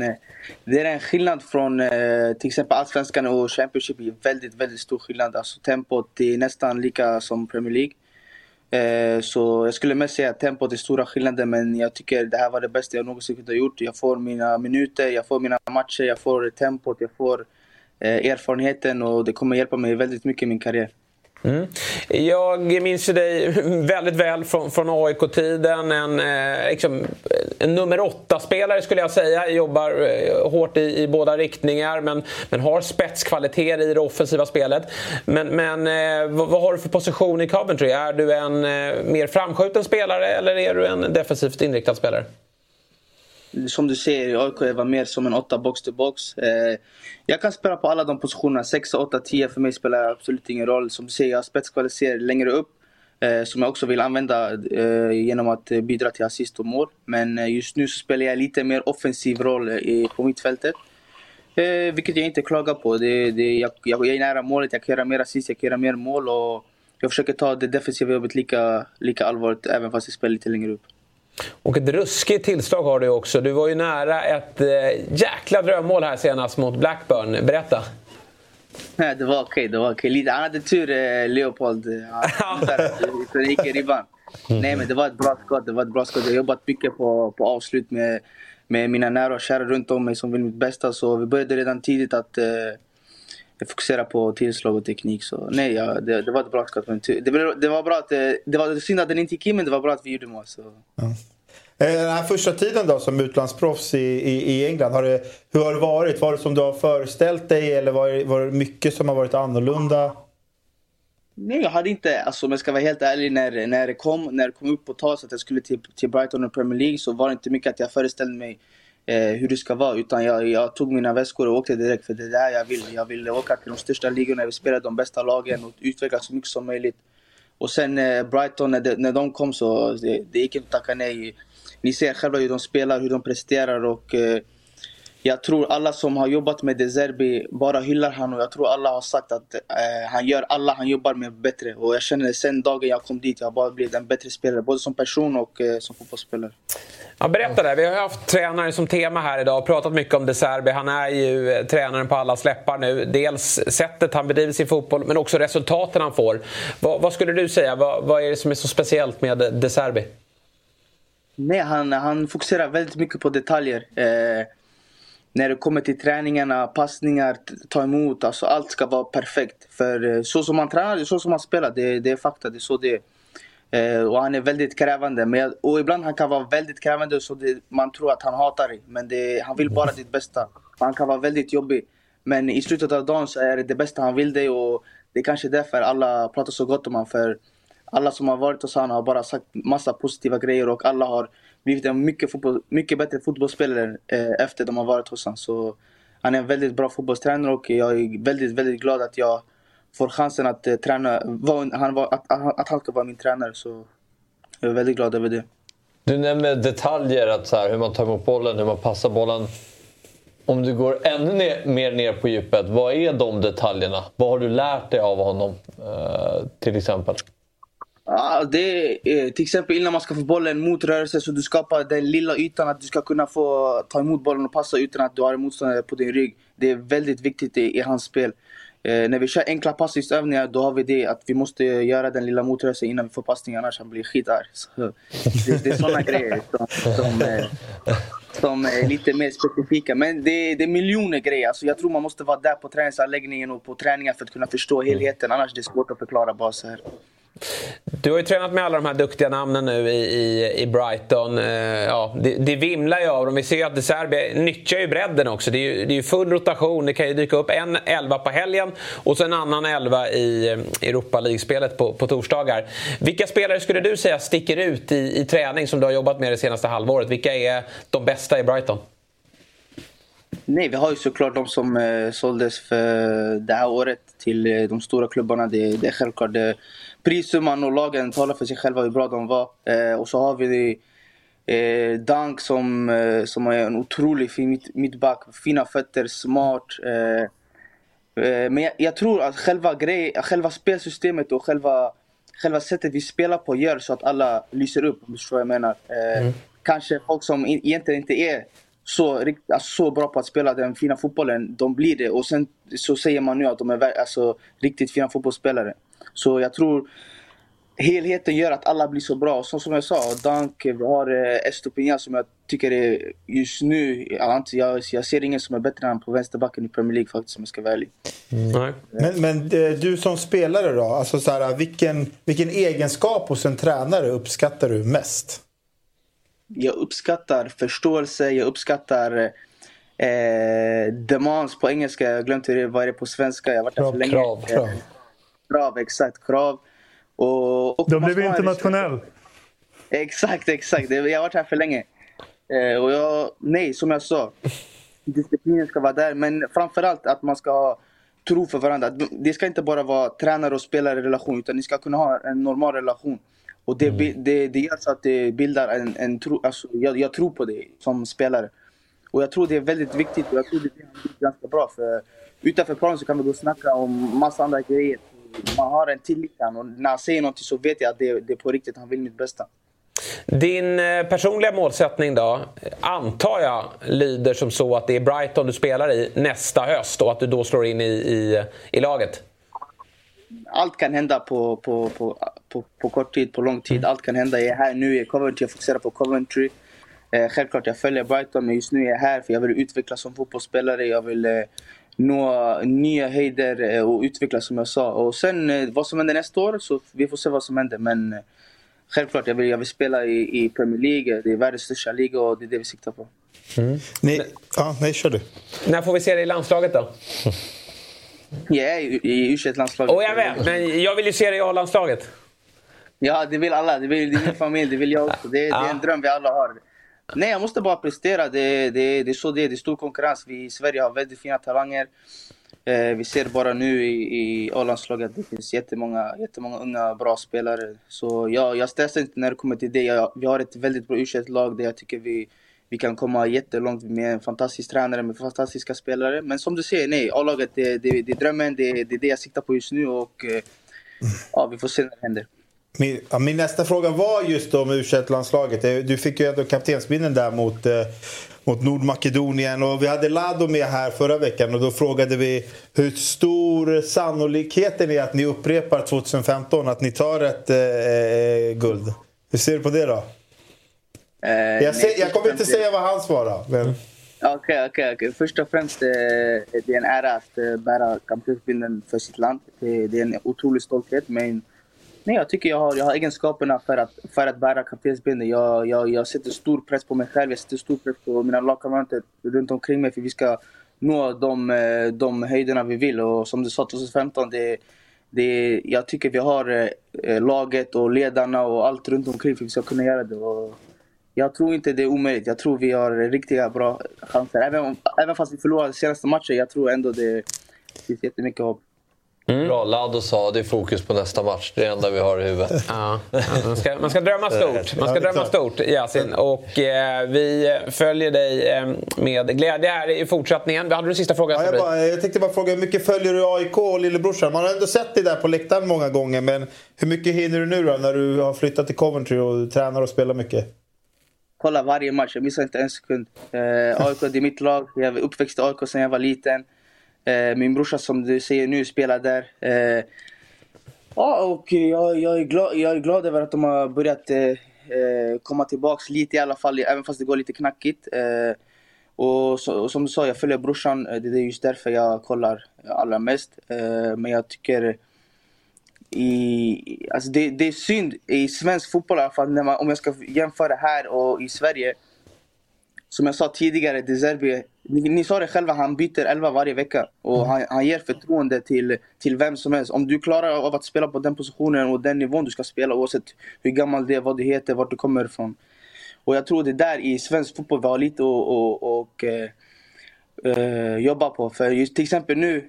det är en skillnad från eh, till exempel Allsvenskan och Championship. Det är väldigt, väldigt stor skillnad. Alltså, tempot är nästan lika som Premier League. Eh, så jag skulle mest säga att tempot är stora skillnader men jag tycker det här var det bästa jag någonsin kunde ha gjort. Jag får mina minuter, jag får mina matcher, jag får tempot, jag får Eh, Eh, erfarenheten och det kommer hjälpa mig väldigt mycket i min karriär. Mm. Jag minns ju dig väldigt väl från, från AIK-tiden. En, eh, liksom, en nummer åtta-spelare skulle jag säga. Jobbar eh, hårt i, i, båda riktningar men, men har spetskvaliteter i det offensiva spelet. Men, men eh, vad, vad, har du för position i Coventry? Är du en eh, mer framskjuten spelare eller är du en defensivt inriktad spelare? Som du säger, AIK var mer som en åtta box to box. Eh, jag kan spela på alla de positionerna. 6, 8, 10 för mig spelar absolut ingen roll. Som du säger, jag har spetskvaliteter längre upp. Eh, som jag också vill använda eh, genom att eh, bidra till assist och mål. Men eh, just nu så spelar jag lite mer offensiv roll eh, på mittfältet. vilket jag inte klagar på. Det, det, jag, jag, är nära målet, jag kan göra mer assist, jag kan göra mer mål. Och jag försöker ta det defensiva jobbet lika, lika allvarligt även fast jag spelar lite längre upp. Och ett ruskigt tillslag har du också. Du var ju nära ett eh, jäkla drömmål här senast mot Blackburn. Berätta. Nej, det var okej. Det var okej. Okay. Han hade tur, eh, Leopold. Han gick i ribban. Mm. Nej, men det var ett bra skott. Det var ett bra skott. Jag har jobbat mycket på, på avslut med, med mina nära och kära runt om mig som vill mitt bästa. Så vi började redan tidigt att eh, fokusera på tillslag och teknik. Så nej, ja, det, det var ett bra skott. Men det, det var bra att, eh, det var synd att den inte gick in, men det var bra att vi gjorde mål. Så. Ja. Eh, den här första tiden då som utlandsproffs i, i, i England, har det, hur har det varit? Var det som du har föreställt dig eller var det, var det mycket som har varit annorlunda? Nej, jag hade inte, alltså om jag ska vara helt ärlig, när, när, det, kom, när det kom upp på tal så att jag skulle till, till Brighton och Premier League så var det inte mycket att jag föreställde mig Eh, hur det ska vara. Utan jag, jag tog mina väskor och åkte direkt för det är där jag vill. Jag vill åka till de största ligorna, jag vill spela de bästa lagen och utvecklas så mycket som möjligt. Och sen eh, Brighton, när de, när de kom så det, det gick inte att tacka nej. Ni ser själva hur de spelar, hur de presterar och eh, jag tror alla som har jobbat med De Zerbi bara hyllar honom och jag tror alla har sagt att eh, han gör alla han jobbar med bättre. Och jag känner sen dagen jag kom dit, jag har bara blivit en bättre spelare. Både som person och eh, som fotbollsspelare. Ja, berätta det. Vi har haft tränare som tema här idag och pratat mycket om De Serbi. Han är ju eh, tränaren på alla släppar nu. Dels sättet han bedriver sin fotboll, men också resultaten han får. Vad, vad skulle du säga? Vad, vad, är det som är så speciellt med De Serbi? Nej, han, han fokuserar väldigt mycket på detaljer. Eh, när det kommer till träningarna, passningar, ta emot. Alltså allt ska vara perfekt. För eh, så som man tränar, så som man spelar. Det, det är fakta, det är så det är. Eh, och han är väldigt krävande. Men, och ibland han kan vara väldigt krävande så det, man tror att han hatar dig. Men det, han vill bara ditt bästa. Han kan vara väldigt jobbig. Men i slutet av dagen så är det det bästa han vill dig och det är kanske därför alla pratar så gott om honom. För alla som har varit hos honom har bara sagt massa positiva grejer och alla har blivit en mycket, fotboll, mycket bättre fotbollsspelare eh, efter de har varit hos honom. Så han är en väldigt bra fotbollstränare och jag är väldigt, väldigt glad att jag får chansen att eh, träna, var, han var, att, att han ska vara min tränare. Så jag är väldigt glad över det. Du nämner detaljer, att så här, hur man tar emot bollen, hur man passar bollen. Om du går ännu ner, mer ner på djupet, vad är de detaljerna? Vad har du lärt dig av honom, eh, till exempel? Ja, det är till exempel innan man ska få bollen mot rörelse så du skapar den lilla ytan att du ska kunna få ta emot bollen och passa utan att du har en motståndare på din rygg. Det är väldigt viktigt i, i hans spel. Eh, när vi kör enkla passningsövningar då har vi det att vi måste göra den lilla motrörelsen innan vi får passning annars han blir skitarg. Det, det är sådana grejer som, som, eh, som är lite mer specifika. Men det, det är miljoner grejer. Alltså jag tror man måste vara där på träningsanläggningen och på träningar för att kunna förstå helheten. Annars är det svårt att förklara bara så här. Du har ju tränat med alla de här duktiga namnen nu i, i, i Brighton. Eh, ja, det, det vimlar ju av dem. Vi ser ju att De nyttjar ju bredden också. Det är ju, det är full rotation. Det kan ju dyka upp en elva på helgen och så en annan elva i eh, Europa League-spelet på, på torsdagar. Vilka spelare skulle du säga sticker ut i, i träning som du har jobbat med det senaste halvåret? Vilka är de bästa i Brighton? Nej, vi har ju såklart de som eh, såldes för det här året till eh, de stora klubbarna. Det, det är självklart. Prissumman och lagen talar för sig själva hur bra de var. Eh, och så har vi eh, Dank som, eh, som är en otrolig fin mitt, mittback. Fina fötter, smart. Eh, eh, men jag, jag, tror att själva, grej, själva spelsystemet och själva, själva sättet vi spelar på gör så att alla lyser upp om du förstår vad jag menar. Eh, mm. Kanske folk som in, egentligen inte är så, alltså, så bra på att spela den fina fotbollen, de blir det. Och sen så säger man nu att de är alltså, riktigt fina fotbollsspelare. Så jag tror helheten gör att alla blir så bra. Så som jag sa, Dank, vi har eh, Estopinian som jag tycker är just nu, jag, jag ser ingen som är bättre än på vänsterbacken i Premier League faktiskt om jag ska vara ärlig. Mm. Men, men eh, du som spelare då, alltså så här, vilken, vilken egenskap hos en tränare uppskattar du mest? Jag uppskattar förståelse, jag uppskattar eh, demands på engelska, jag har glömt vad det är på svenska. Jag har varit där för länge. Krav, krav. Krav, exakt. Krav. Och, och du blev internationell. Exakt, exakt. Jag har varit här för länge. Eh, och jag, nej, som jag sa. Disciplinen ska vara där, men framförallt att man ska ha tro för varandra. Det ska inte bara vara tränare och spelare relation, utan ni ska kunna ha en normal relation. Och det, mm. det, det gör så att det bildar en, en tro, alltså jag, jag tror på det som spelare. Och jag tror det är väldigt viktigt och jag tror det är ganska bra. För utanför planen så kan vi gå och snacka om massa andra grejer man har en tillit och när han säger något så vet jag att det, det är på riktigt, han vill mitt bästa. Din eh, personliga målsättning då, antar jag, lyder som så att det är Brighton du spelar i nästa höst och att du då slår in i, i, i laget? Allt kan hända på, på, på, på, på kort tid, på lång tid. Allt kan hända. Jag är här nu i Coventry, jag fokuserar på Coventry. Eh, självklart jag följer Brighton, men just nu är jag här för jag vill utvecklas som fotbollsspelare. Jag vill eh, nå nya höjder eh, och utvecklas som jag sa. Och sen eh, vad som händer nästa år, så vi får se vad som händer. Men eh, självklart, jag vill, jag vill spela i, i Premier League. Det är världens största liga och det är det vi siktar på. Mm. Nej, ja, nej, kör du. När får vi se dig i landslaget då? Jag är i, u landslaget Och jag vet, men jag vill ju se dig i A-landslaget. Ja, det vill alla. Det vill, min familj, det vill jag också. Det, det är en dröm vi alla har. Nej, jag måste bara prestera. Det, det, det är så det är. Det är stor konkurrens. Vi i Sverige har väldigt fina talanger. Eh, vi ser bara nu i, i A-landslaget att det finns jättemånga, jättemånga unga bra spelare. Så jag, jag stressar inte när det kommer till det. Jag, vi har ett väldigt bra u lag där jag tycker vi, vi kan komma jättelångt med en fantastisk tränare med fantastiska spelare. Men som du säger, nej, A-laget det, det, det är drömmen. Det, det är det jag siktar på just nu och eh, ja, vi får se när det händer. Min, ja, min nästa fråga var just om u landslaget Du fick ju ändå kaptensbindeln där mot, eh, mot Nordmakedonien. Och vi hade Lado med här förra veckan och då frågade vi hur stor sannolikheten är att ni upprepar 2015, att ni tar ett eh, eh, guld. Hur ser du på det då? Eh, jag, ser, jag kommer inte säga vad han svarar. Men... Okej, okej, okej. Först och främst, eh, det är en ära att eh, bära kaptensbindeln för sitt land. Det är en otrolig stolthet. Men Nej, jag tycker jag har, jag har egenskaperna för att, för att bära kaptensbindeln. Jag, jag, jag sätter stor press på mig själv, jag sätter stor press på mina lagkamrater runt omkring mig för vi ska nå de, eh, de höjderna vi vill. Och som du sa 2015, det, det, jag tycker vi har eh, laget och ledarna och allt runt omkring för att vi ska kunna göra det. Och jag tror inte det är omöjligt. Jag tror vi har riktiga bra chanser. Även, även fast vi förlorade senaste matchen, jag tror ändå det finns jättemycket hopp. Mm. Bra, Lado sa det är fokus på nästa match. Det är det enda vi har i huvudet. Ja, man, ska, man ska drömma stort. Man ska drömma stort, Yasin. Och eh, vi följer dig eh, med glädje här i fortsättningen. Hade du sista frågan? Ja, jag, bara, jag tänkte bara fråga, hur mycket följer du AIK och lillebrorsan? Man har ändå sett dig där på läktaren många gånger, men hur mycket hinner du nu då när du har flyttat till Coventry och tränar och spelar mycket? Kolla varje match, jag missar inte en sekund. Eh, AIK det är mitt lag, jag är uppväxt i AIK sedan jag var liten. Eh, min brorsa som du säger nu spelar där. Eh, ja, och jag, jag, är glad, jag är glad över att de har börjat eh, eh komma tillbaks lite i alla fall, även fast det går lite knackigt. Eh, och, så, och, som du sa, jag följer brorsan. Eh, det är just därför jag kollar allra mest. Men jag tycker... I, alltså det, det är synd i svensk fotboll i alla fall, när man, om jag ska jämföra här och i Sverige. Som jag sa tidigare, De Zerbi ni, ni sa det själva, han byter elva varje vecka. Och mm. han, han ger förtroende till, till vem som helst. Om du klarar av att spela på den positionen och den nivån du ska spela oavsett hur gammal det är, vad du heter, vart du kommer ifrån. Och jag tror det där i svensk fotboll vi har lite att och, och, uh, uh, jobba på. För just till exempel nu,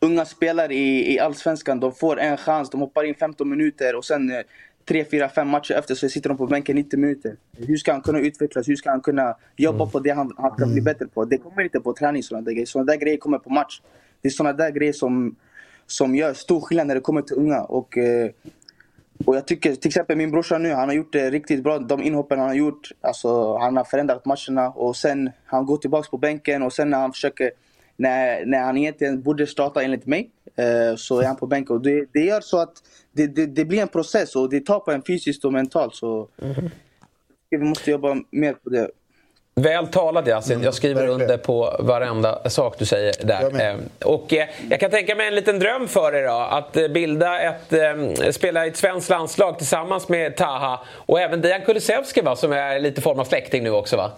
unga spelare i, i Allsvenskan, de får en chans, de hoppar in 15 minuter och sen uh, tre, fyra, fem matcher efter så sitter de på bänken 90 minuter. Hur ska han kunna utvecklas? Hur ska han kunna jobba mm. på det han, han kan bli mm. bättre på? Det kommer inte på träning sådana där grejer. Sådana där grejer kommer på match. Det är sådana där grejer som, som gör stor skillnad när det kommer till unga. Och, eh, och jag tycker till exempel min brorsa nu, han har gjort det riktigt bra. De inhoppen han har gjort, alltså, han har förändrat matcherna. Och sen han går tillbaka på bänken och sen när han försöker när, när han egentligen borde starta enligt mig så är han på bänken. Och det, det gör så att det, det, det, blir en process och det tar på en fysiskt och mentalt. Så mm. Vi måste jobba mer på det. Väl talat Yasin. Mm, jag skriver under på varenda sak du säger där. Eh, och eh, jag kan tänka mig en liten dröm för er då. Att eh, bilda ett, eh, spela i ett svenskt landslag tillsammans med Taha och även Dejan Kulusevski va, som är lite form av släkting nu också va?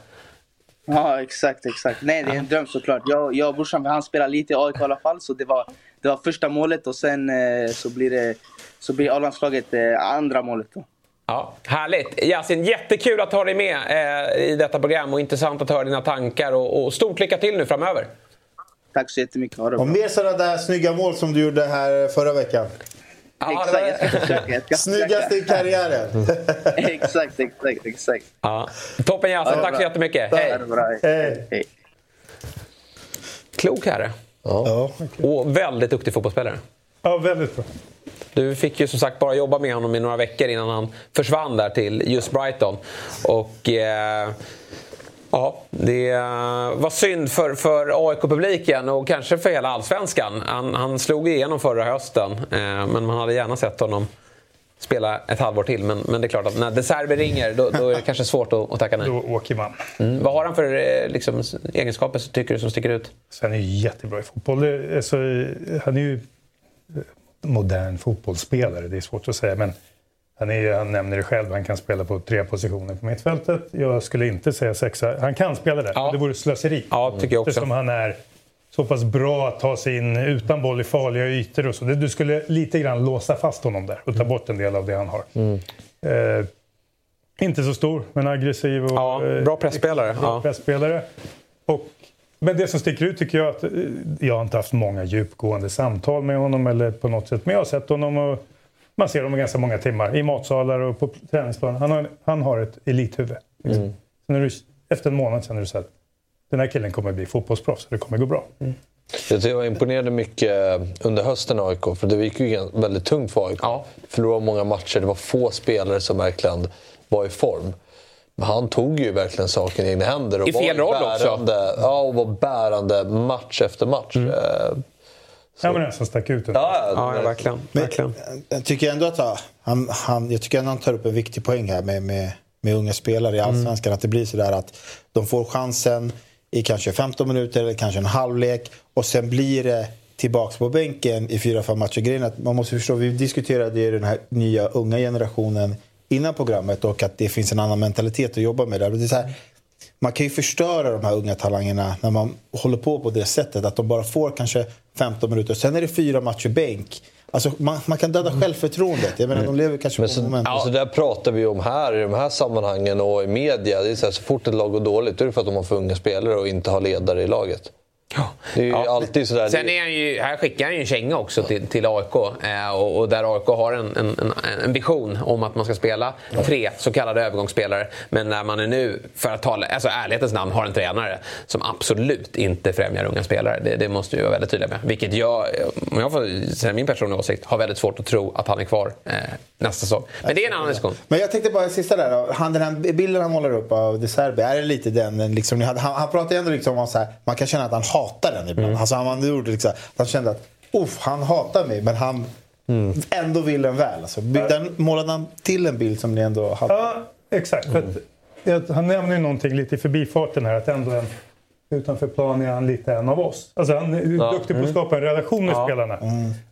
Ja, exakt, exakt. Nej, det är en dröm såklart. Jag, jag och brorsan, han spelar lite i AIK i alla fall, så det var, det var första målet och sen eh, så blir det så blir A-landslaget eh, andra målet. Då. Ja, härligt! Yasin, jättekul att ha dig med eh, i detta program och intressant att höra dina tankar. Och, och stort lycka till nu framöver! Tack så jättemycket. Ha det bra. Och mer sådana där snygga mål som du gjorde här förra veckan. Ja, exakt, jag ska försöka. Snyggaste i karriären. exakt, exakt, exakt. Ja. Toppen Yasin, tack så jättemycket. Hej. Hej. Hej. Klok herre. Ja. Och väldigt duktig fotbollsspelare. Ja, väldigt bra. Du fick ju som sagt bara jobba med honom i några veckor innan han försvann där till just Brighton. Och... Eh, Ja, det var synd för, för AIK-publiken och kanske för hela allsvenskan. Han, han slog igenom förra hösten, eh, men man hade gärna sett honom spela ett halvår till. Men, men det är klart att när De Serbi ringer då, då, är det kanske svårt att, att tacka nej. Då åker man. Mm. Vad har han för eh, liksom, egenskaper tycker du som sticker ut? Så han är ju jättebra i fotboll. Alltså, han är ju modern fotbollsspelare, det är svårt att säga. Men han, är, han nämner det själv, han kan spela på tre positioner på mittfältet. Jag skulle inte säga sexa. Han kan spela där, ja. det vore slöseri. Ja, tycker jag också. Eftersom han är så pass bra att ta sig in utan boll i farliga ytor och så. Du skulle lite grann låsa fast honom där och ta bort en del av det han har. Eh, inte så stor, men aggressiv och... Ja, bra pressspelare. Bra Ja. pressspelare. Och, men det som sticker ut tycker jag att eh, jag har inte haft många djupgående samtal med honom eller på något sätt. Men jag har sett honom och man ser honom ganska många timmar i matsalar och på träningsplanen. Han har, han har ett elithuvud. Liksom. Mm. Så när du, efter en månad känner du så den här killen kommer bli fotbollsproffs och det kommer gå bra. Jag tycker jag imponerade mycket under hösten AIK, för det gick ju väldigt tungt för AIK. Förlorade många matcher, det var få spelare som verkligen var i form. Men han tog ju verkligen saken i egna händer. Och I fel var roll också. bärande, Ja, och var bärande match efter match. Mm. Eh, Han var den som stack ut. Ja, ja, verkligen. verkligen. Jag tycker ändå att han, han, jag tycker ändå han tar upp en viktig poäng här med, med, med unga spelare i Allsvenskan. Att det blir sådär att de får chansen i kanske 15 minuter eller kanske en halvlek och sen blir det tillbaks på bänken i fyra, fem matcher. Grejen att man måste förstå, vi diskuterade ju den här nya unga generationen innan programmet och att det finns en annan mentalitet att jobba med där. Det är så här, man kan ju förstöra de här unga talangerna när man håller på på det sättet. Att de bara får kanske 15 minuter. Sen är det fyra matcher bänk. Alltså, man, man kan döda självförtroendet. Jag menar, de lever kanske Men på så, moment. så där pratar vi om här i de här sammanhangen och i media. Det är så, här, så fort ett lag går dåligt då är det för att de har för unga spelare och inte har ledare i laget. Det är ju alltid sådär. Sen är han ju, här skickar han ju en känga också till, till AIK. Eh, och, och där AIK har en, en, en, en vision om att man ska spela tre så kallade övergångsspelare. Men när man är nu, för att tala alltså ärlighetens namn, har en tränare som absolut inte främjar unga spelare. Det, det måste vi vara väldigt tydliga med. Vilket jag, om jag får säga min personliga åsikt, har väldigt svårt att tro att han är kvar eh, nästa säsong. Men det är en annan diskussion. Men jag tänkte bara sista där då. Han, den här bilden han målar upp av De Serbi, är det lite den, liksom, han, han pratar ju ändå liksom om så här, man kan känna att han hatar den ibland. Mm. Alltså han ordet liksom, att han kände att Uff, han hatar mig men han ändå vill en väl. Alltså, den, målade han till en bild som ni ändå hade? Ja, exakt. Att, jag- han nämner ju någonting lite i förbifarten här att ändå en, utanför plan är han lite en av oss. Alltså han är Ja. duktig på att Mm. skapa en relation med Ja. spelarna.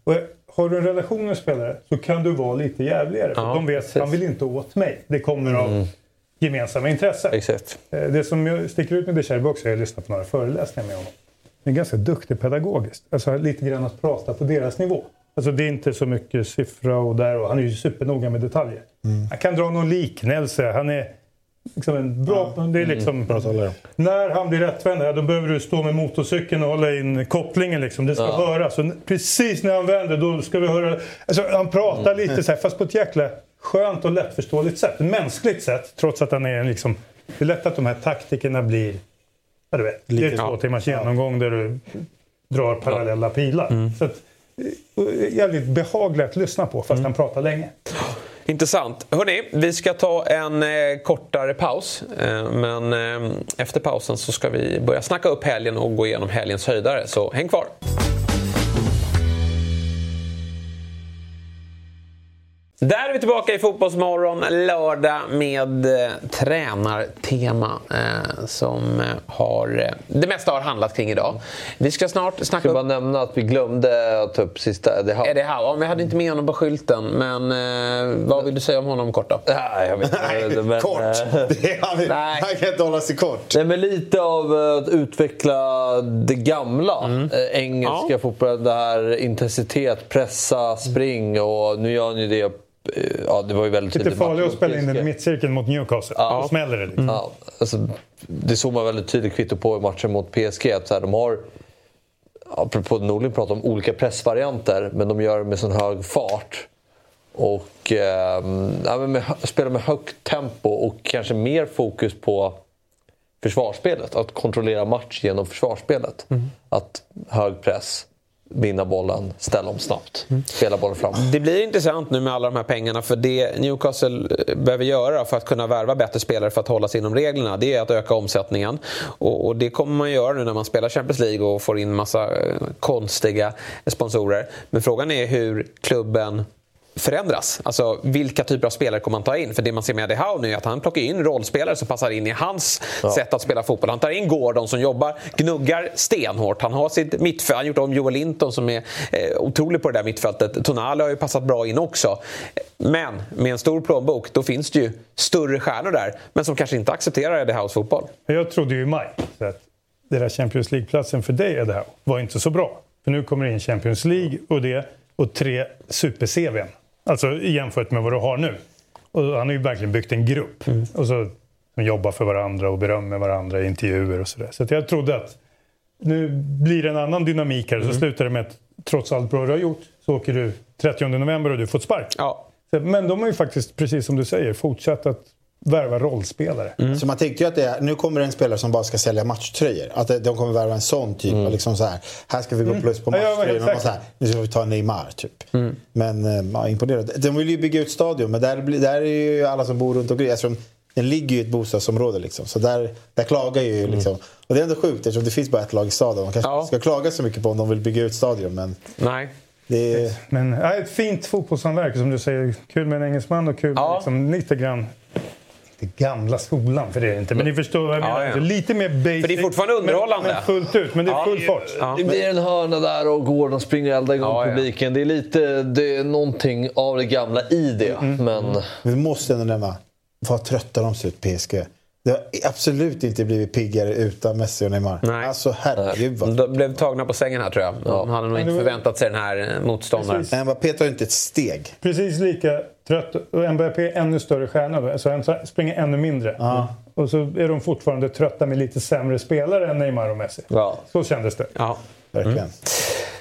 Och har du en relation med spelare så kan du vara lite jävligare. Ja, de vet att han vill inte åt mig. Det kommer av gemensamma intressen. Exakt. Eh, Det som jag sticker ut med Decherbe också, jag har lyssnat på några föreläsningar med honom. Är ganska duktig pedagogiskt. Alltså lite grann att prata på deras nivå. Alltså det är inte så mycket siffra och där och han är ju supernoga med detaljer. Han kan dra någon liknelse. Han är liksom en bra... Det är liksom, När han blir rättvänd, ja, då behöver du stå med motorcykeln och hålla in kopplingen. Liksom. Det ska Ja. höras. Så precis när han vänder, då ska vi höra... Alltså, han pratar lite så här, fast på ett jäkla skönt och lättförståeligt sätt. Mänskligt sätt, trots att han är en liksom... Det är lätt att de här taktikerna blir... Ja, du vet, det är Lite- två timmars genomgång där du drar parallella pilar. Så att, eh, jävligt behagligt att lyssna på, fast han pratar länge. Intressant. Hörni, vi ska ta en eh, kortare paus. Eh, men eh, efter pausen så ska vi börja snacka upp helgen och gå igenom helgens höjdare. Så häng kvar. Där är vi tillbaka i Fotbollsmorgon lördag med eh, tränartema eh, som eh, har, eh, det mesta har handlat kring idag. Vi ska snart snacka Ska upp... bara nämna att vi glömde att ta upp sista Eddie Howe. Eddie Howe, ja, jag hade inte med honom på skylten. Men eh, vad vill du säga om honom kort då? Nej, jag vet inte. Men, kort. eh, Det, han, han kan inte hålla sig kort. Nej, men lite av eh, att utveckla det gamla Mm. engelska fotbollen. Det här intensitet, pressa, spring och nu gör han ju det. Eh, Ja, det var ju väldigt Lite farligt att spela in den i mittcirkeln mot Newcastle. Ja. Då smäller det. Liksom. Ja, alltså, det såg man väldigt tydligt kvitto på i matchen mot PSG. Att så här, de har, apropå Norling pratar om olika pressvarianter, men de gör det med sån hög fart. Och eh, ja, med, spelar med högt tempo och kanske mer fokus på försvarsspelet. Att kontrollera match genom försvarsspelet. Att hög press, vinna bollen, ställa om snabbt, spela bollen fram. Det blir intressant nu med alla de här pengarna för det Newcastle eh, behöver göra för att kunna värva bättre spelare för att hålla sig inom reglerna det är att öka omsättningen. Och, och det kommer man göra nu när man spelar Champions League och får in massa eh, konstiga sponsorer. Men frågan är hur klubben förändras. Alltså vilka typer av spelare kommer man ta in? För det man ser med Eddie Howe nu är att han plockar in rollspelare som passar in i hans sätt att spela fotboll. Han tar in Gordon som jobbar, gnuggar stenhårt. Han har sitt mittfält, han har gjort om Joel Linton som är eh, otrolig på det där mittfältet. Tonali har ju passat bra in också. Men med en stor plånbok då finns det ju större stjärnor där men som kanske inte accepterar Eddie Howes fotboll. Jag trodde ju i maj så att den där Champions League-platsen för dig Eddie Howe var inte så bra. För nu kommer det in Champions League och det och tre super-CVn. Alltså jämfört med vad du har nu. Och han har ju verkligen byggt en grupp. Mm. Och så de jobbar för varandra och berömmer varandra i intervjuer och sådär. Så att jag trodde att nu blir det en annan dynamik här. Så Mm. slutar det med att trots allt bra du har gjort så åker du 30 november och du fått spark. Ja. Så, men de har ju faktiskt, precis som du säger, fortsatt att värva rollspelare. Mm. Så man tänkte ju att det är, nu kommer det en spelare som bara ska sälja matchtröjor. Att de kommer värva en sån typ. Mm. Liksom så här, här ska vi gå plus på Ja, matchtröjorna. helt och så här, nu ska vi ta Neymar typ. Men eh, ja, imponerad. De vill ju bygga ut stadion men där, där är ju alla som bor runt omkring. Eftersom den ligger ju i ett bostadsområde liksom. Så där, där klagar ju liksom. Och det är ändå sjukt eftersom det finns bara ett lag i staden. Man kanske inte ska klaga så mycket på om de vill bygga ut stadion. Men Nej. det är... Men ja, ett fint fotbollssamverk som du säger. Kul med en engelsman och kul med liksom, lite grann inte gamla skolan för det är det inte. Men ni förstår vad jag Ja, menar. ja. Alltså, Lite mer basic. För det är fortfarande underhållande. Men, men fullt ut. Men det är Ja. full fart. Det blir en hörna där och Gordon springer och eldar igång Ja, ja. publiken. Det är lite det är någonting av det gamla i det. Mm. Men Vi måste ändå nämna vad trötta de ser ut PSG. Det har absolut inte blivit piggare utan Messi och Neymar. Nej. Alltså herregud vad... De blev tagna på sängen här tror jag. De hade nog inte förväntat sig den här eh, motståndaren. Mbappé tar inte ett steg. Precis lika trött. Och Mbappé är ännu större stjärna då. Så han springer ännu mindre. Ja. Och så är de fortfarande trötta med lite sämre spelare än Neymar och Messi. Ja. Så kändes det. Ja. Verkligen.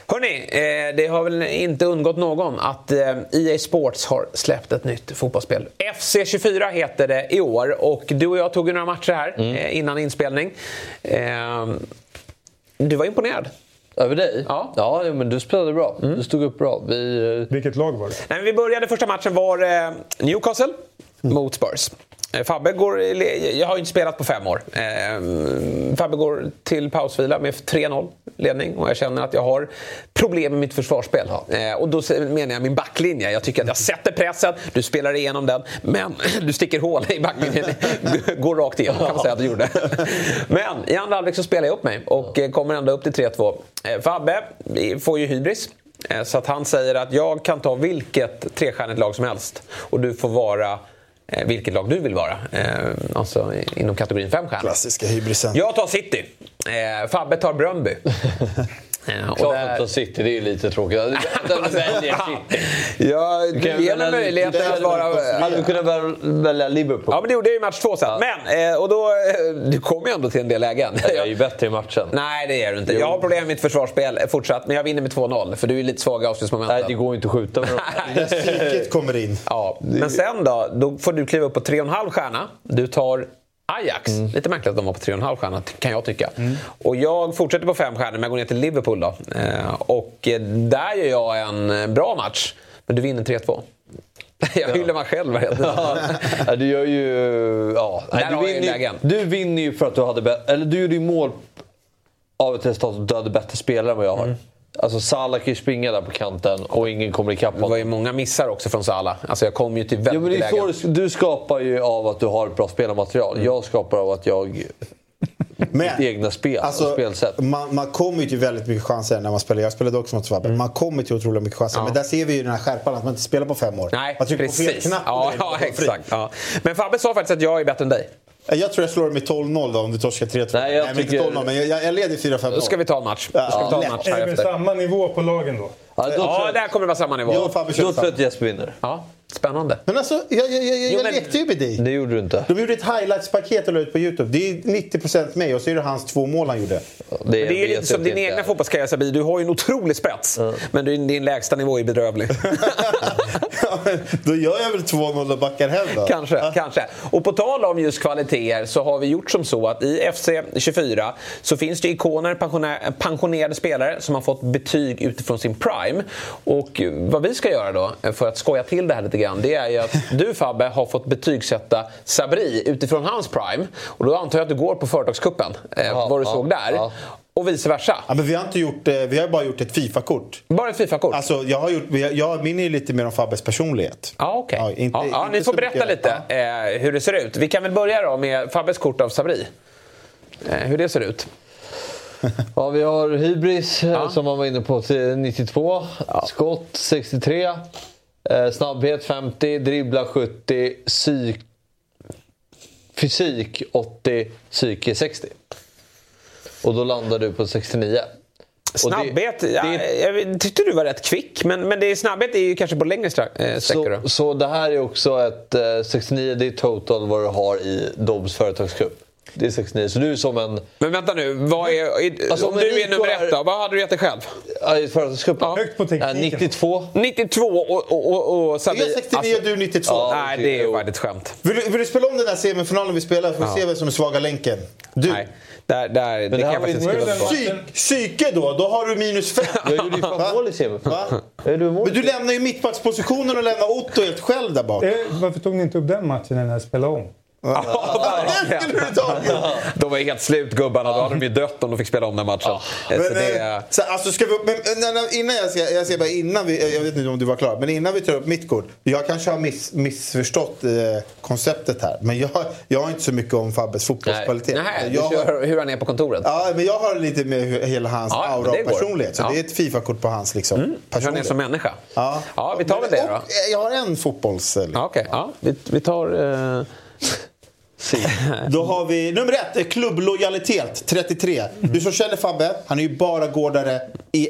Hörni, eh, det har väl inte undgått någon att eh, EA Sports har släppt ett nytt fotbollsspel. FC24 heter det i år och du och jag tog ju några matcher här eh, innan inspelning. Du var imponerad. Över dig? Ja. ja men du spelade bra. Du stod upp bra. Vi, eh, Vilket lag var det? Nej, men vi började, första matchen var eh, Newcastle mot Spurs. Eh, Fabbe går, i jag har ju inte spelat på fem år. Eh, Fabbe går till pausvila med 3-0 ledning och jag känner att jag har problem med mitt försvarsspel. Eh, och då menar jag min backlinje. Jag tycker att jag sätter pressen, du spelar igenom den, men du sticker hål i backlinjen. går rakt igenom kan man säga att du gjorde. men i andra halvlek så spelar jag upp mig och kommer ända upp till 3-2. Fabbe får ju hybris. Så att han säger att jag kan ta vilket trestjärnigt lag som helst och du får vara eh, vilket lag du vill vara. Eh, alltså inom kategorin fem stjärnor. Klassiska hybrisen. Jag tar City. Eh, Fabbe tar Bröndby. Eh, och klart där- att City, det är ju lite tråkigt. Den väljer City. Ja, du kan ger mig möjligheten att vara... Hade du kunnat väl- välja Liverpool? Ja, men det gjorde jag i match två sen. Men, eh, och då... eh, Du kom ju ändå till en del lägen. Jag är ju bättre i matchen. Nej, det är du inte. Jag har problem med mitt försvarsspel eh, fortsatt, men jag vinner med 2-0. För du är lite svag i avslutsmomenten. Nej, det går ju inte att skjuta med dem. När psyket kommer in. Ja, men sen då? Då får du kliva upp på 3,5 stjärna. Du tar Ajax. Lite märkligt att de var på 3,5 stjärna kan jag tycka. Och jag fortsätter på 5 stjärnor men jag går ner till Liverpool då. Eh, och eh, där gör jag en eh, bra match. Men du vinner 3-2. Jag hyllar mig själv. Ja, du gör ju... Ja. Nej, du, vinner, ju- du vinner ju för att du hade Eller du gjorde ju mål av ett resultat att du hade bättre spelare än vad jag har. Mm. Alltså Salah kan ju springa där på kanten och ingen kommer ikapp Det var ju många missar också från Salah. Alltså jag kom ju till väldigt Ja, men det är så, du skapar ju av att du har ett bra spelarmaterial. Jag skapar av att jag... Men, mitt egna spel och Alltså, spelsätt. man, man kommer ju till väldigt mycket chanser när man spelar. Jag spelade också mot Fabbe. Man kommer till otroligt mycket chanser. Men där ser vi ju den här skärpan att man inte spelar på fem år. Nej, man trycker på fel precis. knapp. och Ja, ja, exakt. Ja. Men Fabbe sa faktiskt att jag är bättre än dig. Jag tror jag slår med 12-0 då om du torskar 3-2. Nej, jag men tycker- inte 12-0 men jag, jag, leder 4-5 Då ska vi ta en match. Ska vi ta en match Är det samma nivå på lagen då? Ja, då tror Ja, där kommer det vara samma nivå. Och Fabbe då tror jag att Jesper vinner. Ja, spännande. Men alltså, jag, jag, jag, Jo, jag men- lekte ju med dig. Det gjorde du inte. De gjorde ett highlights-paket och la ut på Youtube. Det är 90% mig och så är det hans två mål han gjorde. Det är ju vet lite som din egna fotbollskarriär Sabir. Du har ju en otrolig spets. Men din, din lägsta nivå är bedrövlig. Ja, då gör jag väl 2-0 och backar hem då. kanske, kanske. Och på tal om just kvaliteter så har vi gjort som så att i FC 24 så finns det ikoner, pensionerade spelare som har fått betyg utifrån sin prime. Och vad vi ska göra då, för att skoja till det här lite grann, det är ju att du Fabbe har fått betygsätta Sabri utifrån hans prime. Och då antar jag att du går på Företagskuppen, eh, Ja, vad du ja, såg där. Ja. Och vice versa. Ja, men vi har inte gjort, eh, vi har bara gjort ett Fifa-kort. Bara ett Fifa-kort? Alltså, jag har gjort, jag, jag, min är lite mer om Fabbes personlighet. Ja, okej. Ja, inte- ja, ja, ni får berätta mycket. lite eh, hur det ser ut. Vi kan väl börja då med Fabbes kort av Sabri. Eh, hur det ser ut. Ja, vi har Hybris eh, Ja. som man var inne på till 92. Skott 63. Eh, snabbhet 50. Dribbla 70. Psyk... Fysik 80. Psyke 60. Och då landar du på 69. Snabbhet, det, ja, jag tyckte du var rätt kvick. Men, men det är, snabbhet är ju kanske på längre eh, sträckor. Så, så det här är också ett eh, 69, det är total vad du har i Dobbs företagscup. Det är 69, så du är som en... Men vänta nu, vad är, alltså, om du är nummer ett då, vad hade du gett dig själv? I företagscupen? Ja. Högt på tekniken. 92. 92 och... och, och, och jag är 69 alltså, och du är 92. Ja, nej, det är ju faktiskt ett skämt. Vill, vill, du spela om den här semifinalen vi spelar för att ja. se vem som är svaga länken? Du. Nej. Där, där, det, det kan jag faktiskt skriva på. Psyk, psyke då, då har du minus fem. Jag gjorde ju fan mål i semifinalen. Men du lämnar ju mittbackspositionen och lämnar Otto helt själv där bak. Eh, varför tog ni inte upp den matchen när ni spelade om? Ja, den skulle du tagit! De var helt slut gubbarna. Då hade de ju dött om de fick spela om den matchen. Men, så det, eh, så, alltså, ska vi, men, innan jag ska, jag ska bara innan vi, jag vet inte om du var klar, men innan vi tar upp mitt kort. Jag kanske har miss, missförstått eh, konceptet här. Men jag, jag har inte så mycket om Fabbes fotbollskvalitet. Nej, jag kör hur han är på kontoret? Ja, men jag har lite med hela hans ja, aura och personlighet. Så ja. det är ett Fifa-kort på hans liksom, mm, personlighet. Han är som människa. Ja, ja vi tar väl det då. Och, jag har en fotbolls... Ja, Okej, okay. ja, vi, vi tar... Eh... Då har vi nummer ett, klubblojalitet 33. Du som känner Fabbe, han är ju bara gårdare i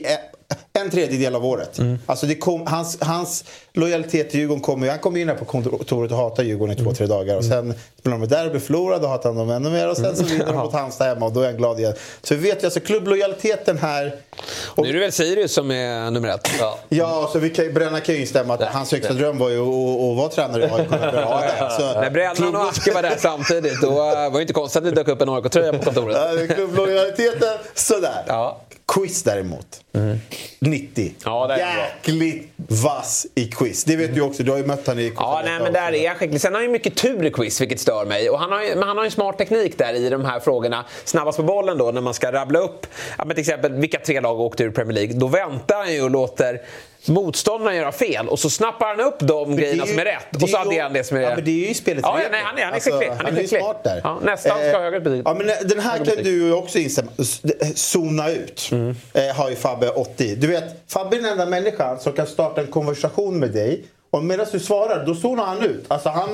en tredjedel av året. Mm. Alltså kom, hans, hans lojalitet till Djurgården kommer Han kommer in här på kontoret och hatar Djurgården i två, tre dagar. Och sen spelar de där och blir förlorade och hatar dem ännu mer. Och sen så vinner de mot Halmstad hemma och då är han glad igen. Så vi vet ju alltså klubblojaliteten här. Och, nu är det väl Sirius som är nummer ett? Ja, ja så vi kan, Bränna kan ju instämma att hans högsta dröm var ju att vara tränare i AIK. När Brännan och Acke var där samtidigt då var det inte konstigt att det dök upp en AIK-tröja på kontoret. klubblojaliteten, sådär. Ja. Quiz däremot. Mm. 90. Ja, det är Jäkligt vass i quiz. Det vet du också, du har ju mött honom i quiz. Ja, nej, men där är han skicklig. Sen har han ju mycket tur i quiz, vilket stör mig. Och han har ju, men han har ju en smart teknik där i de här frågorna. Snabbast på bollen då, när man ska rabbla upp, ja, men till exempel vilka tre lag åkte ur Premier League. Då väntar han ju och låter motståndaren göra fel och så snappar han upp de grejerna ju, som är rätt och så adderar han det som är rätt. Ja, men det är ju spelets ja, nej, han, är, han är alltså, skicklig. Han är, skicklig. smart där. Ja, nästan ska eh, ha högre betyg. Ja, men den här kan du ju också instämma Zona ut. Mm. Eh, har ju Fabbe 80. Du vet, Fabbe är den enda människan som kan starta en konversation med dig och medan du svarar, då zonar han ut. Alltså han,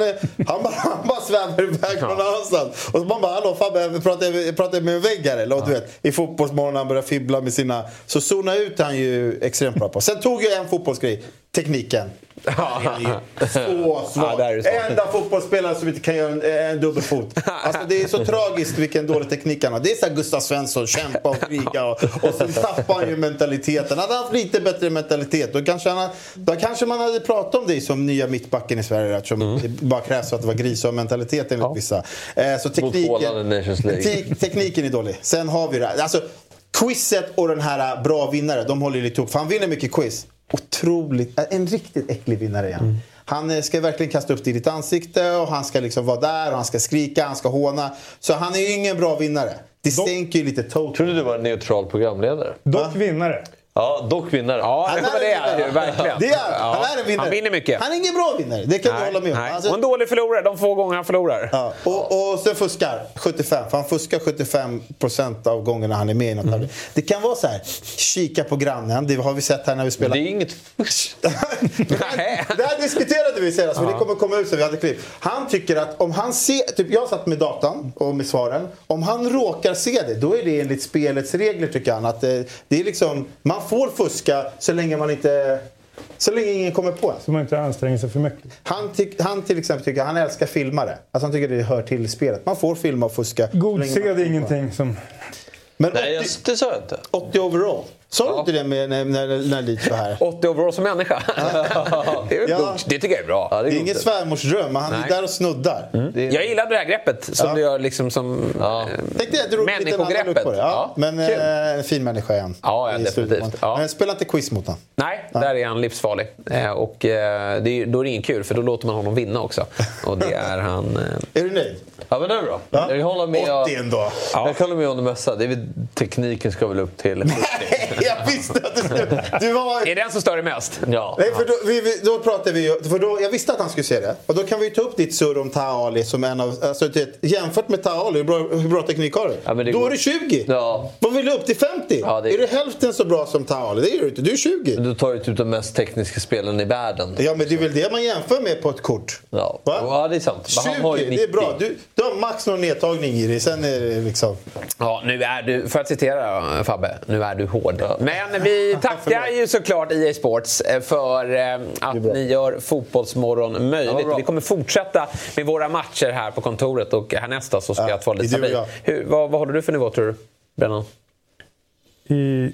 han, bara, han bara svävar iväg någon annanstans. Och så man bara, hallå Fabbe, pratar jag, pratar jag med en vägg här eller? Och du vet, I fotbollsmorgon när han börjar fibbla med sina... Så zona ut han ju extremt bra på. Sen tog jag en fotbollsgrej, tekniken. Ja. Så svag. Ja, Enda fotbollsspelare som inte kan göra en, en dubbelfot. Alltså, det är så tragiskt vilken dålig teknik han har. Det är så Gustav Svensson, kämpa och kriga. Och, och sen tappar han ju mentaliteten. Hade han haft lite bättre mentalitet då kanske, han, då kanske man hade pratat om dig som nya mittbacken i Sverige. Eftersom mm. det bara krävs att det var gris och mentalitet enligt ja. vissa. Eh, så tekniken, te tekniken är dålig. Sen har vi det här. Alltså, Quizet och den här bra vinnare, de håller lite ihop. För han vinner mycket quiz otroligt, en riktigt äcklig vinnare igen. Mm. Han eh, ska verkligen kasta upp det i ditt ansikte och han ska liksom vara där och han ska skrika, han ska håna. Så han är ju ingen bra vinnare. Det stänker ju lite total. Tror du du var en neutral programledare? Dock vinnare. Ja, dock vinnare. Ja, han är det är ju verkligen. Det är Han är en vinnare. Han vinner mycket. Han är ingen bra vinnare, det kan nej, du hålla med om. Alltså... Och en dålig förlorare, de få gånger han förlorar. Ja. Och, och sen fuskar 75, för han fuskar 75% av gångerna han är med i något mm. Det kan vara så här, kika på grannen, det har vi sett här när vi spelar. Det är inget fusk. det här diskuterade vi senast, för det kommer komma ut så vi hade klipp. Han tycker att om han ser, typ jag satt med datan och med svaren. Om han råkar se det, då är det enligt spelets regler tycker han. Att det, det är liksom, man man får fuska så länge man inte... Så länge ingen kommer på en. Så man inte anstränger sig för mycket. Han, han till exempel tycker han älskar filmare. Alltså han tycker det hör till spelet. Man får filma och fuska. God sed är ingenting som... Men Nej, 80, det sa jag inte. 80 overall. Sa du inte det med, när, när, när Leach var här? 80 overall som människa. det, är ja. det tycker jag är bra. Ja, det är, det är ingen svärmorsdröm, men han Nej. är där och snuddar. Mm. Är... Jag gillar det här greppet som ja. du gör liksom som ja. Tänkte jag drog människogreppet. På det. Ja. Men en eh, fin människa igen. Ja, ja definitivt. Ja. Men spela inte quiz mot honom. Nej, där är han livsfarlig. Eh, och eh, det är, då är det ingen kul, för då låter man honom vinna också. Och det är han... Är du nöjd? Ja, men det är bra. Ja. Jag håller med. 80 ändå. Jag håller med om det mesta. Det är väl, tekniken ska väl upp till 70. jag visste att du skulle... Du var... Är det den som stör dig mest? Ja. Nej, för då, vi, vi, då pratade vi ju- för då, Jag visste att han skulle se det. Och då kan vi ta upp ditt surr om Taha Ali som en av... Alltså, det, jämfört med Taha Ali, hur bra, hur bra teknik har du? Ja, då går- är du 20! Ja. Vad vill du upp till 50? Ja, det- Är du hälften så bra som Taha Ali? Det är du inte. Du är 20. Du tar ju typ de mest tekniska spelen i världen. Ja, men det är väl det man jämför med på ett kort? Ja, Va? ja det är sant. Men 20, han har ju 90. det är bra. Du, du har max någon nedtagning i dig. Sen är det liksom... Ja, nu är du, för att citera Fabbe, nu är du hård. Men vi tackar ju såklart EA Sports eh, för eh, att ni gör Fotbollsmorgon möjligt. vi kommer fortsätta med våra matcher här på kontoret och härnästa så ska jag få lite stabil. Hur, vad, vad håller du för nivå tror du, Brennan? I...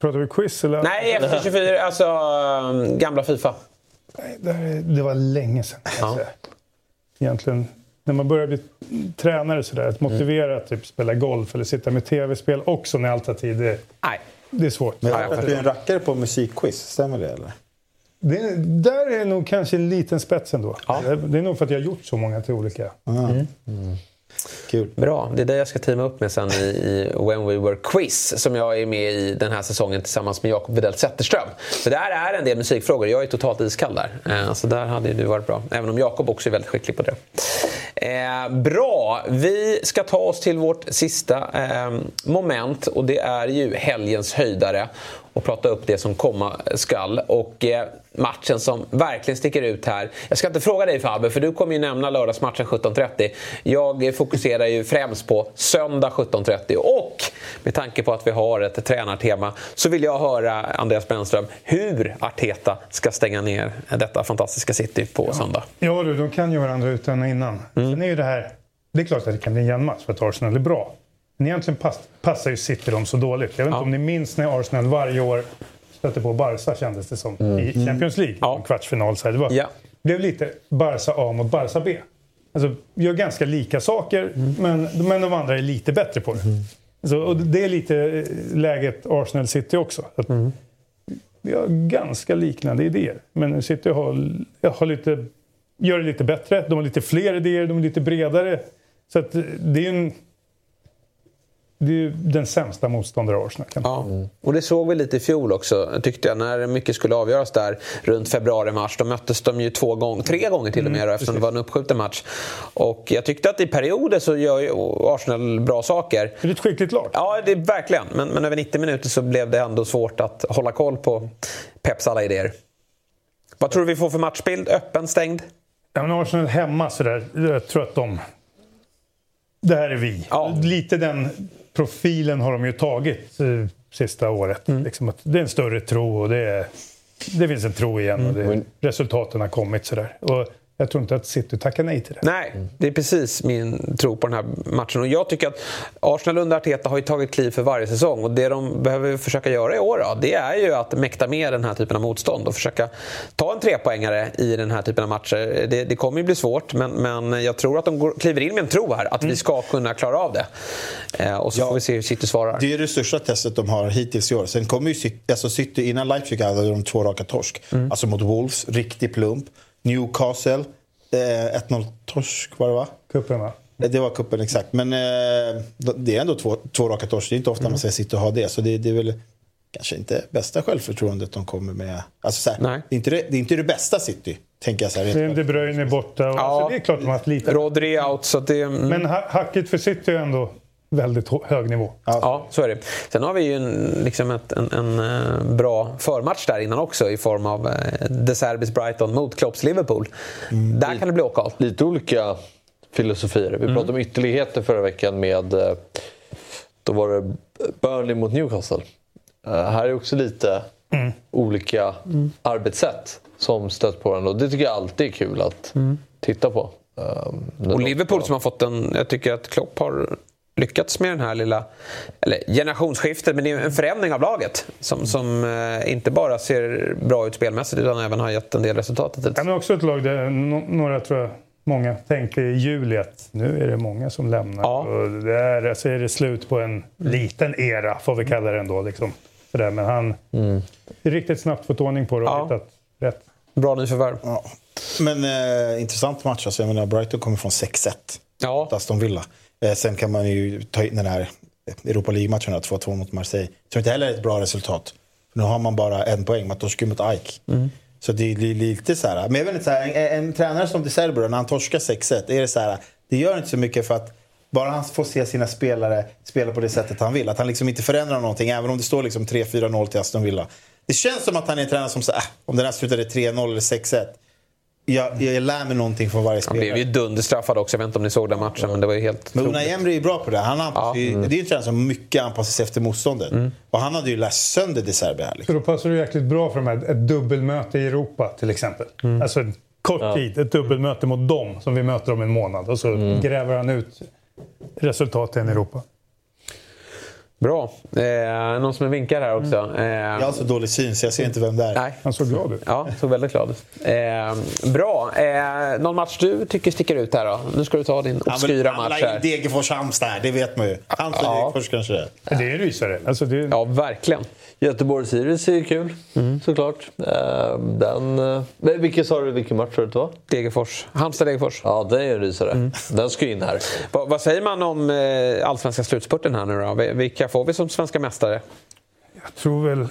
Pratar vi quiz eller? Nej, efter 24, alltså eh, gamla Fifa. Nej, det, var länge sedan. Ja. Egentligen, när man börjar bli tränare sådär, att motivera att typ spela golf eller sitta med tv-spel också när allt har tid, det, Nej. det är svårt. Men jag Ja, att du är en rackare på musikquiz. Stämmer det eller? Det, där är nog kanske en liten spets ändå. Det, det är nog för att jag har gjort så många till olika. Kul. Bra, det är det jag ska teama upp med sen i, i When We Were Quiz som jag är med i den här säsongen tillsammans med Jakob Widell Zetterström. Så där är en del musikfrågor. Jag är totalt iskall där. Eh, Så där hade du varit bra. Även om Jakob också är väldigt skicklig på det. Eh, bra, vi ska ta oss till vårt sista eh, moment och det är ju helgens höjdare och prata upp det som komma skall. Och eh, matchen som verkligen sticker ut här. Jag ska inte fråga dig Fabbe, för du kommer ju nämna lördagsmatchen 17.30. Jag fokuserar ju främst på söndag 17.30 och med tanke på att vi har ett tränartema så vill jag höra Andreas Brännström hur Arteta ska stänga ner detta fantastiska City på söndag. Ja du, de kan ju varandra utan och innan. Sen är ju det här... Det är klart att det kan bli en jämn match för att Arsenal är bra. Men egentligen pass, passar ju City dem så dåligt. Jag vet inte om ni minns när Arsenal varje år stötte på Barca kändes det som i Champions League. En kvartsfinal. Så. Det var, Ja. blev lite Barca A mot Barca B. Alltså, gör ganska lika saker, men, men de andra är lite bättre på det. Så, och det är lite eh, läget Arsenal-City också. Att Vi har ganska liknande idéer. Men City har, har lite, gör det lite bättre. De har lite fler idéer, de är lite bredare. Så att eh, det är en... Det är ju den sämsta motståndare Arsenal kan Ja, och det såg vi lite i fjol också tyckte jag. När mycket skulle avgöras där runt februari-mars. Då möttes de ju två gånger, tre gånger till och med då, eftersom det var en uppskjuten match. Och jag tyckte att i perioder så gör ju Arsenal bra saker. Det är ett skickligt lag. Ja, det är verkligen. Men, men över 90 minuter så blev det ändå svårt att hålla koll på Peps alla idéer. Vad tror du vi får för matchbild? Öppen, stängd? Ja, men Arsenal hemma sådär, jag tror att de... Det här är vi. Lite den profilen har de ju tagit eh, sista året. Liksom att det är en större tro och det, är, det finns en tro igen och det, resultaten har kommit sådär. Och jag tror inte att City tackar nej till det. Nej, det är precis min tro på den här matchen. Och jag tycker att Arsenal under Arteta har ju tagit kliv för varje säsong. Och det de behöver försöka göra i år då, det är ju att mäkta med den här typen av motstånd och försöka ta en trepoängare i den här typen av matcher. Det, det kommer ju bli svårt, men, men jag tror att de går, kliver in med en tro här, att vi ska kunna klara av det. Eh, och så får vi se hur City svarar. Det är det största testet de har hittills i år. Sen kommer ju City, alltså City innan Leipzig hade de två raka torsk. Alltså mot Wolves, riktig plump. Newcastle, eh, 1-0 torsk var det va? Cupen va? Eh, Det var kuppen exakt. Men eh, det är ändå två, två raka torsk. Det är inte ofta man ser City ha det. Så det, det är väl kanske inte bästa självförtroendet de kommer med. Alltså, så här, det, är inte det, det är inte det bästa City, tänker jag. Så här, Sen De Bruyne är borta. Och, Ja. alltså, det är klart de har haft lite... Rodri out, så det... mm. Men ha- hacket för City ändå väldigt hög nivå. Ja, så är det. Sen har vi ju en, liksom ett, en, en eh, bra förmatch där innan också i form av eh, De Serbis Brighton mot Klopps Liverpool. Där kan det bli åkal. Lite olika filosofier. Vi pratade om ytterligheter förra veckan med... eh, Då var det Burnley mot Newcastle. Här är också lite olika arbetssätt som stött på varandra. Och det tycker jag alltid är kul att titta på. Um, Och Liverpool som har fått en... Jag tycker att Klopp har lyckats med den här lilla eller generationsskiftet, men det är en förändring av laget som, som eh, inte bara ser bra ut spelmässigt utan även har gett en del resultat. Ja, men också ett lag där no- några tror jag många tänkte i juli att nu är det många som lämnar. Och det är, alltså är det slut på en liten era, får vi kalla det ändå. Liksom. Sådär, men han riktigt snabbt fått ordning på det och hittat rätt. Bra nyförvärv. Ja. Men eh, intressant match. Alltså, jag menar, Brighton kommer från 6-1 ja. mot Aston Villa. Eh, sen kan man ju ta in den här Europa League-matcherna, 2-2 mot Marseille. Tror inte heller är ett bra resultat. Nu har man bara en poäng, man torskar mot AIK. Mm. Så det är lite så här. Men jag vet inte, så här, en, en tränare som De Cerbero, när han torskar 6-1, är det så här, det gör inte så mycket för att bara han får se sina spelare spela på det sättet han vill. Att han liksom inte förändrar någonting, även om det står liksom 3-4-0 till Aston Villa. Det känns som att han är en tränare som säger, äh, om den här slutade 3-0 eller 6-1. Jag, jag lär mig någonting från varje Han spelare. blev ju dunderstraffad också. Jag vet inte om ni såg den matchen, men det var ju helt Men. Unai Emery är bra på det. Han anpassar, ju- Det är ju en tränare som mycket anpassar sig efter motståndet. Och han hade ju läst sönder De Serbi här. Liksom. Så då passar det jäkligt bra för de här, ett dubbelmöte i Europa till exempel. Alltså en kort tid, ett dubbelmöte mot dem som vi möter om en månad. Och så gräver han ut resultaten i Europa. Bra. Eh, någon som vinkar här också. Eh, Jag har så dålig syn så jag ser inte vem det är. Nej. Han såg glad ut. Ja, såg väldigt glad ut. Eh, bra. Eh, någon match du tycker sticker ut här då? Nu ska du ta din obskyra han vill match här. Degerfors-Halmstad det vet man ju. Halmstad Ja. Degerfors kanske det är. Det är en rysare. Alltså det... Ja, verkligen. Göteborg-Sirius är ju kul, såklart. Eh, Den, eh, men vilken sa du, vilken match var det var? Degerfors. Halmstad-Degerfors. Ja, det är ju en rysare. Den ska in här. Va, vad säger man om eh, allsvenska slutspurten här nu då? Vi- Vilka får vi som svenska mästare? Jag tror väl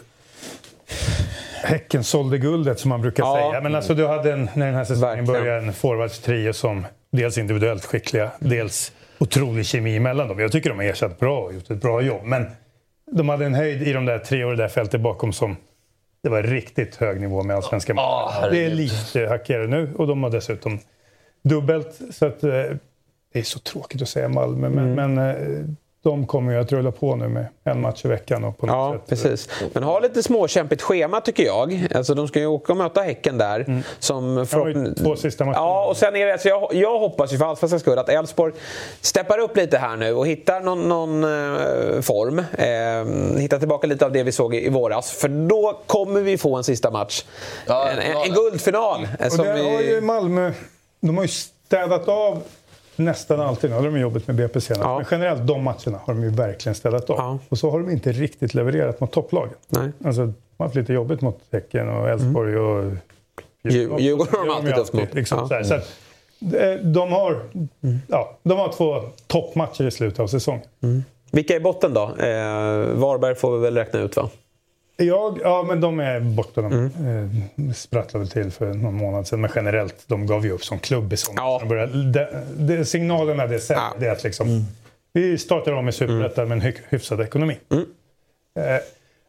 Häcken sålde guldet som man brukar Ja. säga. Men alltså du hade en, när den här säsongen började en forwardstrio som dels individuellt skickliga, dels otrolig kemi mellan dem. Jag tycker de har ersatt bra och gjort ett bra jobb. Men de hade en höjd i de där tre och det där fältet bakom som det var riktigt hög nivå med allsvenska matcher. Det är lite hackigare nu och de har dessutom dubbelt. Så att, eh, det är så tråkigt att säga Malmö, men, men eh, de kommer ju att rulla på nu med en match i veckan. Och på något Ja, sätt, precis. Men har lite småkämpigt schema tycker jag. Alltså, de ska ju åka och möta Häcken där. Som Mm. Ja, förhoppn- två sista matcher. Ja, och sen är det, så jag, jag hoppas ju för allsvenskans skull att Elfsborg steppar upp lite här nu och hittar någon, någon eh, form. Eh, hittar tillbaka lite av det vi såg i, i våras. För då kommer vi få en sista match. Ja, en, en, en guldfinal. eh, Och som där har vi, ju Malmö, de har ju städat av nästan alltid. Nu hade de jobbet med BP senast. Ja. Men generellt de matcherna har de ju verkligen städat av. Ja. Och så har de inte riktigt levererat mot topplagen. Nej. Alltså, de har haft lite jobbigt mot Häcken och Elfsborg och Djur- Djurgården har de alltid tufft mot. Liksom, Ja. så här. Så att, eh, de, har, ja, de har två toppmatcher i slutet av säsongen. vilka är botten då? Eh, Varberg får vi väl räkna ut va? Jag, ja, men de är borta. De Mm. eh, sprattlade till för någon månad sedan. Men generellt, de gav ju upp som klubb i sommar. Ja. De började, de, de, signalerna det sänder, Ja. Mm. det är att liksom, vi startar om i Superettan med en hy- hyfsad ekonomi. Eh,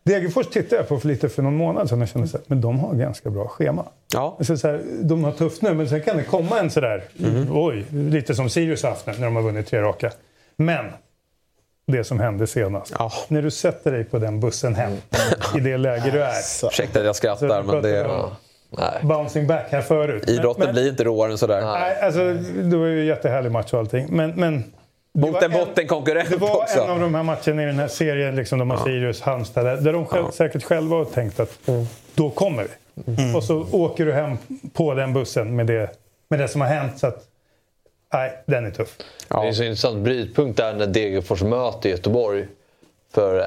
Degerfors tittade jag på för lite för någon månad sedan och kände så här, men de har ganska bra schema. Ja. Alltså så här, de har tufft nu, men sen kan det komma en sådär, Mm. oj, lite som Sirius har haft nu när de har vunnit tre raka. Men det som hände senast. Ja. När du sätter dig på den bussen hem, i det läge du är. Ursäkta att jag skrattar, men det, om Nej. Bouncing back här förut. idrotten men, blir inte råare än sådär. Nej, alltså, det var ju en jättehärlig match och allting. Men, men Mot en en- bottenkonkurrent Det var också. en av de här matcherna i den här serien, liksom, de har Sirius, Halmstad, där, där de själv, säkert själva har tänkt att då kommer vi. Och så åker du hem på den bussen med det, med det som har hänt. Så att, nej, den är tuff. Det är en så intressant brytpunkt där när Degerfors möter Göteborg för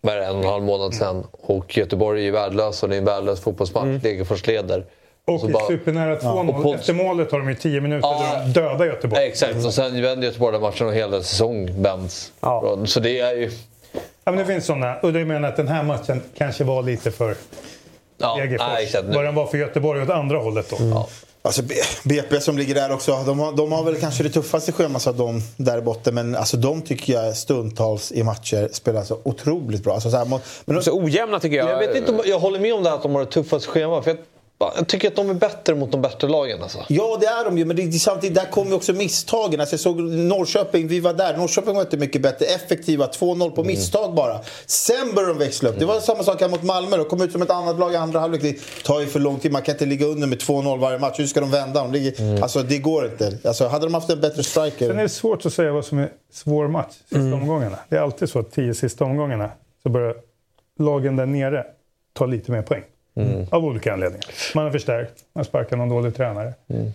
vad en och en halv månad sedan. Och Göteborg är ju värdelösa och det är en värdelös fotbollsmatch. Degerfors leder. Och så bara- supernära 2-0. Och på- Efter målet har de ju 10 minuter Ja. där de dödar Göteborg. Exakt, och sen vänder Göteborg den matchen och hela säsong vänds. Ja. Så det är ju... Ja, men det finns sådana. Och det menar att den här matchen kanske var lite för Ja, Degerfors. Vad den var för Göteborg åt andra hållet då. Ja. Alltså BP som ligger där också, de har, de har väl kanske det tuffaste schemat av de där botten. Men alltså de tycker jag stundtals i matcher spelar så otroligt bra. Alltså, så här, men de, Så ojämna tycker jag. Jag, vet inte om, jag håller med om det här att de har ett tuffast schema. För jag, jag tycker att de är bättre mot de bättre lagen. Alltså. Ja, det är de ju. Men det, samtidigt, där kommer ju också misstagen. Alltså, jag såg Norrköping, vi var där. Norrköping var inte mycket bättre. Effektiva, 2-0 på misstag bara. Sen började de växla upp. Det var samma sak här mot Malmö. De kom ut som ett annat lag i andra halvlek. Det tar ju för lång tid. Man kan inte ligga under med 2-0 varje match. Hur ska de vända? De ligger, Alltså, det går inte. Alltså, hade de haft en bättre striker... Sen är det svårt att säga vad som är svår match sista omgångarna. Det är alltid så att tio sista omgångarna så börjar lagen där nere ta lite mer poäng. Av olika anledningar. Man har förstärkt, man sparkar någon dålig tränare.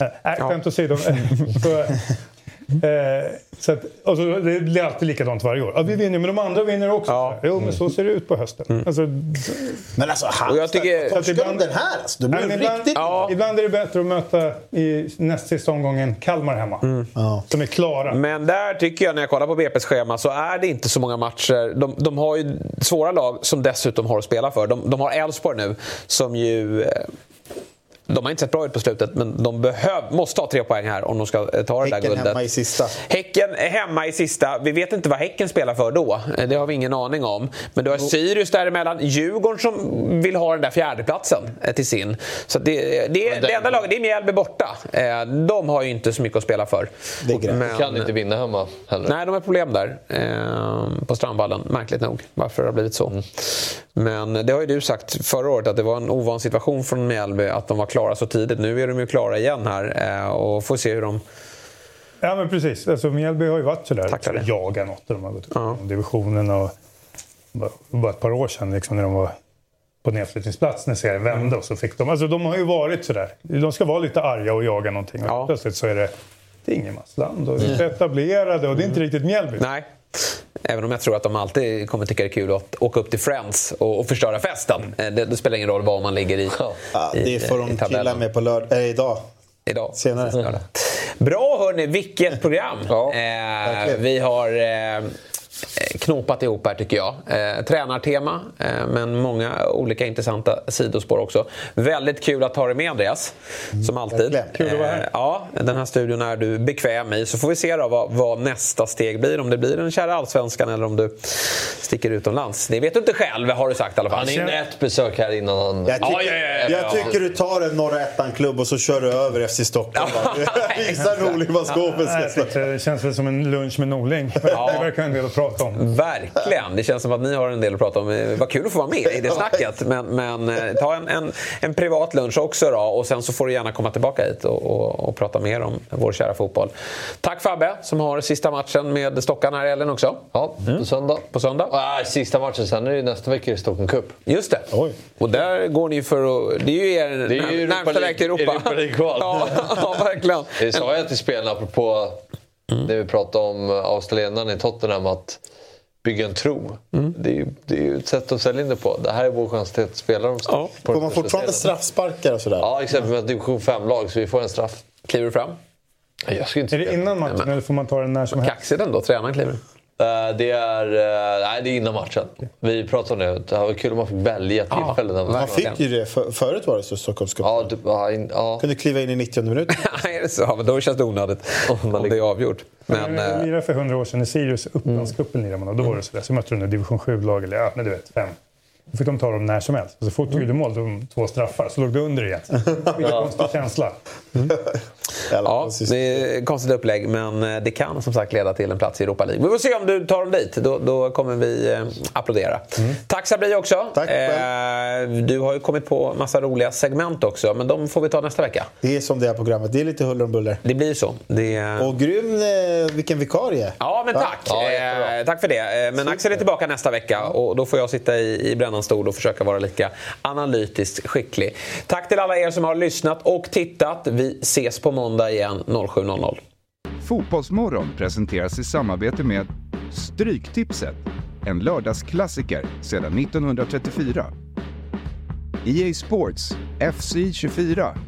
Äh, Nej, skämt åsido. För Eh, så att, och så, det blir alltid likadant varje år. Ja, vi vinner, men de andra vinner också. Ja. Jo, men så ser det ut på hösten. Mm. Alltså, Men alltså, jag tycker- torskar ibland- den här alltså, då blir Nej, det ibland, riktigt... Ja. ibland är det bättre att möta i näst sista omgången Kalmar hemma. Mm. Ja. Som är klara. Men där tycker jag när jag kollar på BP's schema så är det inte så många matcher. De, de har ju svåra lag som dessutom har att spela för. De, de har Elfsborg nu som ju... De har inte sett bra ut på slutet men de behöv, måste ha tre poäng här om de ska eh, ta det där Häcken guldet. hemma i sista. Häcken är hemma i sista. Vi vet inte vad Häcken spelar för då. Eh, Det har vi ingen aning om. Men du har Sirius däremellan. Djurgården som vill ha den där fjärdeplatsen eh, till sin. Så det, det, det enda laget, det är Mjällby borta. De har ju inte så mycket att spela för. Det. Men- Kan inte vinna hemma heller. Nej, de har problem där på Strandvallen. Märkligt nog varför det har blivit så. Men det har ju du sagt förra året att det var en ovan situation från Mjällby att de var klara så tidigt. Nu är de ju klara igen här eh, och får se hur de... Ja, men precis. Alltså, Mjällby har ju varit sådär. Tacklar det. Jaga något. De har gått upp Ja. divisionen. Och, bara, ett par år sedan liksom, när de var på nedflyttningsplats när serien vände. Och så fick de, alltså, de har ju varit sådär. De ska vara lite arga och jaga någonting. Och Ja. plötsligt så är det, det är ingenmansland. Och är etablerade och det är inte riktigt Mjällby. Nej. Även om jag tror att de alltid kommer tycka det är kul att åka upp till Friends och, och förstöra festen. Eh, Det, det spelar ingen roll var man ligger i, Ja, i det får i de chilla med på lörd- äh, idag. Idag. Senare. Bra hörni, vilket program! Ja, eh, vi har eh, knopat ihop här tycker jag. Eh, tränartema, eh, men många olika intressanta sidospår också. Väldigt kul att ha dig med Andreas, som alltid. Kul att vara här. Eh, ja, den här studion är du bekväm i. Så får vi se då vad, vad nästa steg blir. Om det blir den kära allsvenskan eller om du sticker utomlands. Det vet du inte själv har du sagt i alla fall. Han hinner ett besök här innan han... Jag tycker, Ja, ja, ja, ja. jag tycker du tar en norra ettan-klubb och så kör du över FC Stockholm. Visa Norling vad skåpet ska stå. Det känns väl som en lunch med Norling. Det verkar en del att prata om. Verkligen. Det känns som att ni har en del att prata om. Eh, Vad kul att få vara med i det snacket. Men, men eh, ta en, en, en privat lunch också då. Och sen så får du gärna komma tillbaka hit och, och, och prata mer om vår kära fotboll. Tack Fabbe som har sista matchen med Stockan här i helgen också. Ja, på söndag. På söndag. Ah, sista matchen, sen är det ju nästa vecka i Stockholm Cup. Just det. Oj. Och där går ni för att... Det är ju er Det är ju Europa närmsta väg till Europa. Europa ja, ja, verkligen. Det sa jag till spelarna apropå det vi pratade om australienaren i Tottenham att bygga en tro. Det, är ju, det är ju ett sätt att sälja in det på. Det här är vår chans till att spela dem Ja. på Får man fortfarande straffsparkar och sådär? Ja, exempel med ett division 5-lag så vi får en straff. Kliver du fram? Jag skulle inte Är det innan matchen eller får man ta den när som helst? Kaxig den då, tränaren kliver. Eh, Det är, eh, nej, det är innan matchen. Vi pratade om det. Det var kul om man fick välja tillfällen. när Man fick ju det. För, förut var det så Stockholmscup. Ja, du, ja, in, ja. Kunde kliva in i 90 minuter. Nej, är det så? Ja, men då känns det onödigt. Om det är avgjort. Men, Men, jag eh, lirade för hundra år sedan i Sirius, Upplandscupen lirade man och då var det sådär. Så mötte de en division 7-lag, eller ja, men du vet, fem. Då fick de ta dem när som helst. Så fort du gjorde mål, de två straffar, så låg du under igen. Vilken konstig känsla. Ja, det är konstigt upplägg men eh, det kan som sagt leda till en plats i Europa League. Vi får se om du tar dem dit. Då, då kommer vi eh, applådera. Tack Sabri också. Tack eh, du har ju kommit på massa roliga segment också men de får vi ta nästa vecka. Det är som det här programmet. Det är lite huller om buller. Det blir så. Det... Och grym eh, vilken vikarie. Ja, men tack! Ja, eh, tack för det. Men Axel är tillbaka nästa vecka och då får jag sitta i, i brännans stol och försöka vara lika analytiskt skicklig. Tack till alla er som har lyssnat och tittat. Vi ses på måndag igen 07.00. Fotbollsmorgon presenteras i samarbete med Stryktipset, en lördagsklassiker sedan 1934. EA Sports FC 24.